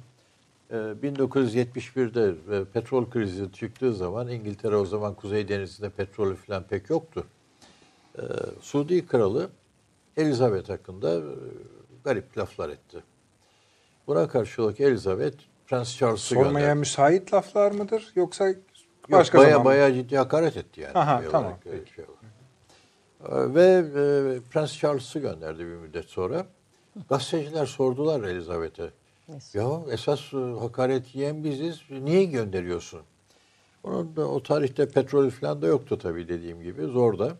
C: E, 1971'de e, petrol krizi çıktığı zaman İngiltere o zaman Kuzey Denizi'nde petrol falan pek yoktu. E, Suudi Kralı Elizabeth hakkında e, garip laflar etti. Buna karşılık Elizabeth Prens Charles'ı
A: Sormaya
C: gönderdi.
A: müsait laflar mıdır yoksa
C: Yok,
A: başka
C: baya,
A: zaman mı?
C: Bayağı ciddi hakaret etti yani.
A: Aha, tamam,
C: olarak, şey. Ee, Ve e, Prens Charles'ı gönderdi bir müddet sonra. Gazeteciler sordular Elizabeth'e. Ya esas e, hakaret yiyen biziz. Niye gönderiyorsun? Onun da o tarihte petrol falan da yoktu tabii dediğim gibi. Zor da.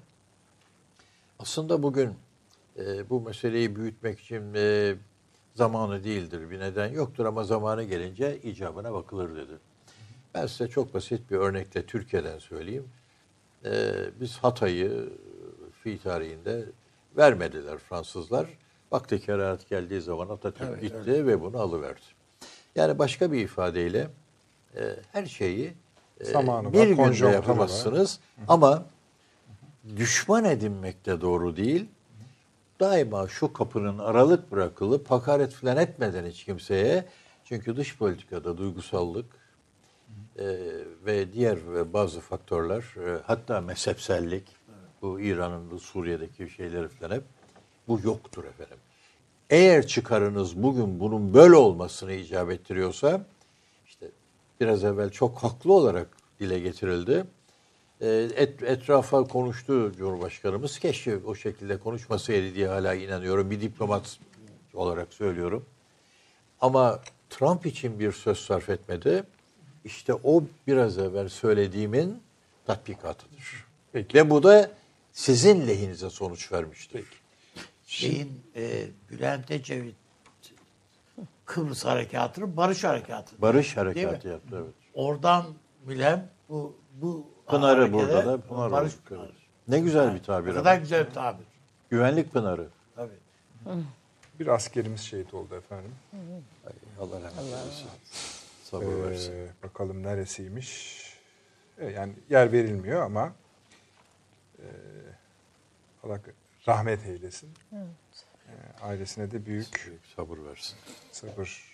C: Aslında bugün e, bu meseleyi büyütmek için e, zamanı değildir. Bir neden yoktur ama zamanı gelince icabına bakılır dedi. Ben size çok basit bir örnekle Türkiye'den söyleyeyim. Ee, biz Hatay'ı fi tarihinde vermediler Fransızlar. Vakti kerahat geldiği zaman Atatürk gitti ve bunu alıverdi. Yani başka bir ifadeyle e, her şeyi e,
A: Zamanı var,
C: bir günde
A: konjonktürü var.
C: yapamazsınız ama düşman edinmek de doğru değil. Daima şu kapının aralık bırakılıp hakaret falan etmeden hiç kimseye çünkü dış politikada duygusallık e, ve diğer ve bazı faktörler e, hatta mezhepsellik bu İran'ın bu Suriye'deki şeyleri falan hep bu yoktur efendim. Eğer çıkarınız bugün bunun böyle olmasını icap ettiriyorsa işte biraz evvel çok haklı olarak dile getirildi. E, Et, etrafa konuştu Cumhurbaşkanımız. Keşke o şekilde konuşmasaydı diye hala inanıyorum. Bir diplomat olarak söylüyorum. Ama Trump için bir söz sarf etmedi. İşte o biraz evvel söylediğimin tatbikatıdır. Ve bu da sizin lehinize sonuç vermiştir.
B: Şeyin e, Bülent Ecevit Kıbrıs Harekatı'nın Barış Harekatı.
C: Barış harekatı yaptı evet.
B: Oradan bilen bu bu
C: Pınarı burada da Pınar
B: Barış
C: oldu.
B: Pınarı.
C: Ne güzel bir
B: Ne
C: tabir
B: kadar
C: ama.
B: güzel bir tabir.
C: Güvenlik Pınarı.
B: Tabii.
A: Bir askerimiz şehit oldu efendim.
C: Ay, Allah rahmet eylesin. Sabır versin.
A: Ee, bakalım neresiymiş. Ee, yani yer verilmiyor ama e, Allah rahmet eylesin. Ee, ailesine de büyük
C: Büyük sabır versin.
A: sabır.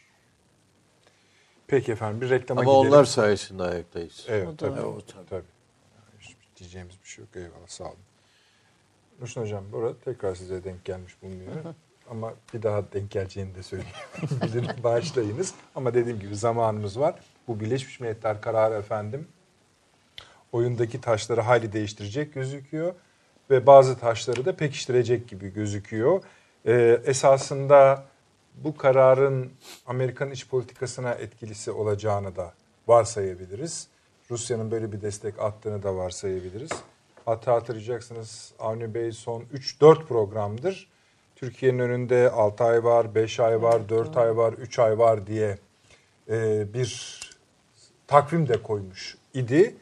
A: Peki efendim bir reklama
C: Ama
A: gidelim.
C: onlar sayesinde ayaktayız.
A: Evet tabii.
B: O tabii.
A: tabii. Hiç diyeceğimiz bir şey yok. Eyvallah sağ olun. Nurşin Hocam burada tekrar size denk gelmiş bulunuyor. Ama bir daha denk geleceğini de söyleyebilirim. Bağışlayınız. Ama dediğim gibi zamanımız var. Bu Birleşmiş Milletler kararı efendim oyundaki taşları hayli değiştirecek gözüküyor. Ve bazı taşları da pekiştirecek gibi gözüküyor. Ee, esasında bu kararın Amerikan iç politikasına etkilisi olacağını da varsayabiliriz. Rusya'nın böyle bir destek attığını da varsayabiliriz. Hatta hatırlayacaksınız Avni Bey son 3-4 programdır Türkiye'nin önünde 6 ay var, 5 ay var, 4 ay var, 3 ay var diye e, bir takvim de koymuş idi.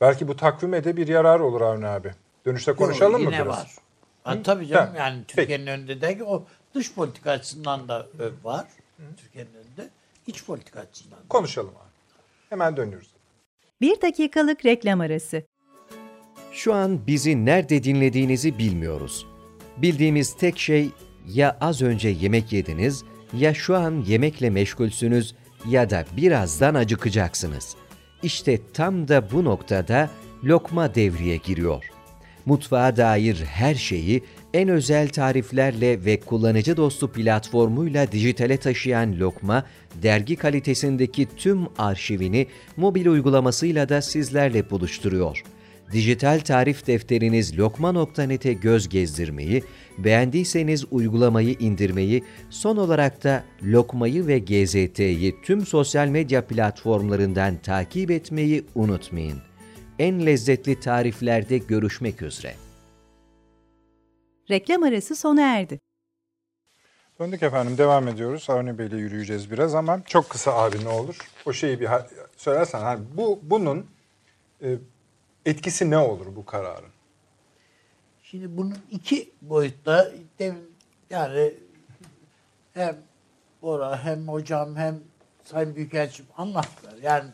A: Belki bu takvime de bir yarar olur Avni abi. Dönüşte konuşalım
B: Yok,
A: mı
B: yine
A: biraz?
B: var. Ha, tabii canım
A: Ha,
B: yani Türkiye'nin önünde de o dış politika açısından da e, var. Türkiye'nin önünde iç politika açısından da.
A: Konuşalım abi. Hemen dönüyoruz.
F: Bir dakikalık reklam arası.
E: Şu an bizi nerede dinlediğinizi bilmiyoruz. Bildiğimiz tek şey ya az önce yemek yediniz ya şu an yemekle meşgulsünüz ya da birazdan acıkacaksınız. İşte tam da bu noktada lokma devreye giriyor. Mutfağa dair her şeyi en özel tariflerle ve kullanıcı dostu platformuyla dijitale taşıyan Lokma, dergi kalitesindeki tüm arşivini mobil uygulamasıyla da sizlerle buluşturuyor. Dijital tarif defteriniz lokma.net'e göz gezdirmeyi, beğendiyseniz uygulamayı indirmeyi, son olarak da Lokmayı ve GZT'yi tüm sosyal medya platformlarından takip etmeyi unutmayın. En lezzetli tariflerde görüşmek üzere.
F: Reklam arası sona erdi.
A: Döndük efendim devam ediyoruz. Avni Bey'le yürüyeceğiz biraz ama çok kısa abi ne olur. O şeyi bir söylersen. Hani bu bunun e, etkisi ne olur bu kararın?
B: Şimdi bunun iki boyutta demin yani hem Bora hem hocam hem Sayın Büyükelçim anlattılar. Yani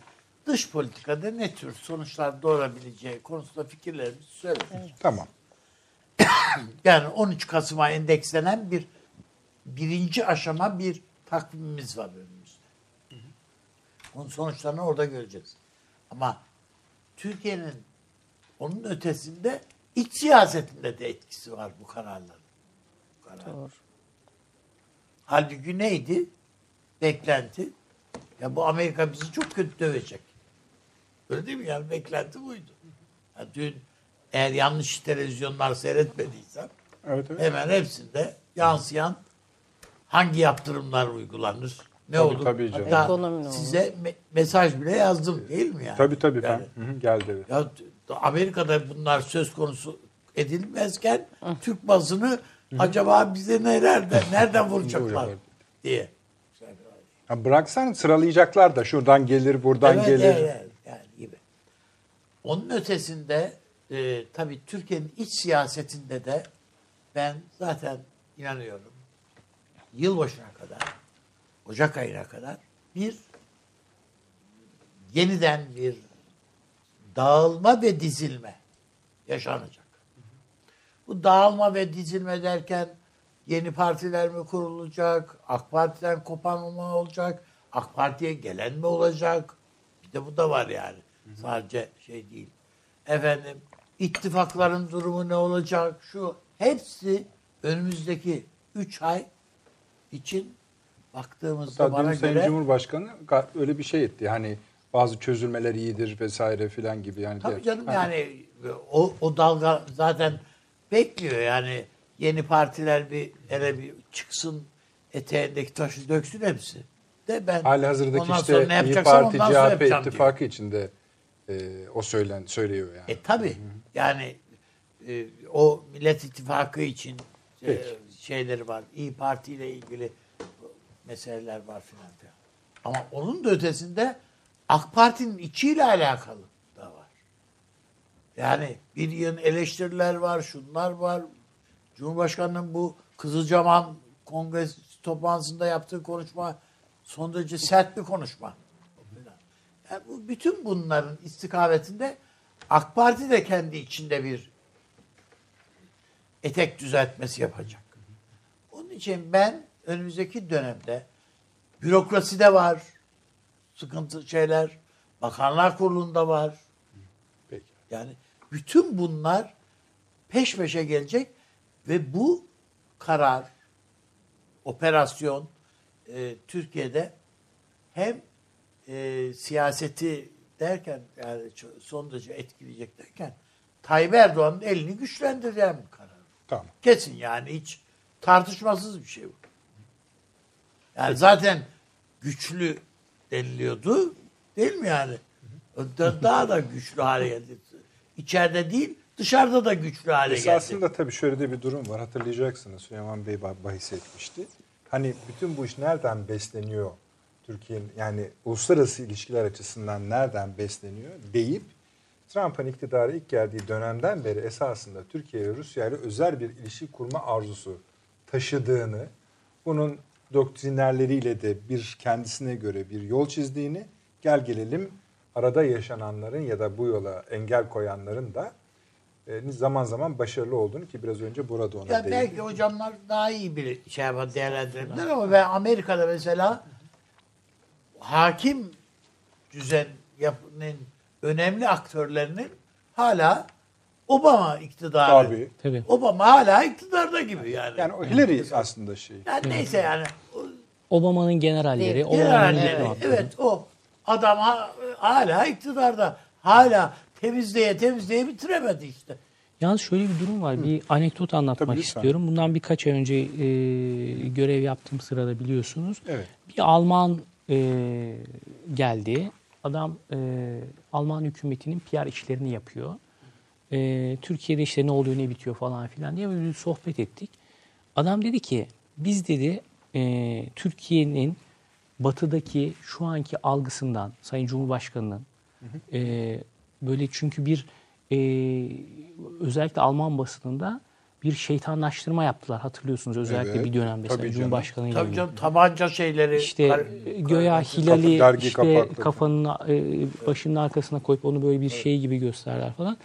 B: dış politikada ne tür sonuçlar doğurabileceği konusunda fikirlerimizi söyledik.
A: Tamam.
B: Yani 13 Kasım'a endekslenen bir birinci aşama bir takvimimiz var önümüzde. Onun sonuçlarını orada göreceğiz. Ama Türkiye'nin onun ötesinde iç siyasetinde de etkisi var bu kararların. Bu karar.
D: Doğru.
B: Halbuki neydi? Beklenti. Ya bu Amerika bizi çok kötü dövecek. Öyle değil mi? Yani beklenti buydu. Ya dün eğer yanlış televizyonlar seyretmediysem
A: Evet evet.
B: hemen hepsinde yansıyan hangi yaptırımlar uygulanır? Ne
A: Tabii,
B: olur?
A: tabii canım.
B: Hatta
D: Ekonomi
B: size me- mesaj bile yazdım değil mi yani?
A: Tabii tabii.
B: Yani,
A: Ben, Hı hı, geldi evet.
B: ya Amerika'da bunlar söz konusu edilmezken Türk basını acaba bize nereden nereden vuracaklar diye.
A: Ya bıraksan sıralayacaklar da şuradan gelir buradan
B: Evet,
A: gelir.
B: evet, evet, yani. Onun ötesinde e, tabii Türkiye'nin iç siyasetinde de ben zaten inanıyorum yılbaşına kadar Ocak ayına kadar bir yeniden bir dağılma ve dizilme yaşanacak. Bu dağılma ve dizilme derken yeni partiler mi kurulacak? AK Parti'den kopan mı olacak? AK Parti'ye gelen mi olacak? Bir de bu da var yani. Sadece şey değil. Efendim ittifakların durumu ne olacak? Şu hepsi önümüzdeki 3 ay için baktığımızda
A: Hatta
B: bana
A: Sayın
B: göre
A: Cumhurbaşkanı öyle bir şey etti. Hani bazı çözülmeler iyidir vesaire filan gibi. Yani
B: Tabii
A: diğer-
B: canım
A: Ha,
B: yani o, o dalga zaten bekliyor yani yeni partiler bir hele bir çıksın eteğindeki taşı döksün hepsi. De ben
A: Hali hazırdaki işte İyi Parti CHP
B: diyor.
A: ittifakı içinde e, o söylen söylüyor yani.
B: E tabi yani e, o Millet İttifakı için e,
A: Peki.
B: şeyleri var. İyi Parti ile ilgili meseleler var filan filan. Ama onun da ötesinde AK Parti'nin içiyle alakalı da var. Yani bir yığın eleştiriler var, şunlar var. Cumhurbaşkanının bu Kızılcahamam Kongres toplantısında yaptığı konuşma son derece sert bir konuşma. Yani bu, bütün bunların istikametinde AK Parti de kendi içinde bir etek düzeltmesi yapacak. Onun için ben önümüzdeki dönemde bürokraside var sıkıntı şeyler, bakanlar kurulunda var.
A: Peki.
B: Yani bütün bunlar peş peşe gelecek ve bu karar, operasyon e, Türkiye'de hem e, siyaseti derken yani son derece etkileyecek derken Tayyip Erdoğan'ın elini güçlendireceğim bir karar.
A: Tamam.
B: Kesin yani hiç tartışmasız bir şey bu. Yani zaten güçlü deniliyordu. Değil mi yani? Da- Daha da güçlü hale geldi. İçeride değil dışarıda da güçlü hale geldi.
A: Esasında tabii şöyle de bir durum var. Hatırlayacaksınız Süleyman Bey bah- bahis etmişti. Hani bütün bu iş nereden besleniyor? Türkiye'nin yani uluslararası ilişkiler açısından nereden besleniyor deyip Trump'ın iktidara ilk geldiği dönemden beri esasında Türkiye ve Rusya ile özel bir ilişki kurma arzusu taşıdığını, bunun doktrinerleriyle de bir kendisine göre bir yol çizdiğini, gel gelelim arada yaşananların ya da bu yola engel koyanların da e, zaman zaman başarılı olduğunu ki biraz önce burada ona
B: Ya
A: değindi.
B: belki hocamlar daha iyi bir şey yapar, değerlendirebilirler ama ben Amerika'da mesela hakim düzen yapının önemli aktörlerinin hala Obama iktidarı.
A: Tabii.
G: Tabii.
B: Obama hala iktidarda gibi yani.
A: Yani o Hillary aslında şey.
B: Yani neyse yani.
G: Obama'nın generalleri,
D: Evet,
G: Obama'nın
B: Generalleri,
G: diplomatları.
B: evet o adam ha- hala iktidarda. Hala temizleye temizleye bitiremedi işte.
G: Yalnız şöyle bir durum var. Bir anekdot anlatmak
A: Tabii,
G: istiyorum. Bundan birkaç ay önce e, görev yaptığım sırada biliyorsunuz.
A: Evet.
G: Bir Alman e, geldi. Adam e, Alman hükümetinin PR işlerini yapıyor. E, Türkiye'de işte ne oluyor ne bitiyor falan filan diye bir sohbet ettik. Adam dedi ki biz dedi e, Türkiye'nin batıdaki şu anki algısından Sayın Cumhurbaşkanı'nın e, böyle çünkü bir e, özellikle Alman basınında bir şeytanlaştırma yaptılar hatırlıyorsunuz özellikle
A: Evet,
G: bir dönemde
A: tabii.
G: Cumhurbaşkanı ile
B: Tabii canım tabanca şeyleri.
G: İşte
B: kar-
G: göya
A: Kapı-
G: Hilal'i
A: dergi
G: işte kafanın e, başının arkasına koyup onu böyle bir şey gibi gösterler falan.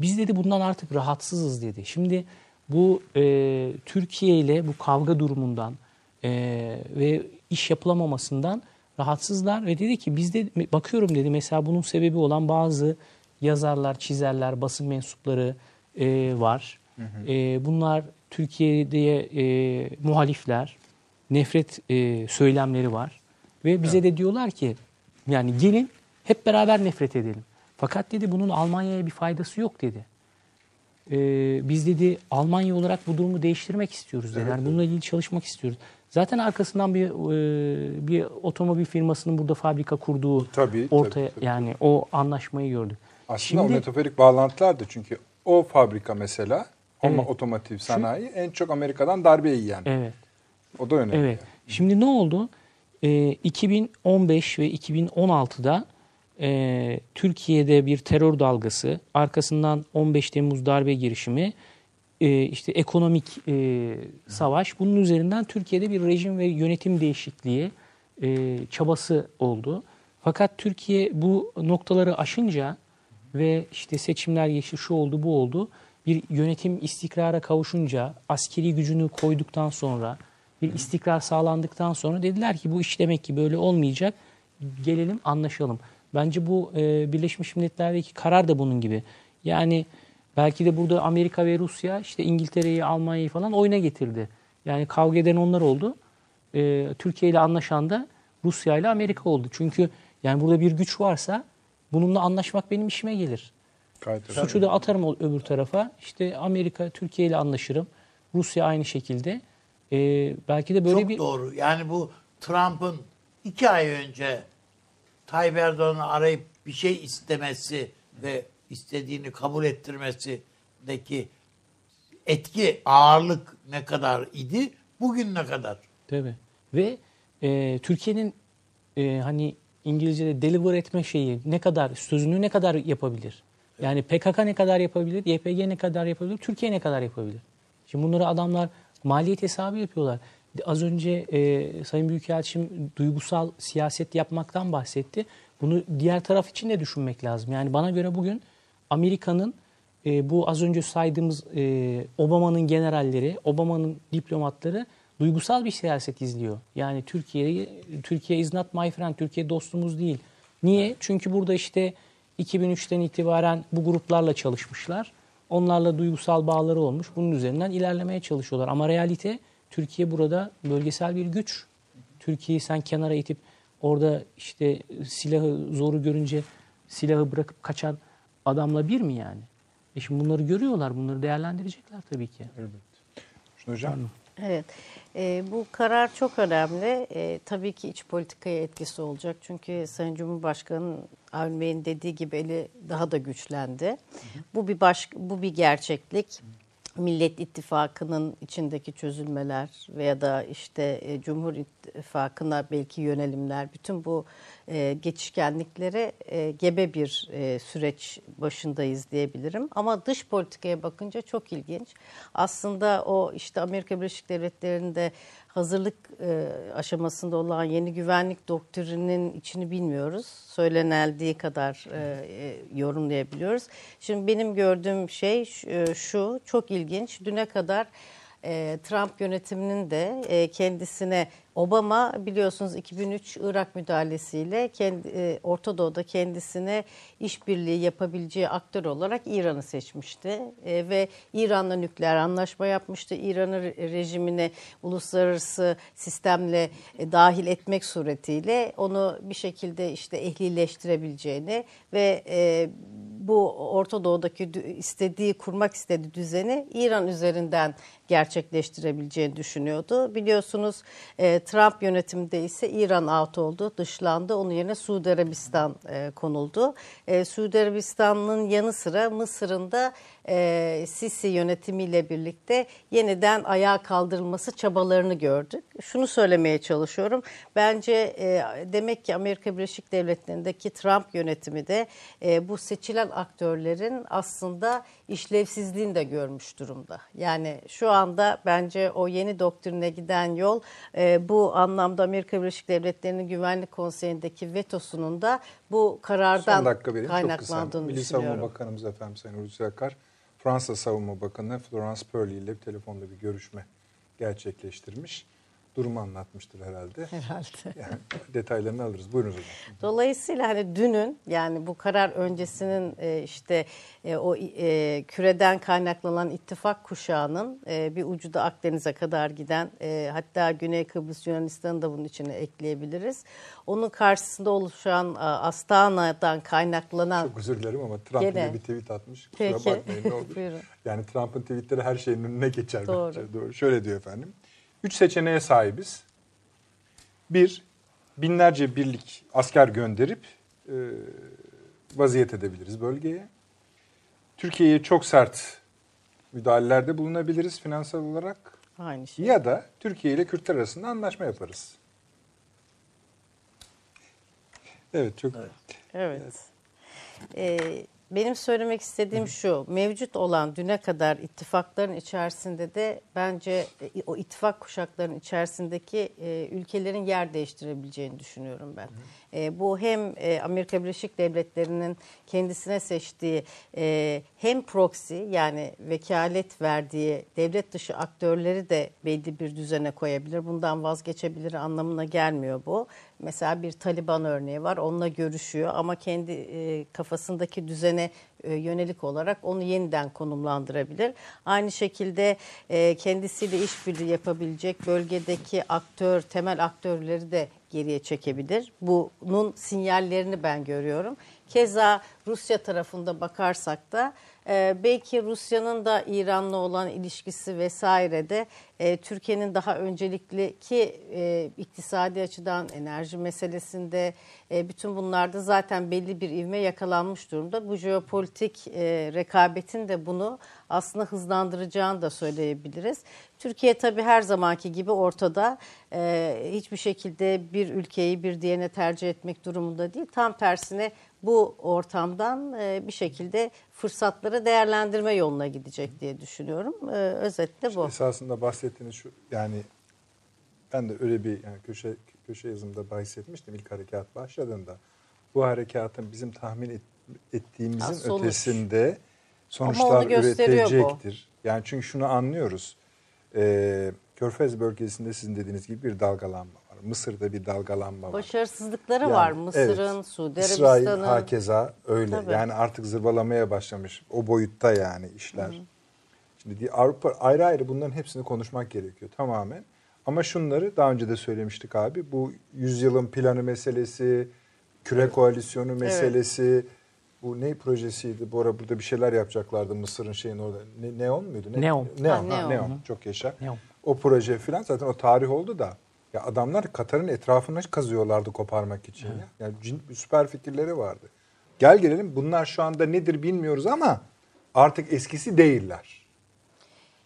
G: Biz dedi bundan artık rahatsızız dedi. Şimdi bu e, Türkiye ile bu kavga durumundan e, ve iş yapılamamasından rahatsızlar ve dedi ki bizde bakıyorum dedi mesela bunun sebebi olan bazı yazarlar, çizerler, basın mensupları e, var. E, bunlar Türkiye'de e, muhalifler, nefret e, söylemleri var. Ve bize de diyorlar ki yani gelin hep beraber nefret edelim. Fakat dedi bunun Almanya'ya bir faydası yok dedi. Ee, biz dedi Almanya olarak bu durumu değiştirmek istiyoruz dedi. Yani bununla ilgili çalışmak istiyoruz. Zaten arkasından bir e, bir otomobil firmasının burada fabrika kurduğu
A: Tabii,
G: ortaya
A: tabii, tabii.
G: yani o anlaşmayı gördük.
A: Aslında o
G: Şimdi-
A: metaforik bağlantılar da çünkü o fabrika mesela ama
G: Evet.
A: otomotiv sanayi en çok Amerika'dan darbe yiyen.
G: Evet.
A: O da önemli.
G: Evet. Şimdi ne oldu? Ee, 2015 ve 2016'da e, Türkiye'de bir terör dalgası, arkasından 15 Temmuz darbe girişimi, e, işte ekonomik e, savaş. Bunun üzerinden Türkiye'de bir rejim ve yönetim değişikliği e, çabası oldu. Fakat Türkiye bu noktaları aşınca ve işte seçimler geçti, şu oldu, bu oldu. Bir yönetim istikrara kavuşunca, askeri gücünü koyduktan sonra, bir istikrar sağlandıktan sonra dediler ki bu iş demek ki böyle olmayacak. Gelelim anlaşalım. Bence bu e, Birleşmiş Milletler'deki karar da bunun gibi. Yani belki de burada Amerika ve Rusya işte İngiltere'yi, Almanya'yı falan oyuna getirdi. Yani kavga eden onlar oldu. E, Türkiye ile anlaşan da Rusya ile Amerika oldu. Çünkü yani burada bir güç varsa bununla anlaşmak benim işime gelir.
A: Öyle.
G: Suçu da atarım öbür tarafa. İşte Amerika, Türkiye ile anlaşırım. Rusya aynı şekilde. Ee, belki de böyle
B: Çok
G: bir
B: doğru. Yani bu Trump'ın iki ay önce Tayyip Erdoğan'ı arayıp bir şey istemesi ve istediğini kabul ettirmesindeki etki, ağırlık ne kadar idi? Bugün ne kadar?
G: Tabii. Ve e, Türkiye'nin e, hani İngilizce'de deliver etme şeyi ne kadar sözünü ne kadar yapabilir? Yani PKK ne kadar yapabilir? YPG ne kadar yapabilir? Türkiye ne kadar yapabilir? Şimdi bunları adamlar maliyet hesabı yapıyorlar. Az önce e, Sayın Büyükelçim duygusal siyaset yapmaktan bahsetti. Bunu diğer taraf için de düşünmek lazım. Yani bana göre bugün Amerika'nın e, bu az önce saydığımız e, Obama'nın generalleri, Obama'nın diplomatları duygusal bir siyaset izliyor. Yani Türkiye Türkiye is not my friend, Türkiye dostumuz değil. Niye? Çünkü burada işte 2003'ten itibaren bu gruplarla çalışmışlar. Onlarla duygusal bağları olmuş. Bunun üzerinden ilerlemeye çalışıyorlar. Ama realite Türkiye burada bölgesel bir güç. Türkiye'yi sen kenara itip orada işte silahı zoru görünce silahı bırakıp kaçan adamla bir mi yani? E şimdi bunları görüyorlar, bunları değerlendirecekler tabii ki.
A: Elbette. Şunu hocam.
D: Evet, e, bu karar çok önemli. E, tabii ki iç politikaya etkisi olacak. Çünkü Sayın Cumhurbaşkanı Avni Bey'in dediği gibi eli daha da güçlendi. Bu bir baş, bu bir gerçeklik. Millet İttifakı'nın içindeki çözülmeler veya da işte e, Cumhur İttifakı'na belki yönelimler, bütün bu e, geçişkenliklere e, gebe bir süreç başındayız diyebilirim. Ama dış politikaya bakınca çok ilginç. Aslında o işte Amerika Birleşik Devletleri'nde hazırlık e, aşamasında olan yeni güvenlik doktrininin içini bilmiyoruz. Söyleneldiği kadar e, e, yorumlayabiliyoruz. Şimdi benim gördüğüm şey e, şu çok ilginç. Düne kadar e, Trump yönetiminin de e, kendisine Obama biliyorsunuz 2003 Irak müdahalesiyle kendi, e, Orta Doğu'da kendisine işbirliği yapabileceği aktör olarak İran'ı seçmişti. E, ve İran'la nükleer anlaşma yapmıştı. İran'ın re- rejimine uluslararası sistemle e, dahil etmek suretiyle onu bir şekilde işte ehlileştirebileceğini ve e, bu Orta Doğu'daki istediği kurmak istediği düzeni İran üzerinden gerçekleştirebileceğini düşünüyordu. Biliyorsunuz e, Trump yönetiminde ise İran out oldu, dışlandı. Onun yerine Suudi Arabistan e, konuldu. E, Suudi Arabistan'ın yanı sıra Mısır'ın da e, Sisi yönetimiyle birlikte yeniden ayağa kaldırılması çabalarını gördük. Şunu söylemeye çalışıyorum. Bence e, demek ki Amerika Birleşik Devletleri'ndeki Trump yönetimi de bu seçilen aktörlerin aslında işlevsizliğini de görmüş durumda. Yani şu anda bence o yeni doktrine giden yol e, bu anlamda Amerika Birleşik Devletleri'nin Güvenlik Konseyi'ndeki vetosunun da bu karardan
A: Son dakika vereyim
D: kaynaklandığını
A: Milli. Savunma Bakanımız efendim Sayın Hulusi Akar, Fransa Savunma Bakanı Florence Purley ile telefonda bir görüşme gerçekleştirmiş. Durumu anlatmıştır herhalde.
D: Herhalde.
A: Yani detaylarını alırız. Buyurunuz hocam.
D: Dolayısıyla hani dünün yani bu karar öncesinin e, işte e, o e, küreden kaynaklanan ittifak kuşağının e, bir ucu da Akdeniz'e kadar giden e, hatta Güney Kıbrıs Yunanistan'ı da bunun içine ekleyebiliriz. Onun karşısında oluşan Astana'dan kaynaklanan
A: Çok özür dilerim ama Trump yine bir tweet atmış. Kusura
D: Peki.
A: bakmayın ne olur. Yani Trump'ın tweetleri her şeyin önüne geçer
D: Doğru.
A: bence. Doğru. Şöyle diyor efendim. Üç seçeneğe sahibiz. Bir, binlerce birlik asker gönderip e, vaziyet edebiliriz bölgeye. Türkiye'ye çok sert müdahalelerde bulunabiliriz finansal olarak.
D: aynı şey.
A: Ya da Türkiye ile Kürtler arasında anlaşma yaparız. Evet çok
D: Evet. Ee, benim söylemek istediğim şu, mevcut olan düne kadar ittifakların içerisinde de bence e, o ittifak kuşaklarının içerisindeki e, ülkelerin yer değiştirebileceğini düşünüyorum ben. E, bu hem e, Amerika Birleşik Devletleri'nin kendisine seçtiği e, hem proxy yani vekalet verdiği devlet dışı aktörleri de belli bir düzene koyabilir. Bundan vazgeçebilir anlamına gelmiyor bu. Mesela bir Taliban örneği var. Onunla görüşüyor ama kendi e, kafasındaki düzene e, yönelik olarak onu yeniden konumlandırabilir. Aynı şekilde e, kendisiyle işbirliği yapabilecek bölgedeki aktör, temel aktörleri de geriye çekebilir. Bunun sinyallerini ben görüyorum. Keza Rusya tarafında bakarsak da e, belki Rusya'nın da İran'la olan ilişkisi vesaire de e, Türkiye'nin daha öncelikli ki e, iktisadi açıdan enerji meselesinde e, bütün bunlarda zaten belli bir ivme yakalanmış durumda. Bu jeopolitik e, rekabetin de bunu aslında hızlandıracağını da söyleyebiliriz. Türkiye tabii her zamanki gibi ortada e, hiçbir şekilde bir ülkeyi bir diğerine tercih etmek durumunda değil. Tam tersine bu ortamdan e, bir şekilde fırsatları değerlendirme yoluna gidecek diye düşünüyorum. E, özetle bu.
A: Esasında bahsettiğiniz şu yani ben de öyle bir yani köşe köşe yazımda bahsetmiştim ilk harekat başladığında. Bu harekatın bizim tahmin et- ettiğimizin
D: Ha, sonuç.
A: ötesinde sonuçlar
D: onu gösteriyor bu.
A: üretecektir. Yani çünkü şunu anlıyoruz. Ee, Körfez bölgesinde sizin dediğiniz gibi bir dalgalanma. Mısır'da bir dalgalanma var.
D: Başarısızlıkları
A: Yani,
D: var Mısır'ın,
A: evet.
D: Suudi
A: İsrail
D: Arabistan'ın.
A: hakeza öyle.
D: Tabii.
A: Yani artık zırvalamaya başlamış. O boyutta yani işler. Şimdi di- Avrupa ayrı ayrı bunların hepsini konuşmak gerekiyor tamamen. Ama şunları daha önce de söylemiştik abi. Bu yüzyılın planı meselesi, küre koalisyonu meselesi, Bu ne projesiydi? Bu ara burada bir şeyler yapacaklardı Mısır'ın şeyin orada. Ne, Neon muydu? Ne?
G: Neon.
A: Neon.
D: Ha,
A: ha,
D: Neon.
A: Neon. Çok yaşa.
G: Neon.
A: O proje falan zaten o tarih oldu da. Ya adamlar Katar'ın etrafını kazıyorlardı koparmak için. Ya. Yani cin- süper fikirleri vardı. Gel gelelim bunlar şu anda nedir bilmiyoruz ama artık eskisi değiller.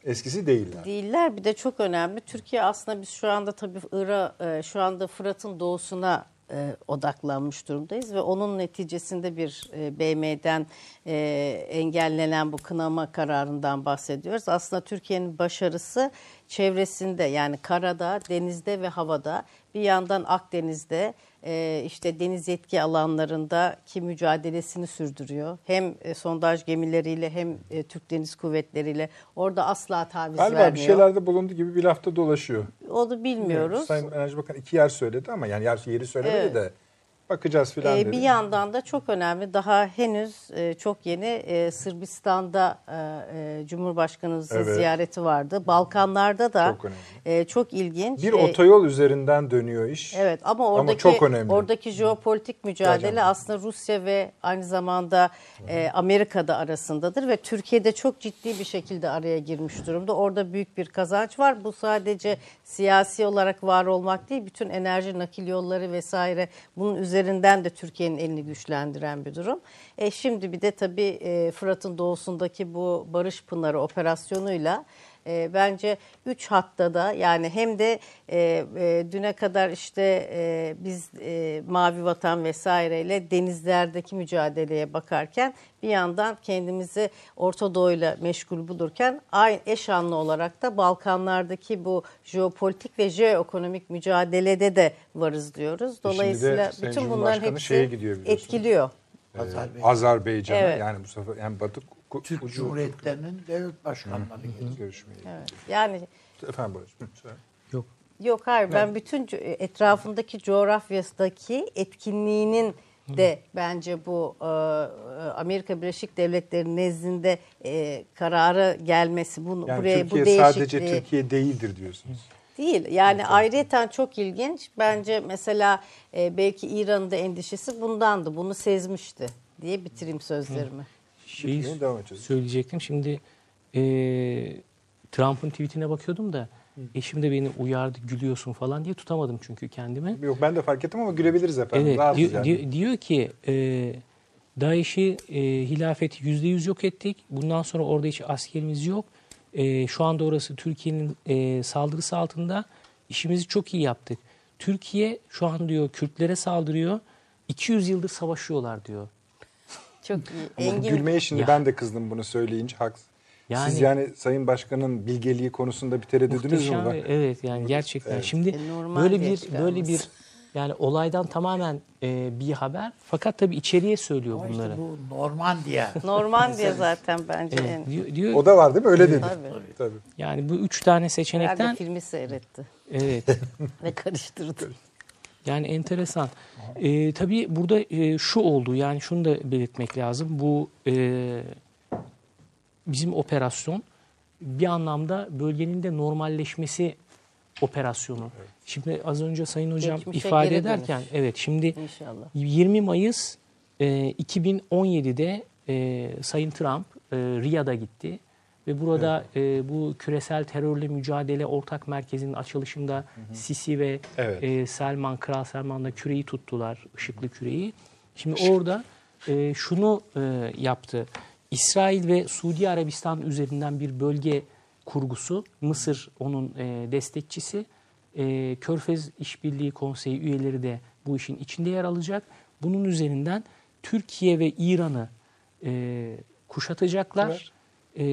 A: Eskisi değiller.
D: Değiller bir de çok önemli. Türkiye aslında biz şu anda tabii Irak, e, şu anda Fırat'ın doğusuna e, odaklanmış durumdayız ve onun neticesinde bir e, BM'den e, engellenen bu kınama kararından bahsediyoruz. Aslında Türkiye'nin başarısı çevresinde yani karada, denizde ve havada bir yandan Akdeniz'de e, işte deniz yetki alanlarındaki mücadelesini sürdürüyor. Hem e, sondaj gemileriyle hem e, Türk Deniz Kuvvetleriyle orada asla taviz
A: Galiba
D: vermiyor.
A: bir şeylerde bulundu gibi bir lafta dolaşıyor.
D: Onu bilmiyoruz.
A: Sayın Enerji Bakanı iki yer söyledi ama yani yer, yeri söylemedi
D: Evet.
A: de bakacağız filan
D: Ee,
A: dedi.
D: bir yandan da çok önemli daha henüz e, çok yeni e, Sırbistan'da e, Cumhurbaşkanımızın
A: Evet.
D: ziyareti vardı. Balkanlarda da
A: Çok önemli.
D: çok ilginç.
A: bir otoyol üzerinden dönüyor iş.
D: Evet ama oradaki
A: çok önemli.
D: oradaki jeopolitik mücadele
A: Hocam.
D: aslında Rusya ve aynı zamanda Amerika'da arasındadır ve Türkiye'de çok ciddi bir şekilde araya girmiş durumda. Orada büyük bir kazanç var. Bu sadece siyasi olarak var olmak değil, bütün enerji nakil yolları vesaire bunun üzerinden de Türkiye'nin elini güçlendiren bir durum. E, şimdi bir de tabii e, Fırat'ın doğusundaki bu Barış Pınarı operasyonuyla e, bence üç hatta da yani hem de e, e, düne kadar işte e, biz e, Mavi Vatan vesaireyle denizlerdeki mücadeleye bakarken bir yandan kendimizi Orta Doğu'yla meşgul bulurken aynı eş anlı olarak da Balkanlardaki bu jeopolitik ve jeoekonomik mücadelede de varız diyoruz. Dolayısıyla
A: Sayın
D: bütün bunların hepsi
A: şeye gidiyor
D: etkiliyor.
A: Ee,
B: Azerbaycan.
A: Azerbaycan'a
D: Evet.
A: yani bu sefer yani Batı
B: Türk
A: ucu-
B: Cumhuriyetlerinin devlet başkanları gelecek.
A: görüşmeye.
D: Evet. Yani
A: Efendim Barış.
G: Yok.
D: Yok hayır ben bütün co- etrafındaki coğrafyasındaki etkinliğinin de bence bu e, Amerika Birleşik Devletleri nezdinde e, karara gelmesi bunu
A: Yani
D: buraya
A: Türkiye
D: bu değişikliği
A: sadece Türkiye değildir diyorsunuz.
D: değil. Yani ayrıyeten çok ilginç. Bence mesela e, belki İran'ın da endişesi bundandı. Bunu sezmişti diye bitireyim sözlerimi.
G: Şeyi
A: devam edeceğiz.
G: söyleyecektim. Şimdi e, Trump'ın tweetine bakıyordum da eşim de beni uyardı gülüyorsun falan diye tutamadım çünkü kendimi.
A: Yok ben de fark ettim ama gülebiliriz efendim.
G: Evet
A: Rahatsız
G: diyor,
A: yani.
G: diyor, diyor ki e, DAEŞ'i e, hilafeti yüzde yüz yok ettik. Bundan sonra orada hiç askerimiz yok. E, şu anda orası Türkiye'nin e, saldırısı altında. İşimizi çok iyi yaptık. Türkiye şu an diyor Kürtlere saldırıyor. 200 yıldır savaşıyorlar diyor.
D: Çok iyi.
A: Ama
D: Engin
A: gülmeye şimdi
G: Ya.
A: ben de kızdım bunu söyleyince haksız.
G: Yani-
A: Siz yani Sayın Başkan'ın bilgeliği konusunda bir tereddüdünüz mü var?
G: ve- Evet yani gerçekten.
A: Evet.
G: Şimdi
D: E,
G: böyle bir böyle bir yani olaydan tamamen e, bir haber. Fakat tabii içeriye söylüyor
B: Ama işte
G: bunları.
B: bu Normandiya.
D: Normandiya zaten bence
G: Evet,
D: en.
G: diyor, diyor
A: O da var değil mi? Öyle dedi.
D: Tabii.
A: Tabii.
G: yani bu üç tane
D: Herhalde
G: seçenekten
D: filmi seyretti
G: evet
D: ve karıştırdı.
G: Yani enteresan. E, tabii burada e, şu oldu yani şunu da belirtmek lazım. Bu e, bizim operasyon bir anlamda bölgenin de normalleşmesi operasyonu. Şimdi az önce Sayın Hocam
D: Geçmişe
G: ifade ederken
D: dönüş.
G: evet şimdi
D: İnşallah.
G: 20 Mayıs e, 2017'de e, Sayın Trump e, Riyad'a gitti ve burada e, bu küresel terörle mücadele ortak merkezinin açılışında Sisi ve
A: Evet.
G: e, Selman, Kral Selman da küreyi tuttular, ışıklı küreyi. Şimdi orada e, şunu e, yaptı. İsrail ve Suudi Arabistan üzerinden bir bölge kurgusu. Mısır onun e, destekçisi. E, Körfez İşbirliği Konseyi üyeleri de bu işin içinde yer alacak. Bunun üzerinden Türkiye ve İran'ı e, kuşatacaklar. E,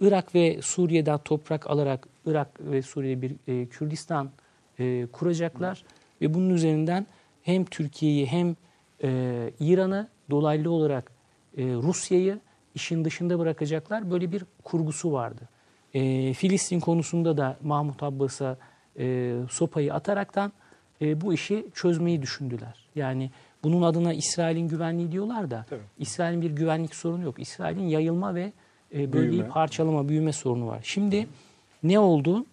G: Irak ve Suriye'den toprak alarak Irak ve Suriye bir e, Kürdistan e, kuracaklar ve bunun üzerinden hem Türkiye'yi hem e, İran'ı dolaylı olarak e, Rusya'yı işin dışında bırakacaklar. Böyle bir kurgusu vardı. E, Filistin konusunda da Mahmut Abbas'a e, sopayı ataraktan e, bu işi çözmeyi düşündüler. Yani bunun adına İsrail'in güvenliği diyorlar da
A: Tabii.
G: İsrail'in bir güvenlik sorunu yok. İsrail'in yayılma ve e, bölgeyi
A: Büyüme.
G: parçalama, büyüme sorunu var. Şimdi ne oldu?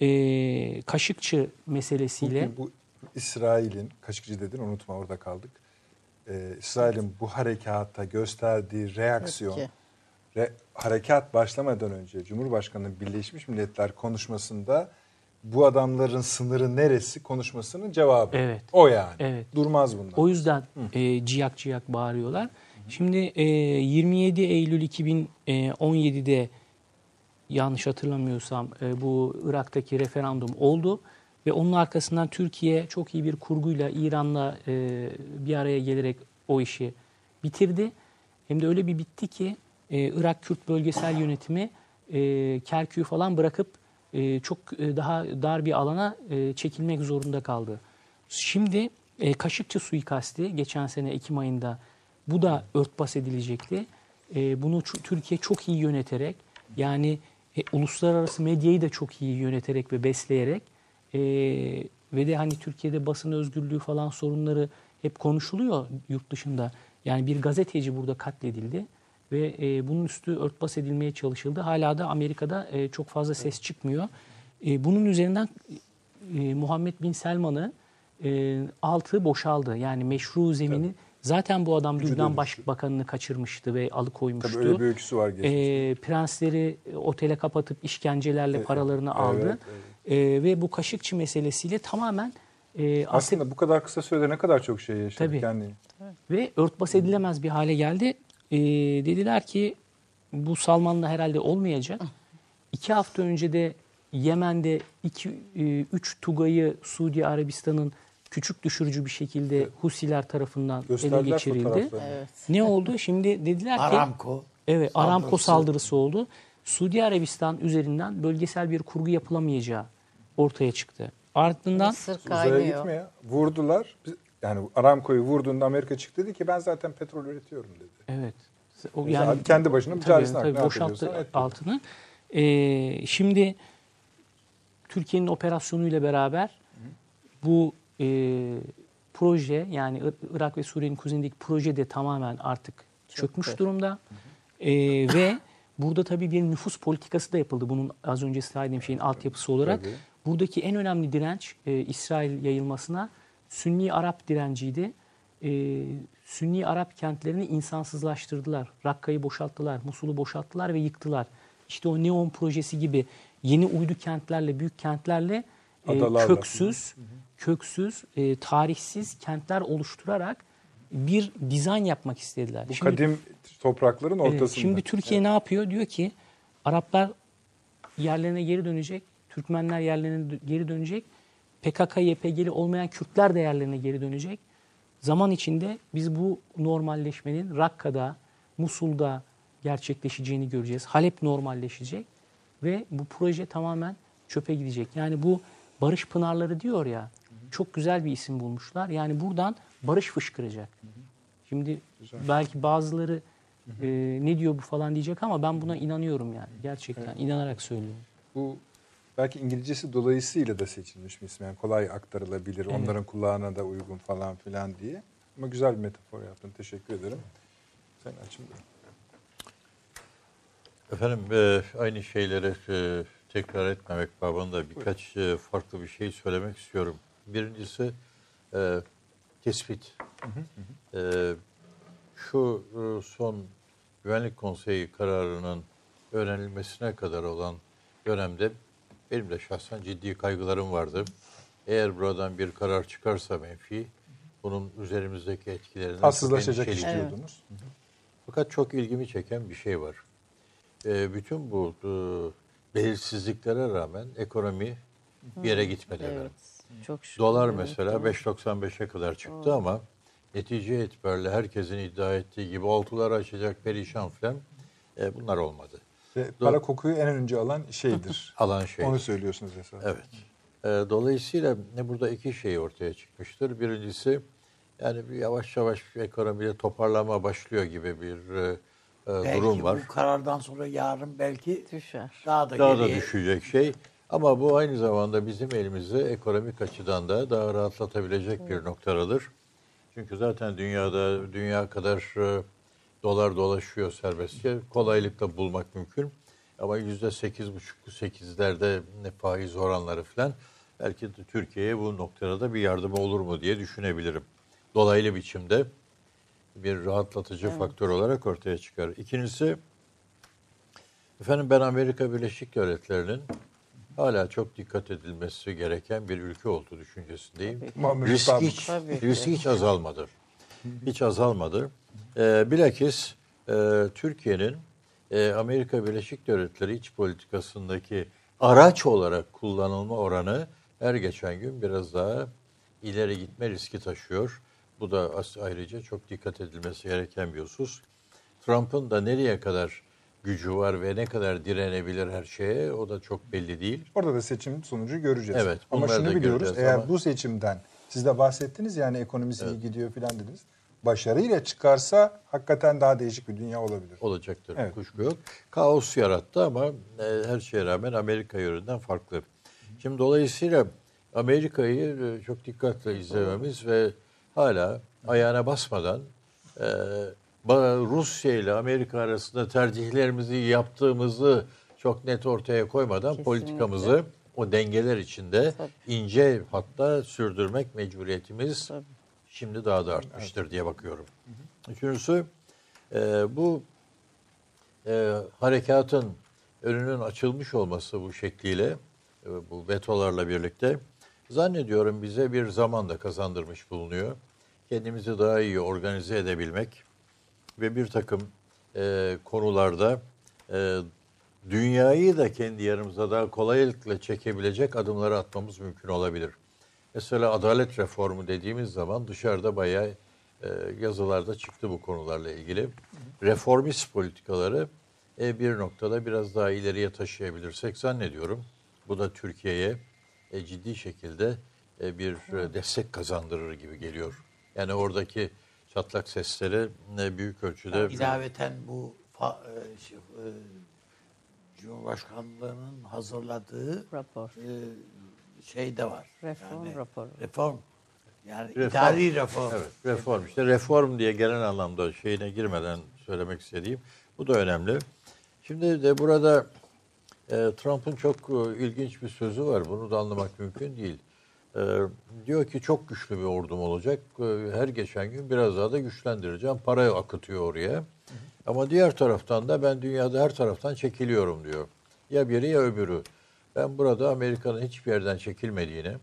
G: E, Kaşıkçı meselesiyle
A: Bugün bu İsrail'in, Kaşıkçı dedin unutma orada kaldık. e, İsrail'in bu harekata gösterdiği reaksiyon, re- harekat başlamadan önce Cumhurbaşkanı'nın Birleşmiş Milletler konuşmasında bu adamların sınırı neresi konuşmasının cevabı.
G: Evet.
A: O yani.
G: Evet.
A: Durmaz bunlar.
G: O yüzden e, ciyak ciyak bağırıyorlar. Şimdi e, 27 Eylül 2017'de yanlış hatırlamıyorsam e, bu Irak'taki referandum oldu ve onun arkasından Türkiye çok iyi bir kurguyla İran'la e, bir araya gelerek o işi bitirdi. Hem de öyle bir bitti ki e, Irak Kürt Bölgesel Yönetimi e, Kerkük'ü falan bırakıp e, çok e, daha dar bir alana e, çekilmek zorunda kaldı. Şimdi Kaşıkçı suikasti geçen sene Ekim ayında bu da örtbas edilecekti. Bunu Türkiye çok iyi yöneterek yani uluslararası medyayı da çok iyi yöneterek ve besleyerek ve de hani Türkiye'de basın özgürlüğü falan sorunları hep konuşuluyor yurt dışında. Yani bir gazeteci burada katledildi ve e, bunun üstü örtbas edilmeye çalışıldı. Hala da Amerika'da e, çok fazla ses çıkmıyor. E, bunun üzerinden e, Muhammed Bin Selman'ı e, altı boşaldı. Yani meşru zemini zaten bu adam Lübnan. Başbakanını kaçırmıştı ve alıkoymuştu.
A: Tabii öyle bir öyküsü var geçmişte.
G: E, prensleri otele kapatıp işkencelerle
A: Evet,
G: paralarını
A: evet,
G: aldı. E, ve bu Kaşıkçı meselesiyle tamamen e,
A: Aslında bu kadar kısa sürede ne kadar çok şey yaşadık.
G: Tabii.
A: Yani
G: ve örtbas edilemez bir hale geldi. Ee, dediler ki bu Salman'la herhalde olmayacak. İki hafta önce de Yemen'de iki, e, üç Tugay'ı Suudi Arabistan'ın küçük düşürücü bir şekilde Husiler tarafından ele
A: gösterdiler
G: geçirildi.
A: fotoğraflarını.
D: Evet.
G: Ne oldu? Şimdi dediler ki
B: Aramco.
G: Evet, Aramco
B: saldırısı.
G: saldırısı oldu. Suudi Arabistan üzerinden bölgesel bir kurgu yapılamayacağı ortaya çıktı. Ardından
D: Mısır kaynıyor.
A: Vurdular. Yani Aramco'yu vurduğunda Amerika çıktı dedi ki ben zaten petrol üretiyorum dedi.
G: Evet. O
A: Yani kendi başına
G: tabii,
A: mücadelesini
G: tabii,
A: ne
G: boşalttı altını. Ee, şimdi Türkiye'nin operasyonuyla beraber bu e, proje yani Ir- Irak ve Suriye'nin kuzeyindeki proje de tamamen artık çökmüş
D: Çöktü.
G: durumda. Ee, ve burada tabii bir nüfus politikası da yapıldı. Bunun az önce saydığım şeyin altyapısı olarak.
A: Tabii.
G: Buradaki en önemli direnç e, İsrail yayılmasına Sünni Arap direnciydi. E, Sünni Arap kentlerini insansızlaştırdılar. Rakka'yı boşalttılar, Musul'u boşalttılar ve yıktılar. İşte o Neon projesi gibi yeni uydu kentlerle, büyük kentlerle e, köksüz, köksüz, e, tarihsiz kentler oluşturarak bir dizayn yapmak istediler.
A: Bu
G: Şimdi-
A: kadim toprakların
G: Evet,
A: ortasında.
G: şimdi Türkiye ne yapıyor? Diyor ki Araplar yerlerine geri dönecek, Türkmenler yerlerine geri dönecek, PKK, YPG'li olmayan Kürtler de yerlerine geri dönecek. Zaman içinde biz bu normalleşmenin Rakka'da, Musul'da gerçekleşeceğini göreceğiz. Halep normalleşecek ve bu proje tamamen çöpe gidecek. Yani bu Barış Pınarları diyor ya, çok güzel bir isim bulmuşlar. Yani buradan barış fışkıracak. Şimdi belki bazıları e, ne diyor bu falan diyecek ama ben buna inanıyorum yani. Gerçekten inanarak söylüyorum.
A: Bu belki İngilizcesi dolayısıyla da seçilmiş bir isim. Yani kolay aktarılabilir,
G: Evet.
A: onların kulağına da uygun falan filan diye. Ama güzel bir metafor yaptın. Teşekkür ederim. Sen açın.
C: Efendim e, aynı şeyleri e, tekrar etmemek babında birkaç e, farklı bir şey söylemek istiyorum. Birincisi e, tespit. E, şu e, son Güvenlik Konseyi kararının öğrenilmesine kadar olan dönemde benim de şahsen ciddi kaygılarım vardı. Eğer buradan bir karar çıkarsa menfi, bunun üzerimizdeki etkilerinden
A: Tatsızlaşacak istiyordunuz.
C: Fakat çok ilgimi çeken bir şey var. Ee, bütün bu e, belirsizliklere rağmen ekonomi bir yere gitmedi efendim.
D: Evet. Çok şükür.
C: Dolar mesela
D: doğru.
C: 5.95'e kadar çıktı ama netice itibariyle herkesin iddia ettiği gibi oltular açacak perişan falan e, bunlar olmadı.
A: Ve para kokuyu en önce alan şeydir.
C: Alan şey.
A: Onu söylüyorsunuz esas.
C: Evet. E, dolayısıyla ne burada iki şey ortaya çıkmıştır. Birincisi yani bir yavaş yavaş ekonomide toparlama başlıyor gibi bir e, e,
B: Belki
C: durum var.
B: bu karardan sonra yarın belki
D: Düşer.
B: daha da
C: daha da
B: geriye
C: düşecek şey. Ama bu aynı zamanda bizim elimizde ekonomik açıdan da daha rahatlatabilecek bir noktadadır. Çünkü zaten dünyada dünya kadar e, dolar dolaşıyor serbestçe. Kolaylıkla bulmak mümkün. Ama yüzde sekiz buçuk, sekizlerde ne faiz oranları falan belki de Türkiye'ye bu noktada da bir yardım olur mu diye düşünebilirim. Dolaylı biçimde bir rahatlatıcı faktör olarak ortaya çıkar. İkincisi, efendim ben Amerika Birleşik Devletleri'nin hala çok dikkat edilmesi gereken bir ülke olduğu düşüncesindeyim. Risk hiç, risk hiç azalmadı. Hiç azalmadı. Ee, bilakis e, Türkiye'nin e, Amerika Birleşik Devletleri iç politikasındaki araç olarak kullanılma oranı her geçen gün biraz daha ileri gitme riski taşıyor. Bu da ayrıca çok dikkat edilmesi gereken bir husus. Trump'ın da nereye kadar gücü var ve ne kadar direnebilir her şeye o da çok belli değil.
A: Orada da seçim sonucu göreceğiz.
C: Evet,
A: Ama şunu biliyoruz. Eğer
C: ama-
A: bu seçimden siz de bahsettiniz yani ekonomisi iyi gidiyor falan dediniz. Başarıyla çıkarsa hakikaten daha değişik bir dünya olabilir.
C: olacaktır.
A: Evet.
C: Kuşku yok. Kaos yarattı ama e, her şeye rağmen Amerika yönünden farklı. Şimdi dolayısıyla Amerika'yı e, çok dikkatle izlememiz ve hala ayağına basmadan e, Rusya ile Amerika arasında tercihlerimizi yaptığımızı çok net ortaya koymadan
D: Kesinlikle.
C: politikamızı o dengeler içinde ince hatta sürdürmek mecburiyetimiz
D: Tabii.
C: şimdi daha da artmıştır diye bakıyorum. Üçüncüsü e, bu e, harekatın önünün açılmış olması bu şekliyle, e, bu vetolarla birlikte zannediyorum bize bir zaman da kazandırmış bulunuyor. Kendimizi daha iyi organize edebilmek ve bir takım e, konularda e, dünyayı da kendi yanımıza daha kolaylıkla çekebilecek adımları atmamız mümkün olabilir. Mesela adalet reformu dediğimiz zaman dışarıda bayağı e, yazılarda çıktı bu konularla ilgili. Reformist politikaları e, bir noktada biraz daha ileriye taşıyabilirsek zannediyorum. Bu da Türkiye'ye e, ciddi şekilde e, bir e, destek kazandırır gibi geliyor. Yani oradaki çatlak sesleri e, büyük ölçüde
B: İlaveten bu fa, e, şey, e, Cumhurbaşkanlığının hazırladığı
D: Rapor.
B: e, şey de var.
D: Reform raporu.
B: Reform. Yani
C: Reform.
B: idari reform.
C: Evet, reform. İşte reform diye genel anlamda şeyine girmeden söylemek istediğim bu da önemli. Şimdi de burada e, Trump'ın çok e, ilginç bir sözü var. Bunu da anlamak mümkün değil. E, diyor ki çok güçlü bir ordum olacak. E, her geçen gün biraz daha da güçlendireceğim. Parayı akıtıyor oraya. Ama diğer taraftan da ben dünyada her taraftan çekiliyorum diyor. Ya biri ya öbürü. Ben burada Amerika'nın hiçbir yerden çekilmediğini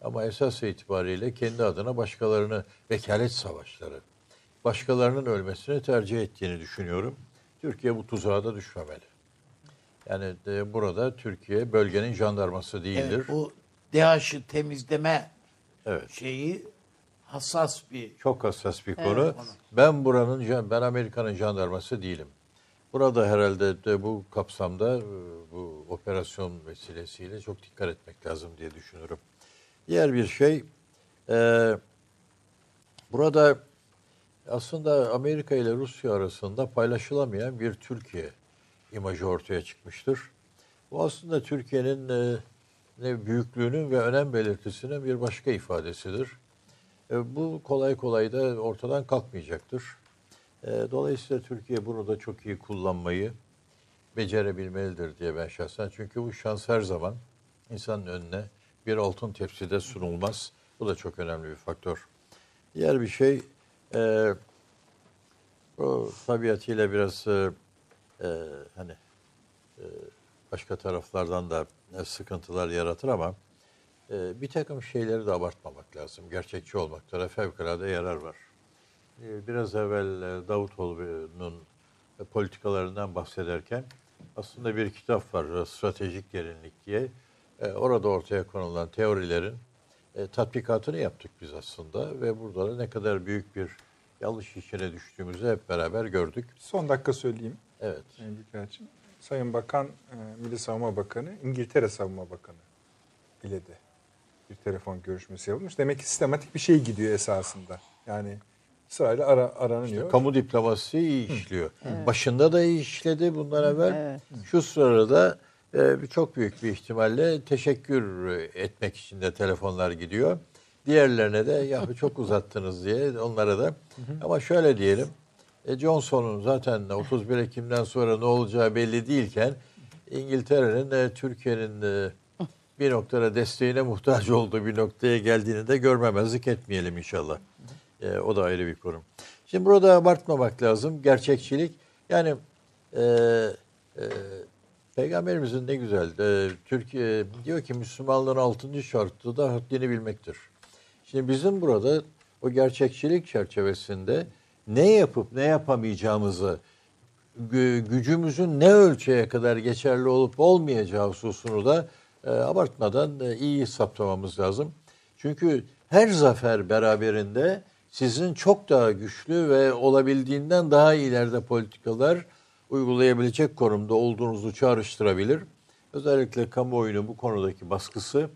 C: ama esas itibariyle kendi adına başkalarını vekalet savaşları, başkalarının ölmesini tercih ettiğini düşünüyorum. Türkiye bu tuzağa da düşmemeli. Yani de burada Türkiye bölgenin jandarması değildir.
B: Evet, bu DAEŞ'ı temizleme
C: Evet.
B: şeyi hassas bir
C: Çok hassas bir konu.
B: Evet.
C: Ben buranın ben Amerika'nın jandarması değilim. Burada herhalde de bu kapsamda e, bu operasyon vesilesiyle çok dikkat etmek lazım diye düşünüyorum. Diğer bir şey e, burada aslında Amerika ile Rusya arasında paylaşılamayan bir Türkiye imajı ortaya çıkmıştır. Bu aslında Türkiye'nin e, ne büyüklüğünün ve önem belirtisinin bir başka ifadesidir. E, bu kolay kolay da ortadan kalkmayacaktır. E, dolayısıyla Türkiye bunu da çok iyi kullanmayı becerebilmelidir diye ben şahsen. Çünkü bu şans her zaman insanın önüne bir altın tepside sunulmaz. Bu da çok önemli bir faktör. Diğer bir şey e, o tabiatıyla biraz e, e, hani e, başka taraflardan da sıkıntılar yaratır ama e, bir takım şeyleri de abartmamak lazım. Gerçekçi olmakta da fevkalade yarar var. E, biraz evvel e, Davutoğlu'nun e, politikalarından bahsederken aslında bir kitap var e, Stratejik Derinlik diye. E, orada ortaya konulan teorilerin e, tatbikatını yaptık biz aslında ve burada da ne kadar büyük bir yanlış içine düştüğümüzü hep beraber gördük.
A: Son dakika söyleyeyim.
C: Evet.
A: Sayın Büyükelçim. Sayın Bakan, e, Milli Savunma Bakanı, İngiltere Savunma Bakanı ile de bir telefon görüşmesi yapılmış. Demek ki sistematik bir şey gidiyor esasında. Yani sırayla ara, aranıyor.
C: Kamu diplomasisi iyi işliyor. Başında da iyi işledi bundan evvel.
D: Evet.
C: Şu sırada e, bir- çok büyük bir ihtimalle teşekkür etmek için de telefonlar gidiyor. Diğerlerine de ya çok uzattınız diye onlara da. Ama şöyle diyelim. E, Johnson'un zaten 31 Ekim'den sonra ne olacağı belli değilken İngiltere'nin e, Türkiye'nin e, bir noktada desteğine muhtaç olduğu bir noktaya geldiğini de görmemezlik etmeyelim inşallah. E, o da ayrı bir konu. Şimdi burada abartmamak lazım. Gerçekçilik. Yani e, e, Peygamberimizin ne güzel. E, Türkiye diyor ki Müslümanlığın altıncı şartı da haddini bilmektir. Şimdi bizim burada o gerçekçilik çerçevesinde ne yapıp ne yapamayacağımızı gü- gücümüzün ne ölçüye kadar geçerli olup olmayacağı hususunu da e, abartmadan e, iyi saptamamız lazım. Çünkü her zafer beraberinde sizin çok daha güçlü ve olabildiğinden daha ileride politikalar uygulayabilecek konumda olduğunuzu çağrıştırabilir. Özellikle kamuoyunun bu konudaki baskısı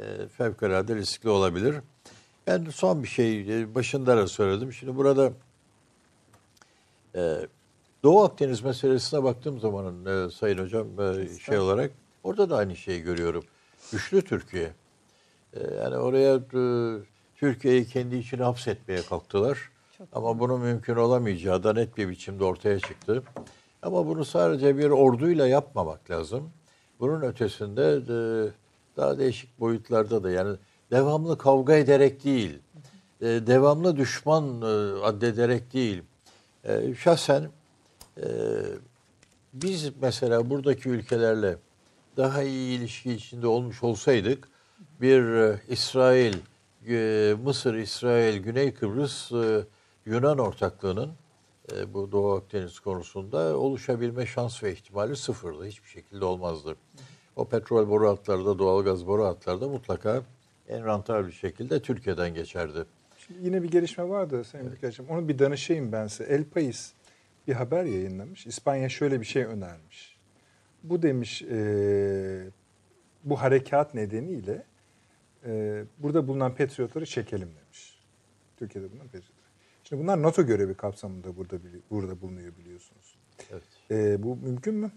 C: e, fevkalade riskli olabilir. Ben son bir şey e, başında da söyledim. Şimdi burada e, Doğu Akdeniz meselesine baktığım zaman e, Sayın Hocam e, şey olarak orada da aynı şeyi görüyorum. Güçlü Türkiye. E, yani oraya e, Türkiye'yi kendi içine hapsetmeye kalktılar. Ama bunun mümkün olamayacağı da net bir biçimde ortaya çıktı. Ama bunu sadece bir orduyla yapmamak lazım. Bunun ötesinde e, daha değişik boyutlarda da yani devamlı kavga ederek değil, e, devamlı düşman e, addederek değil. E, şahsen e, biz mesela buradaki ülkelerle daha iyi ilişki içinde olmuş olsaydık bir e, İsrail, e, Mısır, İsrail, Güney Kıbrıs, e, Yunan ortaklığının bu Doğu Akdeniz konusunda oluşabilme şans ve ihtimali sıfırdı. Hiçbir şekilde olmazdı. O petrol boru hatları da doğalgaz boru hatları da mutlaka en rantabl bir şekilde Türkiye'den geçerdi.
A: Şimdi yine bir gelişme vardı Sayın Büyükelçim. Onu bir danışayım ben size. El Pais bir haber yayınlamış. İspanya şöyle bir şey önermiş. Bu demiş e, bu harekat nedeniyle e, burada bulunan patriotları çekelim demiş. Türkiye'de bulunan patriotları. Şimdi bunlar NATO görevi kapsamında burada burada bulunuyor biliyorsunuz.
C: Evet.
A: E, bu mümkün mü?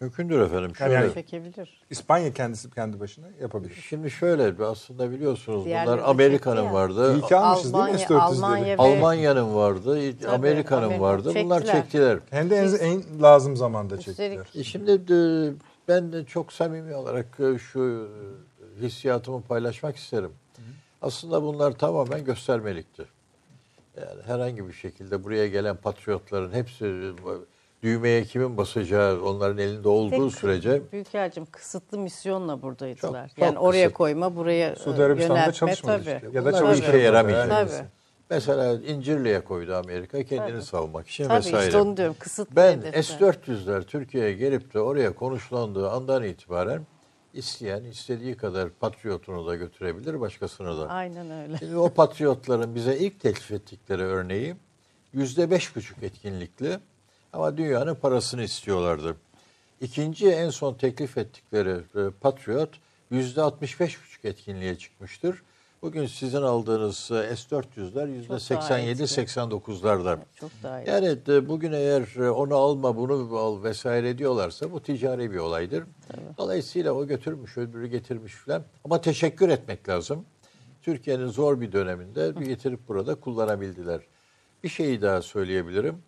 C: Mümkündür efendim.
A: Yani-
C: Şöyle,
D: Çekebilir.
A: İspanya kendisi kendi başına yapabilir.
C: Şimdi şöyle aslında biliyorsunuz
D: Diğerleri
C: bunlar
D: de
C: Amerika'nın
D: çekti ya.
C: vardı.
A: İyi ki almışız değil mi
D: Almanya-
A: S-400'leri?
D: Almanya ve-
C: Almanya'nın vardı, Amerika'nın
D: Amerika-
C: vardı. Bunlar
D: çektiler.
C: çektiler.
A: Hem de en, en lazım zamanda çektiler.
C: E Şimdi de, ben de çok samimi olarak e, şu e, hissiyatımı paylaşmak isterim. Aslında bunlar tamamen göstermelikti. Yani herhangi bir şekilde buraya gelen patriotların hepsi e, düğmeye kimin basacağı onların elinde olduğu
D: Tek-
C: sürece
D: Büyükelçim kısıtlı misyonla buradaydılar.
C: Çok-
D: yani
C: çok
D: oraya
C: kısıt.
D: koyma, buraya e,
A: Suudi Arabistan'da
D: yöneltme
A: çalışmadı
D: tabii.
A: işte. Ya da çalışmadı.
C: işe yaramayacak.
A: Yani.
D: Tabii.
C: mesela İncirli'ye koydu Amerika kendini
D: Tabii.
C: savunmak için
D: Tabii
C: vesaire.
D: işte onu diyorum. Kısıtlı
C: Ben
D: hedefler.
C: S-400'ler Türkiye'ye gelip de oraya konuşlandığı andan itibaren isteyen istediği kadar patriotunu da götürebilir, başkasını da.
D: Aynen öyle.
C: Şimdi o patriotların bize ilk teklif ettikleri örneği yüzde beş buçuk etkinlikli ama dünyanın parasını istiyorlardı. İkinci en son teklif ettikleri e, patriot yüzde altmış beş buçuk etkinliğe çıkmıştır. Bugün sizin aldığınız e, S-400'ler yüzde
D: daha
C: seksen yedi,
D: etkili.
C: seksen dokuzlarda.
D: Çok daha iyi.
C: Yani de bugün eğer e, onu alma bunu al vesaire diyorlarsa bu ticari bir olaydır. Dolayısıyla o götürmüş öbürü getirmiş falan. Ama teşekkür etmek lazım. Türkiye'nin zor bir döneminde bir getirip burada kullanabildiler. Bir şeyi daha söyleyebilirim.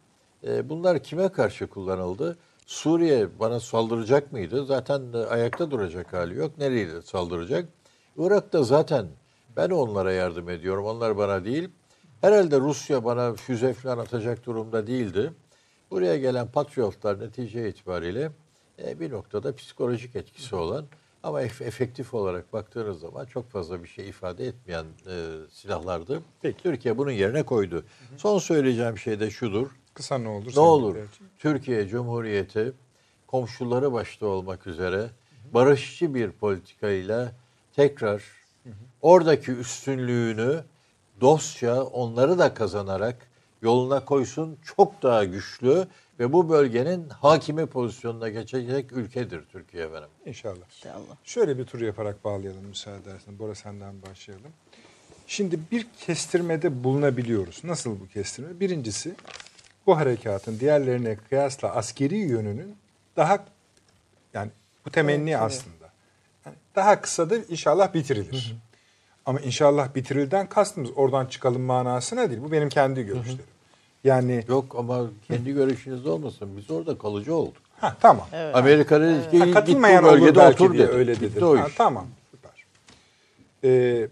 C: E, Bunlar kime karşı kullanıldı? Suriye bana saldıracak mıydı? Zaten e, ayakta duracak hali yok. Nereye saldıracak? Irak'ta zaten ben onlara yardım ediyorum. Onlar bana değil. Herhalde Rusya bana füze falan atacak durumda değildi. Buraya gelen patriotlar netice itibariyle e, bir noktada psikolojik etkisi olan ama ef- efektif olarak baktığınız zaman çok fazla bir şey ifade etmeyen e, silahlardı.
A: Peki.
C: Türkiye bunun yerine koydu. Son söyleyeceğim şey de şudur.
A: Kısa ne olur?
C: Ne olur? Türkiye Cumhuriyeti komşuları başta olmak üzere barışçı bir politikayla tekrar oradaki üstünlüğünü dostça onları da kazanarak yoluna koysun çok daha güçlü ve bu bölgenin hakimi pozisyonuna geçecek ülkedir Türkiye efendim.
A: İnşallah.
D: İnşallah.
A: Şöyle bir tur yaparak bağlayalım müsaade edersen. Bora senden başlayalım. Şimdi bir kestirmede bulunabiliyoruz. Nasıl bu kestirme? Birincisi bu harekatın diğerlerine kıyasla askeri yönünün daha yani bu temenni aslında. Yani daha kısadır inşallah bitirilir. Ama inşallah bitirilden kastımız oradan çıkalım manasına değil. Bu benim kendi görüşlerim. Yani
C: Yok ama kendi görüşünüz olmasın. Biz orada kalıcı olduk.
A: ha tamam.
C: Amerika'nın evet.
A: Ha, katılmayan olur
C: bölgede otur
A: diye
C: dedi.
A: öyle dedi. Ha, tamam süper. Ee,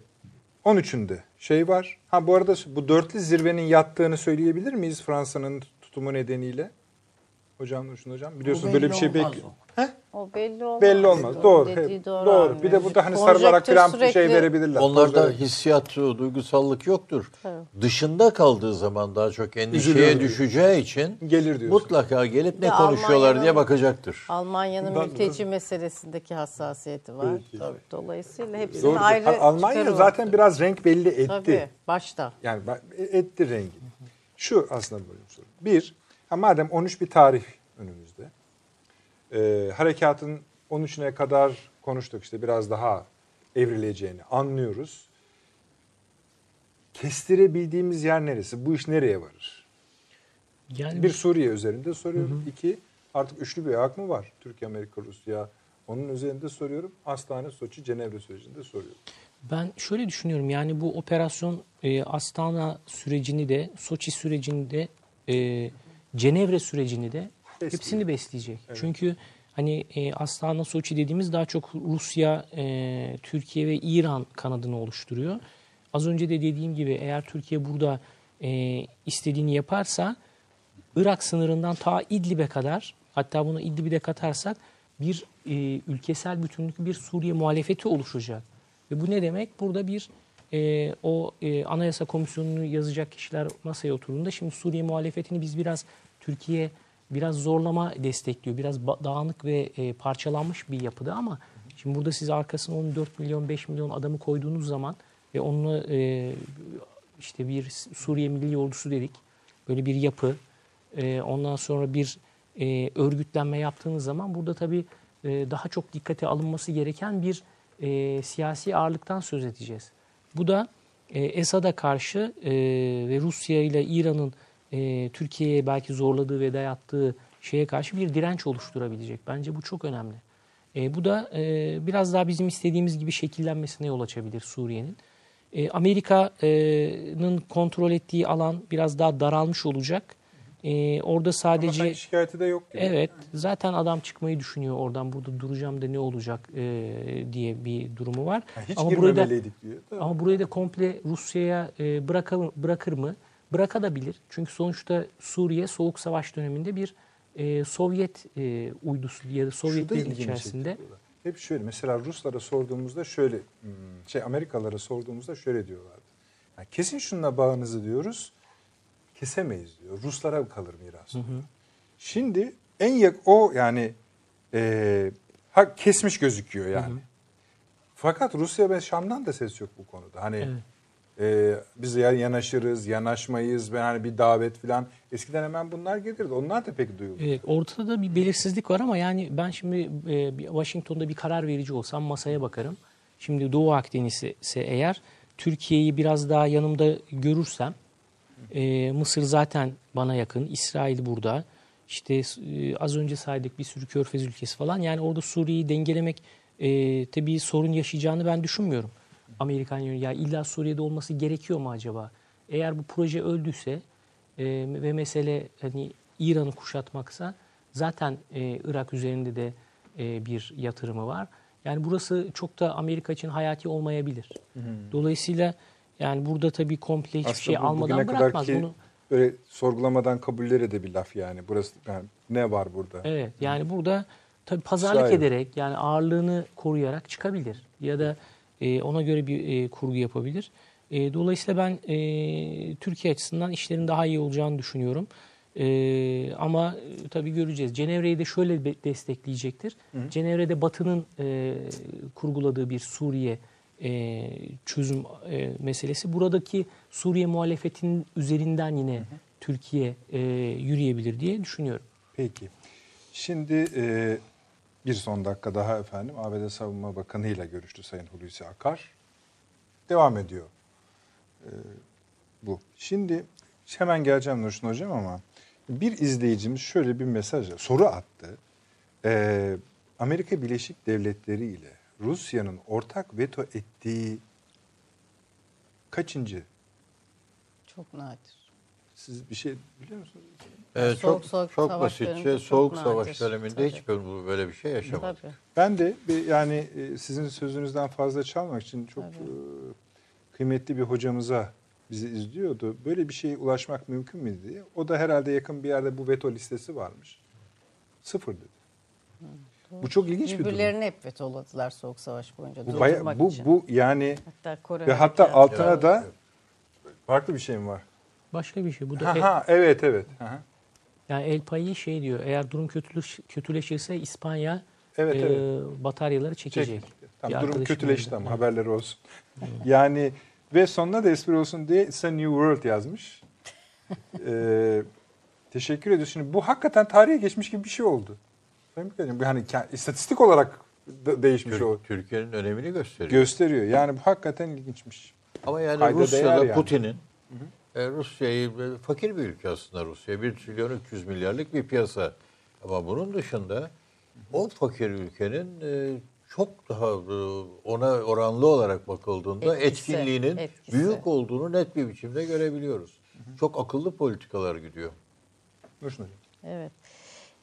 A: 13'ünde şey var. Ha bu arada bu dörtlü zirvenin yattığını söyleyebilir miyiz Fransa'nın tutumu nedeniyle? Hocam Nurşin hocam biliyorsunuz böyle bir şey bekliyor.
B: O.
D: Belli olmaz.
A: Belli olmaz. Doğru.
D: Dediği doğru.
A: doğru. Bir de burada hani
D: Konjektür
A: sarılarak falan
D: sürekli-
A: şey verebilirler.
C: Onlarda
A: verebilirler.
C: hissiyat, duygusallık yoktur.
D: Tabii.
C: Dışında kaldığı zaman daha çok endişeye
A: Üzülüyor
C: düşeceği için
A: Gelir diyorsun.
C: mutlaka gelip ne konuşuyorlar diye bakacaktır.
D: Almanya'nın mülteci meselesindeki hassasiyeti var.
B: Tabii.
D: Dolayısıyla hepsini
A: Doğru.
D: ayrı
A: Almanya zaten
D: var.
A: biraz renk belli etti.
D: Tabii başta.
A: Yani ben- etti rengi. Şu aslında böyle bir soru. Bir, ha madem 13 bir tarih önümüzde. E, harekatın 13'üne kadar konuştuk işte biraz daha evrileceğini anlıyoruz. Kestirebildiğimiz yer neresi? Bu iş nereye varır?
G: Yani
A: Bir Suriye üzerinde soruyorum. İki, artık üçlü bir ayak mı var? Türkiye, Amerika, Rusya. Onun üzerinde soruyorum. Astana, Soçi, Cenevre sürecinde soruyorum.
G: Ben şöyle düşünüyorum yani bu operasyon e, Astana sürecini de Soçi sürecini de e, Cenevre sürecini de
A: Besliyor.
G: hepsini besleyecek. Çünkü hani e, Astana Soçi dediğimiz daha çok Rusya, e, Türkiye ve İran kanadını oluşturuyor. Az önce de dediğim gibi eğer Türkiye burada e, istediğini yaparsa Irak sınırından ta İdlib'e kadar hatta bunu İdlib'i de katarsak bir e, ülkesel bütünlük bir Suriye muhalefeti oluşacak. Ve bu ne demek? Burada bir e, o e, anayasa komisyonunu yazacak kişiler masaya oturduğunda şimdi Suriye muhalefetini biz biraz Türkiye biraz zorlama destekliyor. Biraz dağınık ve e, parçalanmış bir yapıda ama şimdi burada siz arkasına 14 milyon 5 milyon adamı koyduğunuz zaman ve onunla e, işte bir Suriye Milli Ordusu dedik. Böyle bir yapı. E, ondan sonra bir e, örgütlenme yaptığınız zaman burada tabii e, daha çok dikkate alınması gereken bir e, siyasi ağırlıktan söz edeceğiz. Bu da e, Esad'a karşı e, ve Rusya ile İran'ın e, Türkiye'ye belki zorladığı ve dayattığı şeye karşı bir direnç oluşturabilecek. Bence bu çok önemli. E, bu da e, biraz daha bizim istediğimiz gibi şekillenmesine yol açabilir Suriye'nin. E, Amerika'nın kontrol ettiği alan biraz daha daralmış olacak. E, orada
A: Ama
G: sadece
A: sanki şikayeti de yok gibi.
G: evet zaten adam çıkmayı düşünüyor oradan burada duracağım da ne olacak e, diye bir durumu var.
A: Ha, hiç
G: ama burayı da
A: girmemeliydik diyor.
G: Ama burayı da komple Rusya'ya e, bırakır, bırakır mı? Bırakabilir. Çünkü sonuçta Suriye Soğuk Savaş döneminde bir e, Sovyet e, uydusu ya da
A: Şu da
G: Sovyetlerin
A: ilgimi
G: içerisinde.
A: Hep şöyle mesela Ruslara sorduğumuzda şöyle hmm, şey Amerikalılara sorduğumuzda şöyle diyorlardı. Yani kesin şununla bağınızı diyoruz. Kesemeyiz diyor. Ruslara kalır miras. diyor. Şimdi en yak o yani e, ha, kesmiş gözüküyor yani. Fakat Rusya ve Şam'dan da ses yok bu konuda. Hani e, biz ya yanaşırız, yanaşmayız ve hani bir davet falan. Eskiden hemen bunlar gelirdi. Onlar da pek duyuldu.
G: Evet, ortada da bir belirsizlik var ama yani ben şimdi e, Washington'da bir karar verici olsam masaya bakarım. Şimdi Doğu Akdeniz ise eğer Türkiye'yi biraz daha yanımda görürsem e, Mısır zaten bana yakın, İsrail burada. İşte e, az önce saydık bir sürü körfez ülkesi falan. Yani orada Suriye'yi dengelemek e, tabii sorun yaşayacağını ben düşünmüyorum. Amerikan yönü ya illa Suriye'de olması gerekiyor mu acaba? Eğer bu proje öldüyse e, ve mesele hani İran'ı kuşatmaksa zaten e, Irak üzerinde de e, bir yatırımı var. Yani burası çok da Amerika için hayati olmayabilir. Dolayısıyla yani burada tabii komple hiçbir şey
A: bu
G: almadan bırakmaz. Bunu
A: böyle sorgulamadan kabulleri de bir laf yani. Burası yani ne var burada?
G: Evet yani burada tabii pazarlık
A: İsrail.
G: ederek yani ağırlığını koruyarak çıkabilir ya da e, ona göre bir e, kurgu yapabilir. E, dolayısıyla ben e, Türkiye açısından işlerin daha iyi olacağını düşünüyorum. E, ama tabii göreceğiz. Cenevre'yi de şöyle destekleyecektir. Cenevre'de Batı'nın e, kurguladığı bir Suriye e, çözüm e, meselesi. Buradaki Suriye muhalefetinin üzerinden yine Türkiye e, yürüyebilir diye düşünüyorum.
A: Peki. Şimdi e, bir son dakika daha efendim ABD Savunma Bakanı ile görüştü Sayın Hulusi Akar. Devam ediyor e, bu. Şimdi hemen geleceğim Nurşin Hocam ama bir izleyicimiz şöyle bir mesaj, soru attı. E, Amerika Birleşik Devletleri ile Rusya'nın ortak veto ettiği kaçıncı?
D: Çok nadir.
A: Siz bir şey biliyor musunuz?
C: Ee,
D: Soğuk
C: çok
D: soğuk
C: çok
D: savaş
C: basitçe
D: çok
C: soğuk
D: nadir.
C: savaş döneminde
D: Tabii.
C: hiç böyle, bir şey yaşamadık.
D: Tabii.
A: Ben de bir, yani e, sizin sözünüzden fazla çalmak için çok e, kıymetli bir hocamıza bizi izliyordu. Böyle bir şeye ulaşmak mümkün mü diye. O da herhalde yakın bir yerde bu veto listesi varmış. Sıfır dedi. Bu çok ilginç bir durum.
D: Birbirlerini hep vetoladılar Soğuk Savaş boyunca.
A: Bu,
D: durdurmak
A: baya, bu,
D: için.
A: bu yani
D: hatta Kore
A: ve hatta altına da farklı bir şey mi var?
G: Başka bir şey. Bu da
A: Ha,
G: el-
A: ha, evet evet. Ha, ha.
G: Yani El Payı şey diyor. Eğer durum kötüleş, kötüleşirse İspanya
A: Evet,
G: e,
A: evet.
G: bataryaları çekecek.
A: Çek. Tamam, durum kötüleşti ama haberleri olsun. yani ve sonuna da espri olsun diye It's a New World yazmış. Ee, teşekkür ediyoruz. Şimdi bu hakikaten tarihe geçmiş gibi bir şey oldu. Yani istatistik olarak da değişmiş
C: Tür-
A: o.
C: Türkiye'nin önemini gösteriyor.
A: Gösteriyor. Yani bu hakikaten ilginçmiş.
C: Ama yani
A: Kayda
C: Rusya'da
A: yani.
C: Putin'in e, Rusya'yı e, fakir bir ülke aslında Rusya. 1 trilyon 300 milyarlık bir piyasa. Ama bunun dışında o fakir ülkenin e, çok daha e, ona oranlı olarak bakıldığında
D: Etkisi,
C: etkinliğinin
D: etkisi.
C: büyük olduğunu net bir biçimde görebiliyoruz. Çok akıllı politikalar gidiyor.
A: Hocam.
D: Evet.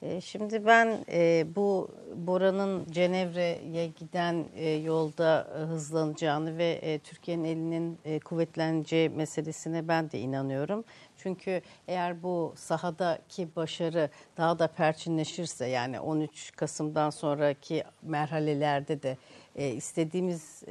D: E, Şimdi ben e, bu Bora'nın Cenevre'ye giden e, yolda e, hızlanacağını ve Türkiye'nin elinin e, kuvvetleneceği meselesine ben de inanıyorum. Çünkü eğer bu sahadaki başarı daha da perçinleşirse yani 13 Kasım'dan sonraki merhalelerde de istediğimiz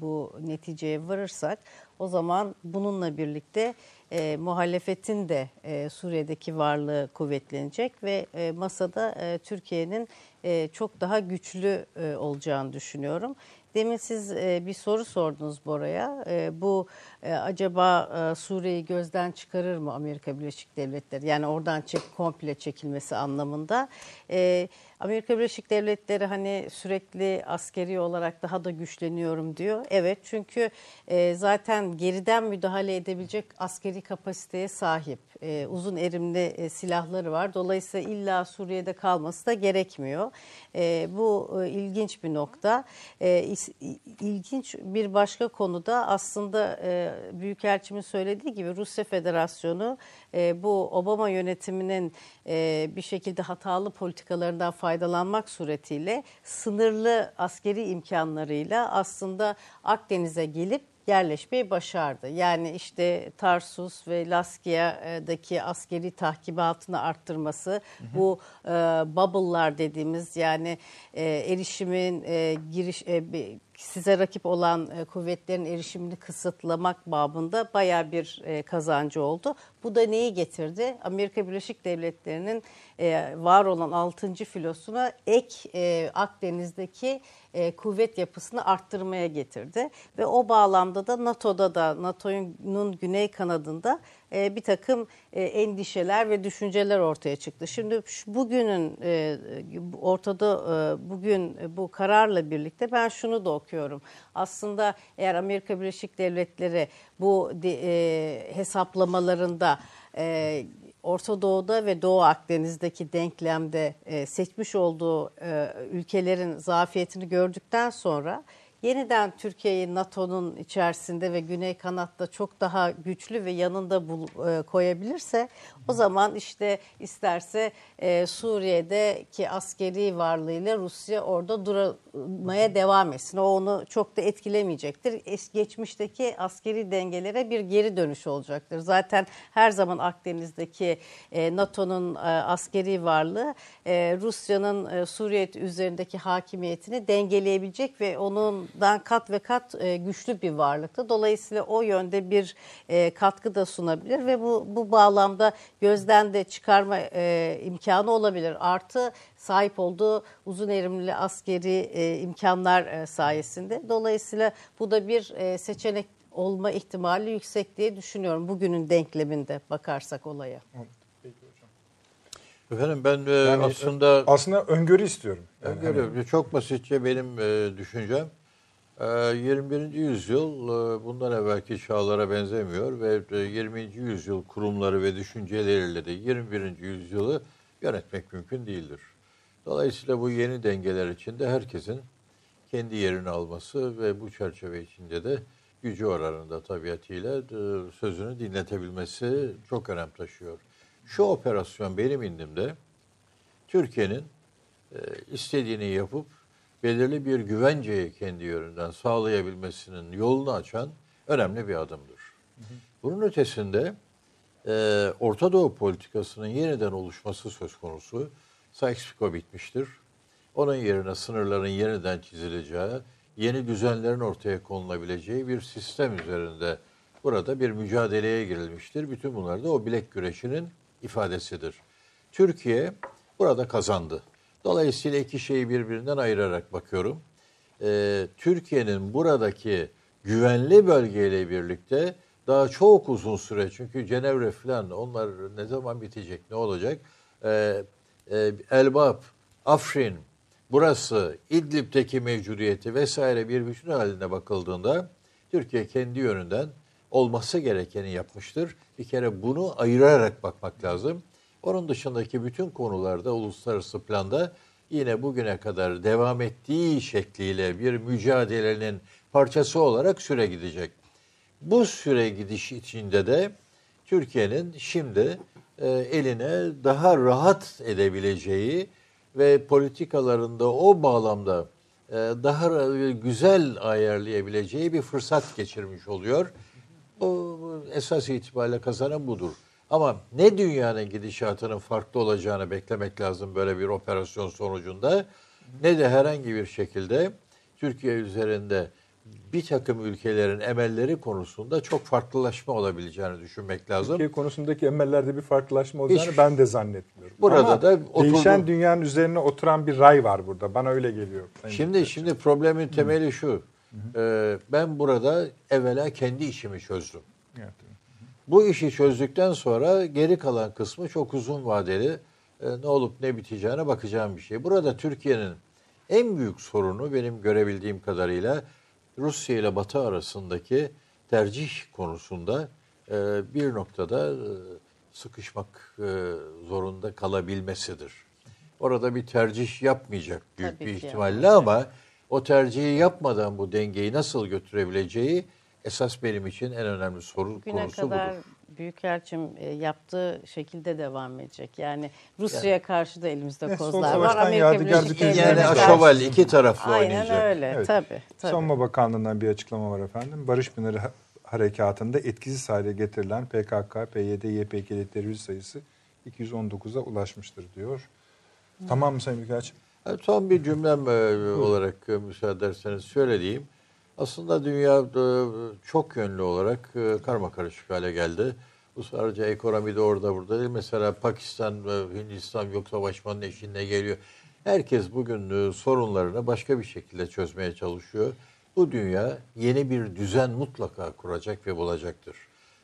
D: bu neticeye varırsak o zaman bununla birlikte e, muhalefetin de e, Suriye'deki varlığı kuvvetlenecek ve e, masada e, Türkiye'nin e, çok daha güçlü e, olacağını düşünüyorum. Demin siz e, bir soru sordunuz Bora'ya. E, bu e, acaba e, Suriye'yi gözden çıkarır mı Amerika Birleşik Devletleri? Yani oradan çek, komple çekilmesi anlamında. E, Amerika Birleşik Devletleri hani sürekli askeri olarak daha da güçleniyorum diyor. Evet çünkü e, zaten geriden müdahale edebilecek askeri kapasiteye sahip. E, uzun erimli e, silahları var. Dolayısıyla illa Suriye'de kalması da gerekmiyor. E, bu e, ilginç bir nokta. E, ilginç bir başka konuda aslında e, Büyükelçimin söylediği gibi Rusya Federasyonu e, bu Obama yönetiminin e, bir şekilde hatalı politikalarından faydalanmak suretiyle sınırlı askeri imkanlarıyla aslında Akdeniz'e gelip yerleşmeyi başardı. Yani işte Tarsus ve Laskia'daki askeri tahkimatını arttırması, bu e, bubble'lar dediğimiz yani e, erişimin e, giriş e, size rakip olan e, kuvvetlerin erişimini kısıtlamak babında baya bir e, kazancı oldu. Bu da neyi getirdi? Amerika Birleşik Devletleri'nin e, var olan 6. filosuna ek Akdeniz'deki kuvvet yapısını arttırmaya getirdi. Ve o bağlamda da NATO'da da NATO'nun güney kanadında e, bir takım e, endişeler ve düşünceler ortaya çıktı. Şimdi bugünün e, ortada bugün bu kararla birlikte ben şunu da okuyorum. Aslında eğer Amerika Birleşik Devletleri bu hesaplamalarında Orta Doğu'da ve Doğu Akdeniz'deki denklemde seçmiş olduğu ülkelerin zafiyetini gördükten sonra yeniden Türkiye'yi NATO'nun içerisinde ve Güney Kanat'ta çok daha güçlü ve yanında bul- e, koyabilirse o zaman işte isterse e, Suriye'deki askeri varlığıyla Rusya orada durmaya devam etsin. O onu çok da etkilemeyecektir. Es- geçmişteki askeri dengelere bir geri dönüş olacaktır. Zaten her zaman Akdeniz'deki e, NATO'nun e, askeri varlığı e, Rusya'nın e, Suriye üzerindeki hakimiyetini dengeleyebilecek ve onundan kat ve kat e, güçlü bir varlıktı. Dolayısıyla o yönde bir e, katkı da sunabilir ve bu bu bağlamda gözden de çıkarma e, imkanı olabilir. Artı sahip olduğu uzun erimli askeri e, imkanlar e, sayesinde. Dolayısıyla bu da bir e, seçenek olma ihtimali yüksek diye düşünüyorum bugünün denkleminde bakarsak olaya.
C: Efendim ben
A: Yani
C: aslında
A: Aslında öngörü istiyorum. Yani hani
C: Öngörü. Çok basitçe benim düşüncem. E, 21. yüzyıl e, bundan evvelki çağlara benzemiyor ve e, 20. yüzyıl kurumları ve düşünceleriyle de 21. yüzyılı yönetmek mümkün değildir. Dolayısıyla bu yeni dengeler içinde herkesin kendi yerini alması ve bu çerçeve içinde de gücü oranında tabiatıyla e, sözünü dinletebilmesi çok önem taşıyor. Şu operasyon benim indimde Türkiye'nin e, istediğini yapıp belirli bir güvenceyi kendi yönünden sağlayabilmesinin yolunu açan önemli bir adımdır. Bunun ötesinde e, Orta Doğu politikasının yeniden oluşması söz konusu. Sykes-Picot bitmiştir. Onun yerine sınırların yeniden çizileceği, yeni düzenlerin ortaya konulabileceği bir sistem üzerinde burada bir mücadeleye girilmiştir. Bütün bunlar da o bilek güreşinin ifadesidir. Türkiye burada kazandı. Dolayısıyla iki şeyi birbirinden ayırarak bakıyorum. Ee, Türkiye'nin buradaki güvenli bölgeyle birlikte daha çok uzun süre çünkü Cenevre falan onlar ne zaman bitecek ne olacak? Ee, e, Elbap, Afrin, burası İdlib'teki mevcudiyeti vesaire bir bütün haline bakıldığında Türkiye kendi yönünden olması gerekeni yapmıştır. Bir kere bunu ayırarak bakmak lazım. Onun dışındaki bütün konularda uluslararası planda yine bugüne kadar devam ettiği şekliyle bir mücadelenin parçası olarak süre gidecek. Bu süre gidiş içinde de Türkiye'nin şimdi e, eline daha rahat edebileceği ve politikalarında o bağlamda e, daha güzel ayarlayabileceği bir fırsat geçirmiş oluyor. Bu esas itibariyle kazanan budur. Ama ne dünyanın gidişatının farklı olacağını beklemek lazım böyle bir operasyon sonucunda ne de herhangi bir şekilde Türkiye üzerinde bir takım ülkelerin emelleri konusunda çok farklılaşma olabileceğini düşünmek lazım.
A: Türkiye konusundaki emellerde bir farklılaşma olacağını
C: Hiç-
A: ben de zannetmiyorum.
C: Burada
A: Ama
C: da oturdu-
A: değişen dünyanın üzerine oturan bir ray var burada. Bana öyle geliyor.
C: Şimdi şimdi problemin temeli şu. Ee, ben burada evvela kendi işimi çözdüm.
A: Evet.
C: Bu işi çözdükten sonra geri kalan kısmı çok uzun vadeli e, ne olup ne biteceğine bakacağım bir şey. Burada Türkiye'nin en büyük sorunu benim görebildiğim kadarıyla Rusya ile Batı arasındaki tercih konusunda e, bir noktada e, sıkışmak zorunda kalabilmesidir. Orada bir tercih yapmayacak büyük
D: Tabii
C: bir ihtimalle ama o tercihi yapmadan bu dengeyi nasıl götürebileceği esas benim için en önemli soru
D: Bugüne
C: konusu
D: kadar
C: budur.
D: Büyükelçim e, yaptığı şekilde devam edecek. Yani Rusya'ya karşı da elimizde
A: son
D: kozlar var. Amerika Birleşik
A: bütün
C: Yani
D: Devletleri'ne
A: Devletler-
D: karşı-
C: aşoval iki taraflı
D: Aynen
C: oynayacak.
D: öyle.
A: Evet.
D: Tabii, tabii.
A: Savunma Bakanlığı'ndan bir açıklama var efendim. Barış Pınarı ha- Harekatı'nda etkisiz hale getirilen PKK, PYD, YPG'li terörist sayısı 219'a ulaşmıştır diyor. Tamam mı Sayın Büyükelçi?
C: Yani Son bir cümlem e, olarak e, müsaade ederseniz söyleyeyim. Aslında dünya e, çok yönlü olarak e, karma karışık hale geldi. Bu sadece ekonomide orada burada değil. Mesela Pakistan ve Hindistan yok savaşmanın eşiğine geliyor. Herkes bugün e, sorunlarını başka bir şekilde çözmeye çalışıyor. Bu dünya yeni bir düzen mutlaka kuracak ve bulacaktır.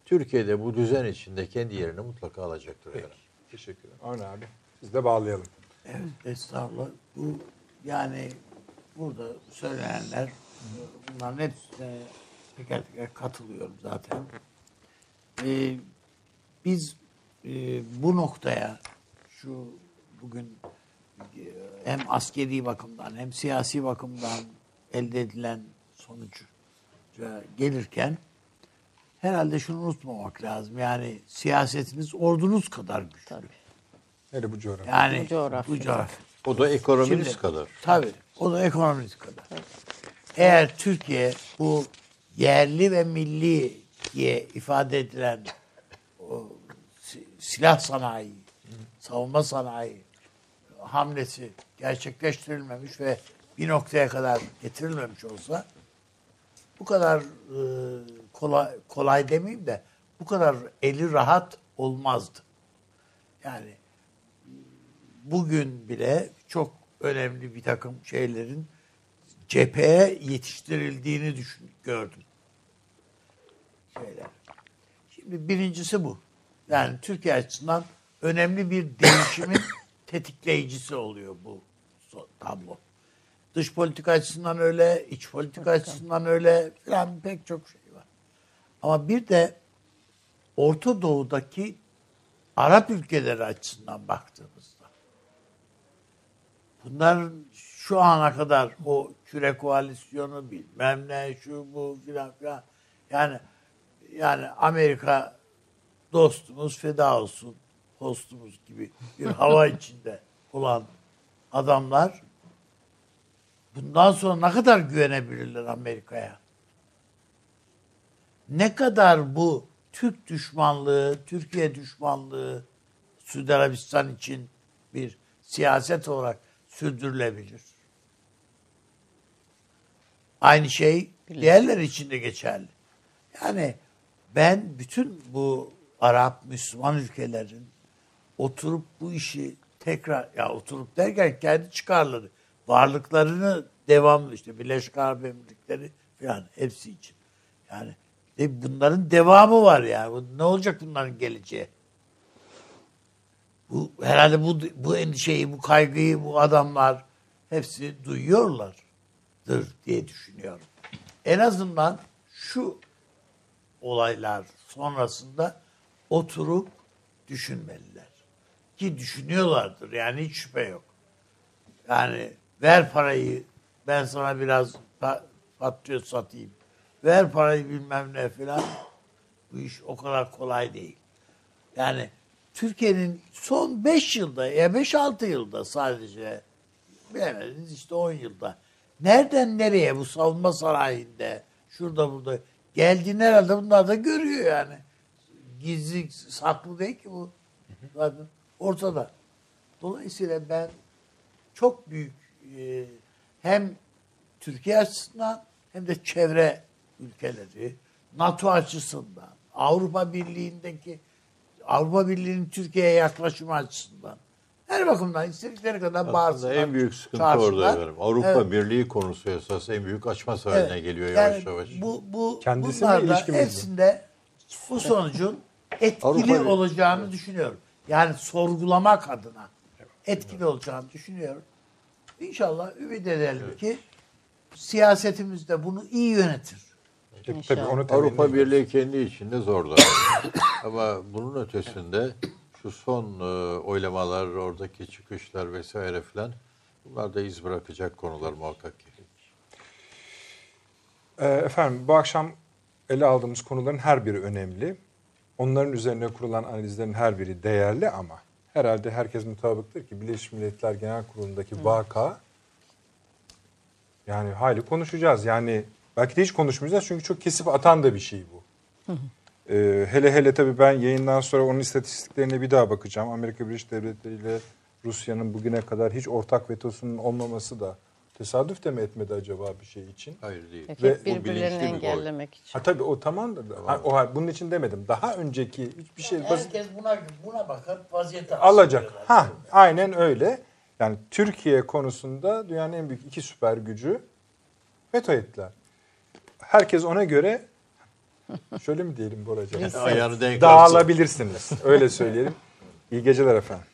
C: Türkiye'de bu düzen içinde kendi yerini mutlaka alacaktır. efendim.
A: Teşekkür ederim. Avni abi siz de bağlayalım.
B: Evet, estağfurullah. Bu yani burada söylenenler bunların hepsine teker teker katılıyorum zaten. Ee, biz e, bu noktaya şu bugün e, hem askeri bakımdan hem siyasi bakımdan elde edilen sonuç gelirken herhalde şunu unutmamak lazım. Yani siyasetiniz ordunuz kadar güçlü.
D: Tabii.
A: Hele bu coğrafya.
B: Yani
D: Bu coğrafya.
B: Bu coğrafya.
C: O da ekonomimiz
B: Şimdi-
C: kadar.
B: Tabii. O da ekonomimiz kadar. Eğer Türkiye bu yerli ve milli diye ifade edilen o si- silah sanayi, savunma sanayi hamlesi gerçekleştirilmemiş ve bir noktaya kadar getirilmemiş olsa bu kadar e, kolay, kolay demeyeyim de bu kadar eli rahat olmazdı. Yani bugün bile çok önemli bir takım şeylerin cepheye yetiştirildiğini düşün, gördüm. Şeyler. Şimdi birincisi bu. Yani Türkiye açısından önemli bir değişimin tetikleyicisi oluyor bu tablo. Dış politika açısından öyle, iç politika açısından öyle falan pek çok şey var. Ama bir de Orta Doğu'daki Arap ülkeleri açısından baktığımızda bunlar şu ana kadar o küre koalisyonu bilmem ne şu bu filan filan yani yani Amerika dostumuz feda olsun hostumuz gibi bir hava içinde olan adamlar bundan sonra ne kadar güvenebilirler Amerika'ya? ne kadar bu Türk düşmanlığı, Türkiye düşmanlığı Suudi Arabistan için bir siyaset olarak sürdürülebilir? Aynı şey diğerler için de geçerli. Yani ben bütün bu Arap, Müslüman ülkelerin oturup bu işi tekrar ya oturup derken kendi çıkarları, varlıklarını devamlı işte Birleşik Arap Emirlikleri falan hepsi için. Yani de bunların devamı var yani. Ne olacak bunların geleceği? Bu herhalde bu bu endişeyi, bu kaygıyı bu adamlar hepsi duyuyorlardır diye düşünüyorum. En azından şu olaylar sonrasında oturup düşünmeliler. Ki düşünüyorlardır yani hiç şüphe yok. Yani ver parayı ben sana biraz pa- patriot satayım. Ver parayı bilmem ne filan. Bu iş o kadar kolay değil. Yani Türkiye'nin son 5 yılda ya 5-6 yılda sadece bilemediniz işte 10 yılda nereden nereye bu savunma sanayinde şurada burada geldiğini herhalde bunlar da görüyor yani. Gizli saklı değil ki bu. Zaten ortada. Dolayısıyla ben çok büyük e, hem Türkiye açısından hem de çevre ülkeleri, NATO açısından, Avrupa Birliği'ndeki Avrupa Birliği'nin Türkiye'ye yaklaşımı açısından her bakımdan istedikleri kadar
C: Aslında
B: bağırsınlar.
C: en büyük sıkıntı
B: çağırsınlar.
C: orada efendim. Avrupa
B: Evet.
C: Birliği konusu esas en büyük açmaz haline
B: Evet.
C: geliyor
B: Yani
C: yavaş yavaş.
B: Bu, bu
A: bu.
B: hepsinde bu sonucun etkili
C: Avrupa-
B: olacağını düşünüyorum. Yani sorgulamak adına etkili olacağını düşünüyorum. İnşallah ümit edelim ki siyasetimiz de bunu iyi yönetir.
A: Tabii, tabii onu
C: Avrupa. Birliği kendi içinde zor da. Ama bunun ötesinde şu son e, oylamalar, oradaki çıkışlar vesaire filan bunlar da iz bırakacak konular muhakkak ki.
A: Ee, Efendim bu akşam ele aldığımız konuların her biri önemli. Onların üzerine kurulan analizlerin her biri değerli ama herhalde herkes mutabıktır ki Birleşmiş Milletler Genel Kurulu'ndaki vaka yani hayli konuşacağız. Yani belki de hiç konuşmayacağız çünkü çok kesip atan da bir şey bu. Ee, hele hele tabii ben yayından sonra onun istatistiklerine bir daha bakacağım. Amerika Birleşik Devletleri ile Rusya'nın bugüne kadar hiç ortak vetosunun olmaması da tesadüf de mi etmedi acaba bir şey için?
C: Hayır değil.
D: Hep
A: Ve-
C: Bu
D: birbirlerini
C: bir
D: engellemek için.
A: Ha tabii o tamam da ha, o ha, bunun için demedim. Daha önceki hiçbir şey basit
B: Herkes buna buna bakıp vaziyete
A: alacak. Ha aynen öyle. Yani Türkiye konusunda dünyanın en büyük iki süper gücü veto ettiler. Herkes ona göre şöyle mi diyelim Boracığım?
C: Ayağını denk.
A: Dağılabilirsiniz. Öyle söyleyelim. İyi geceler efendim.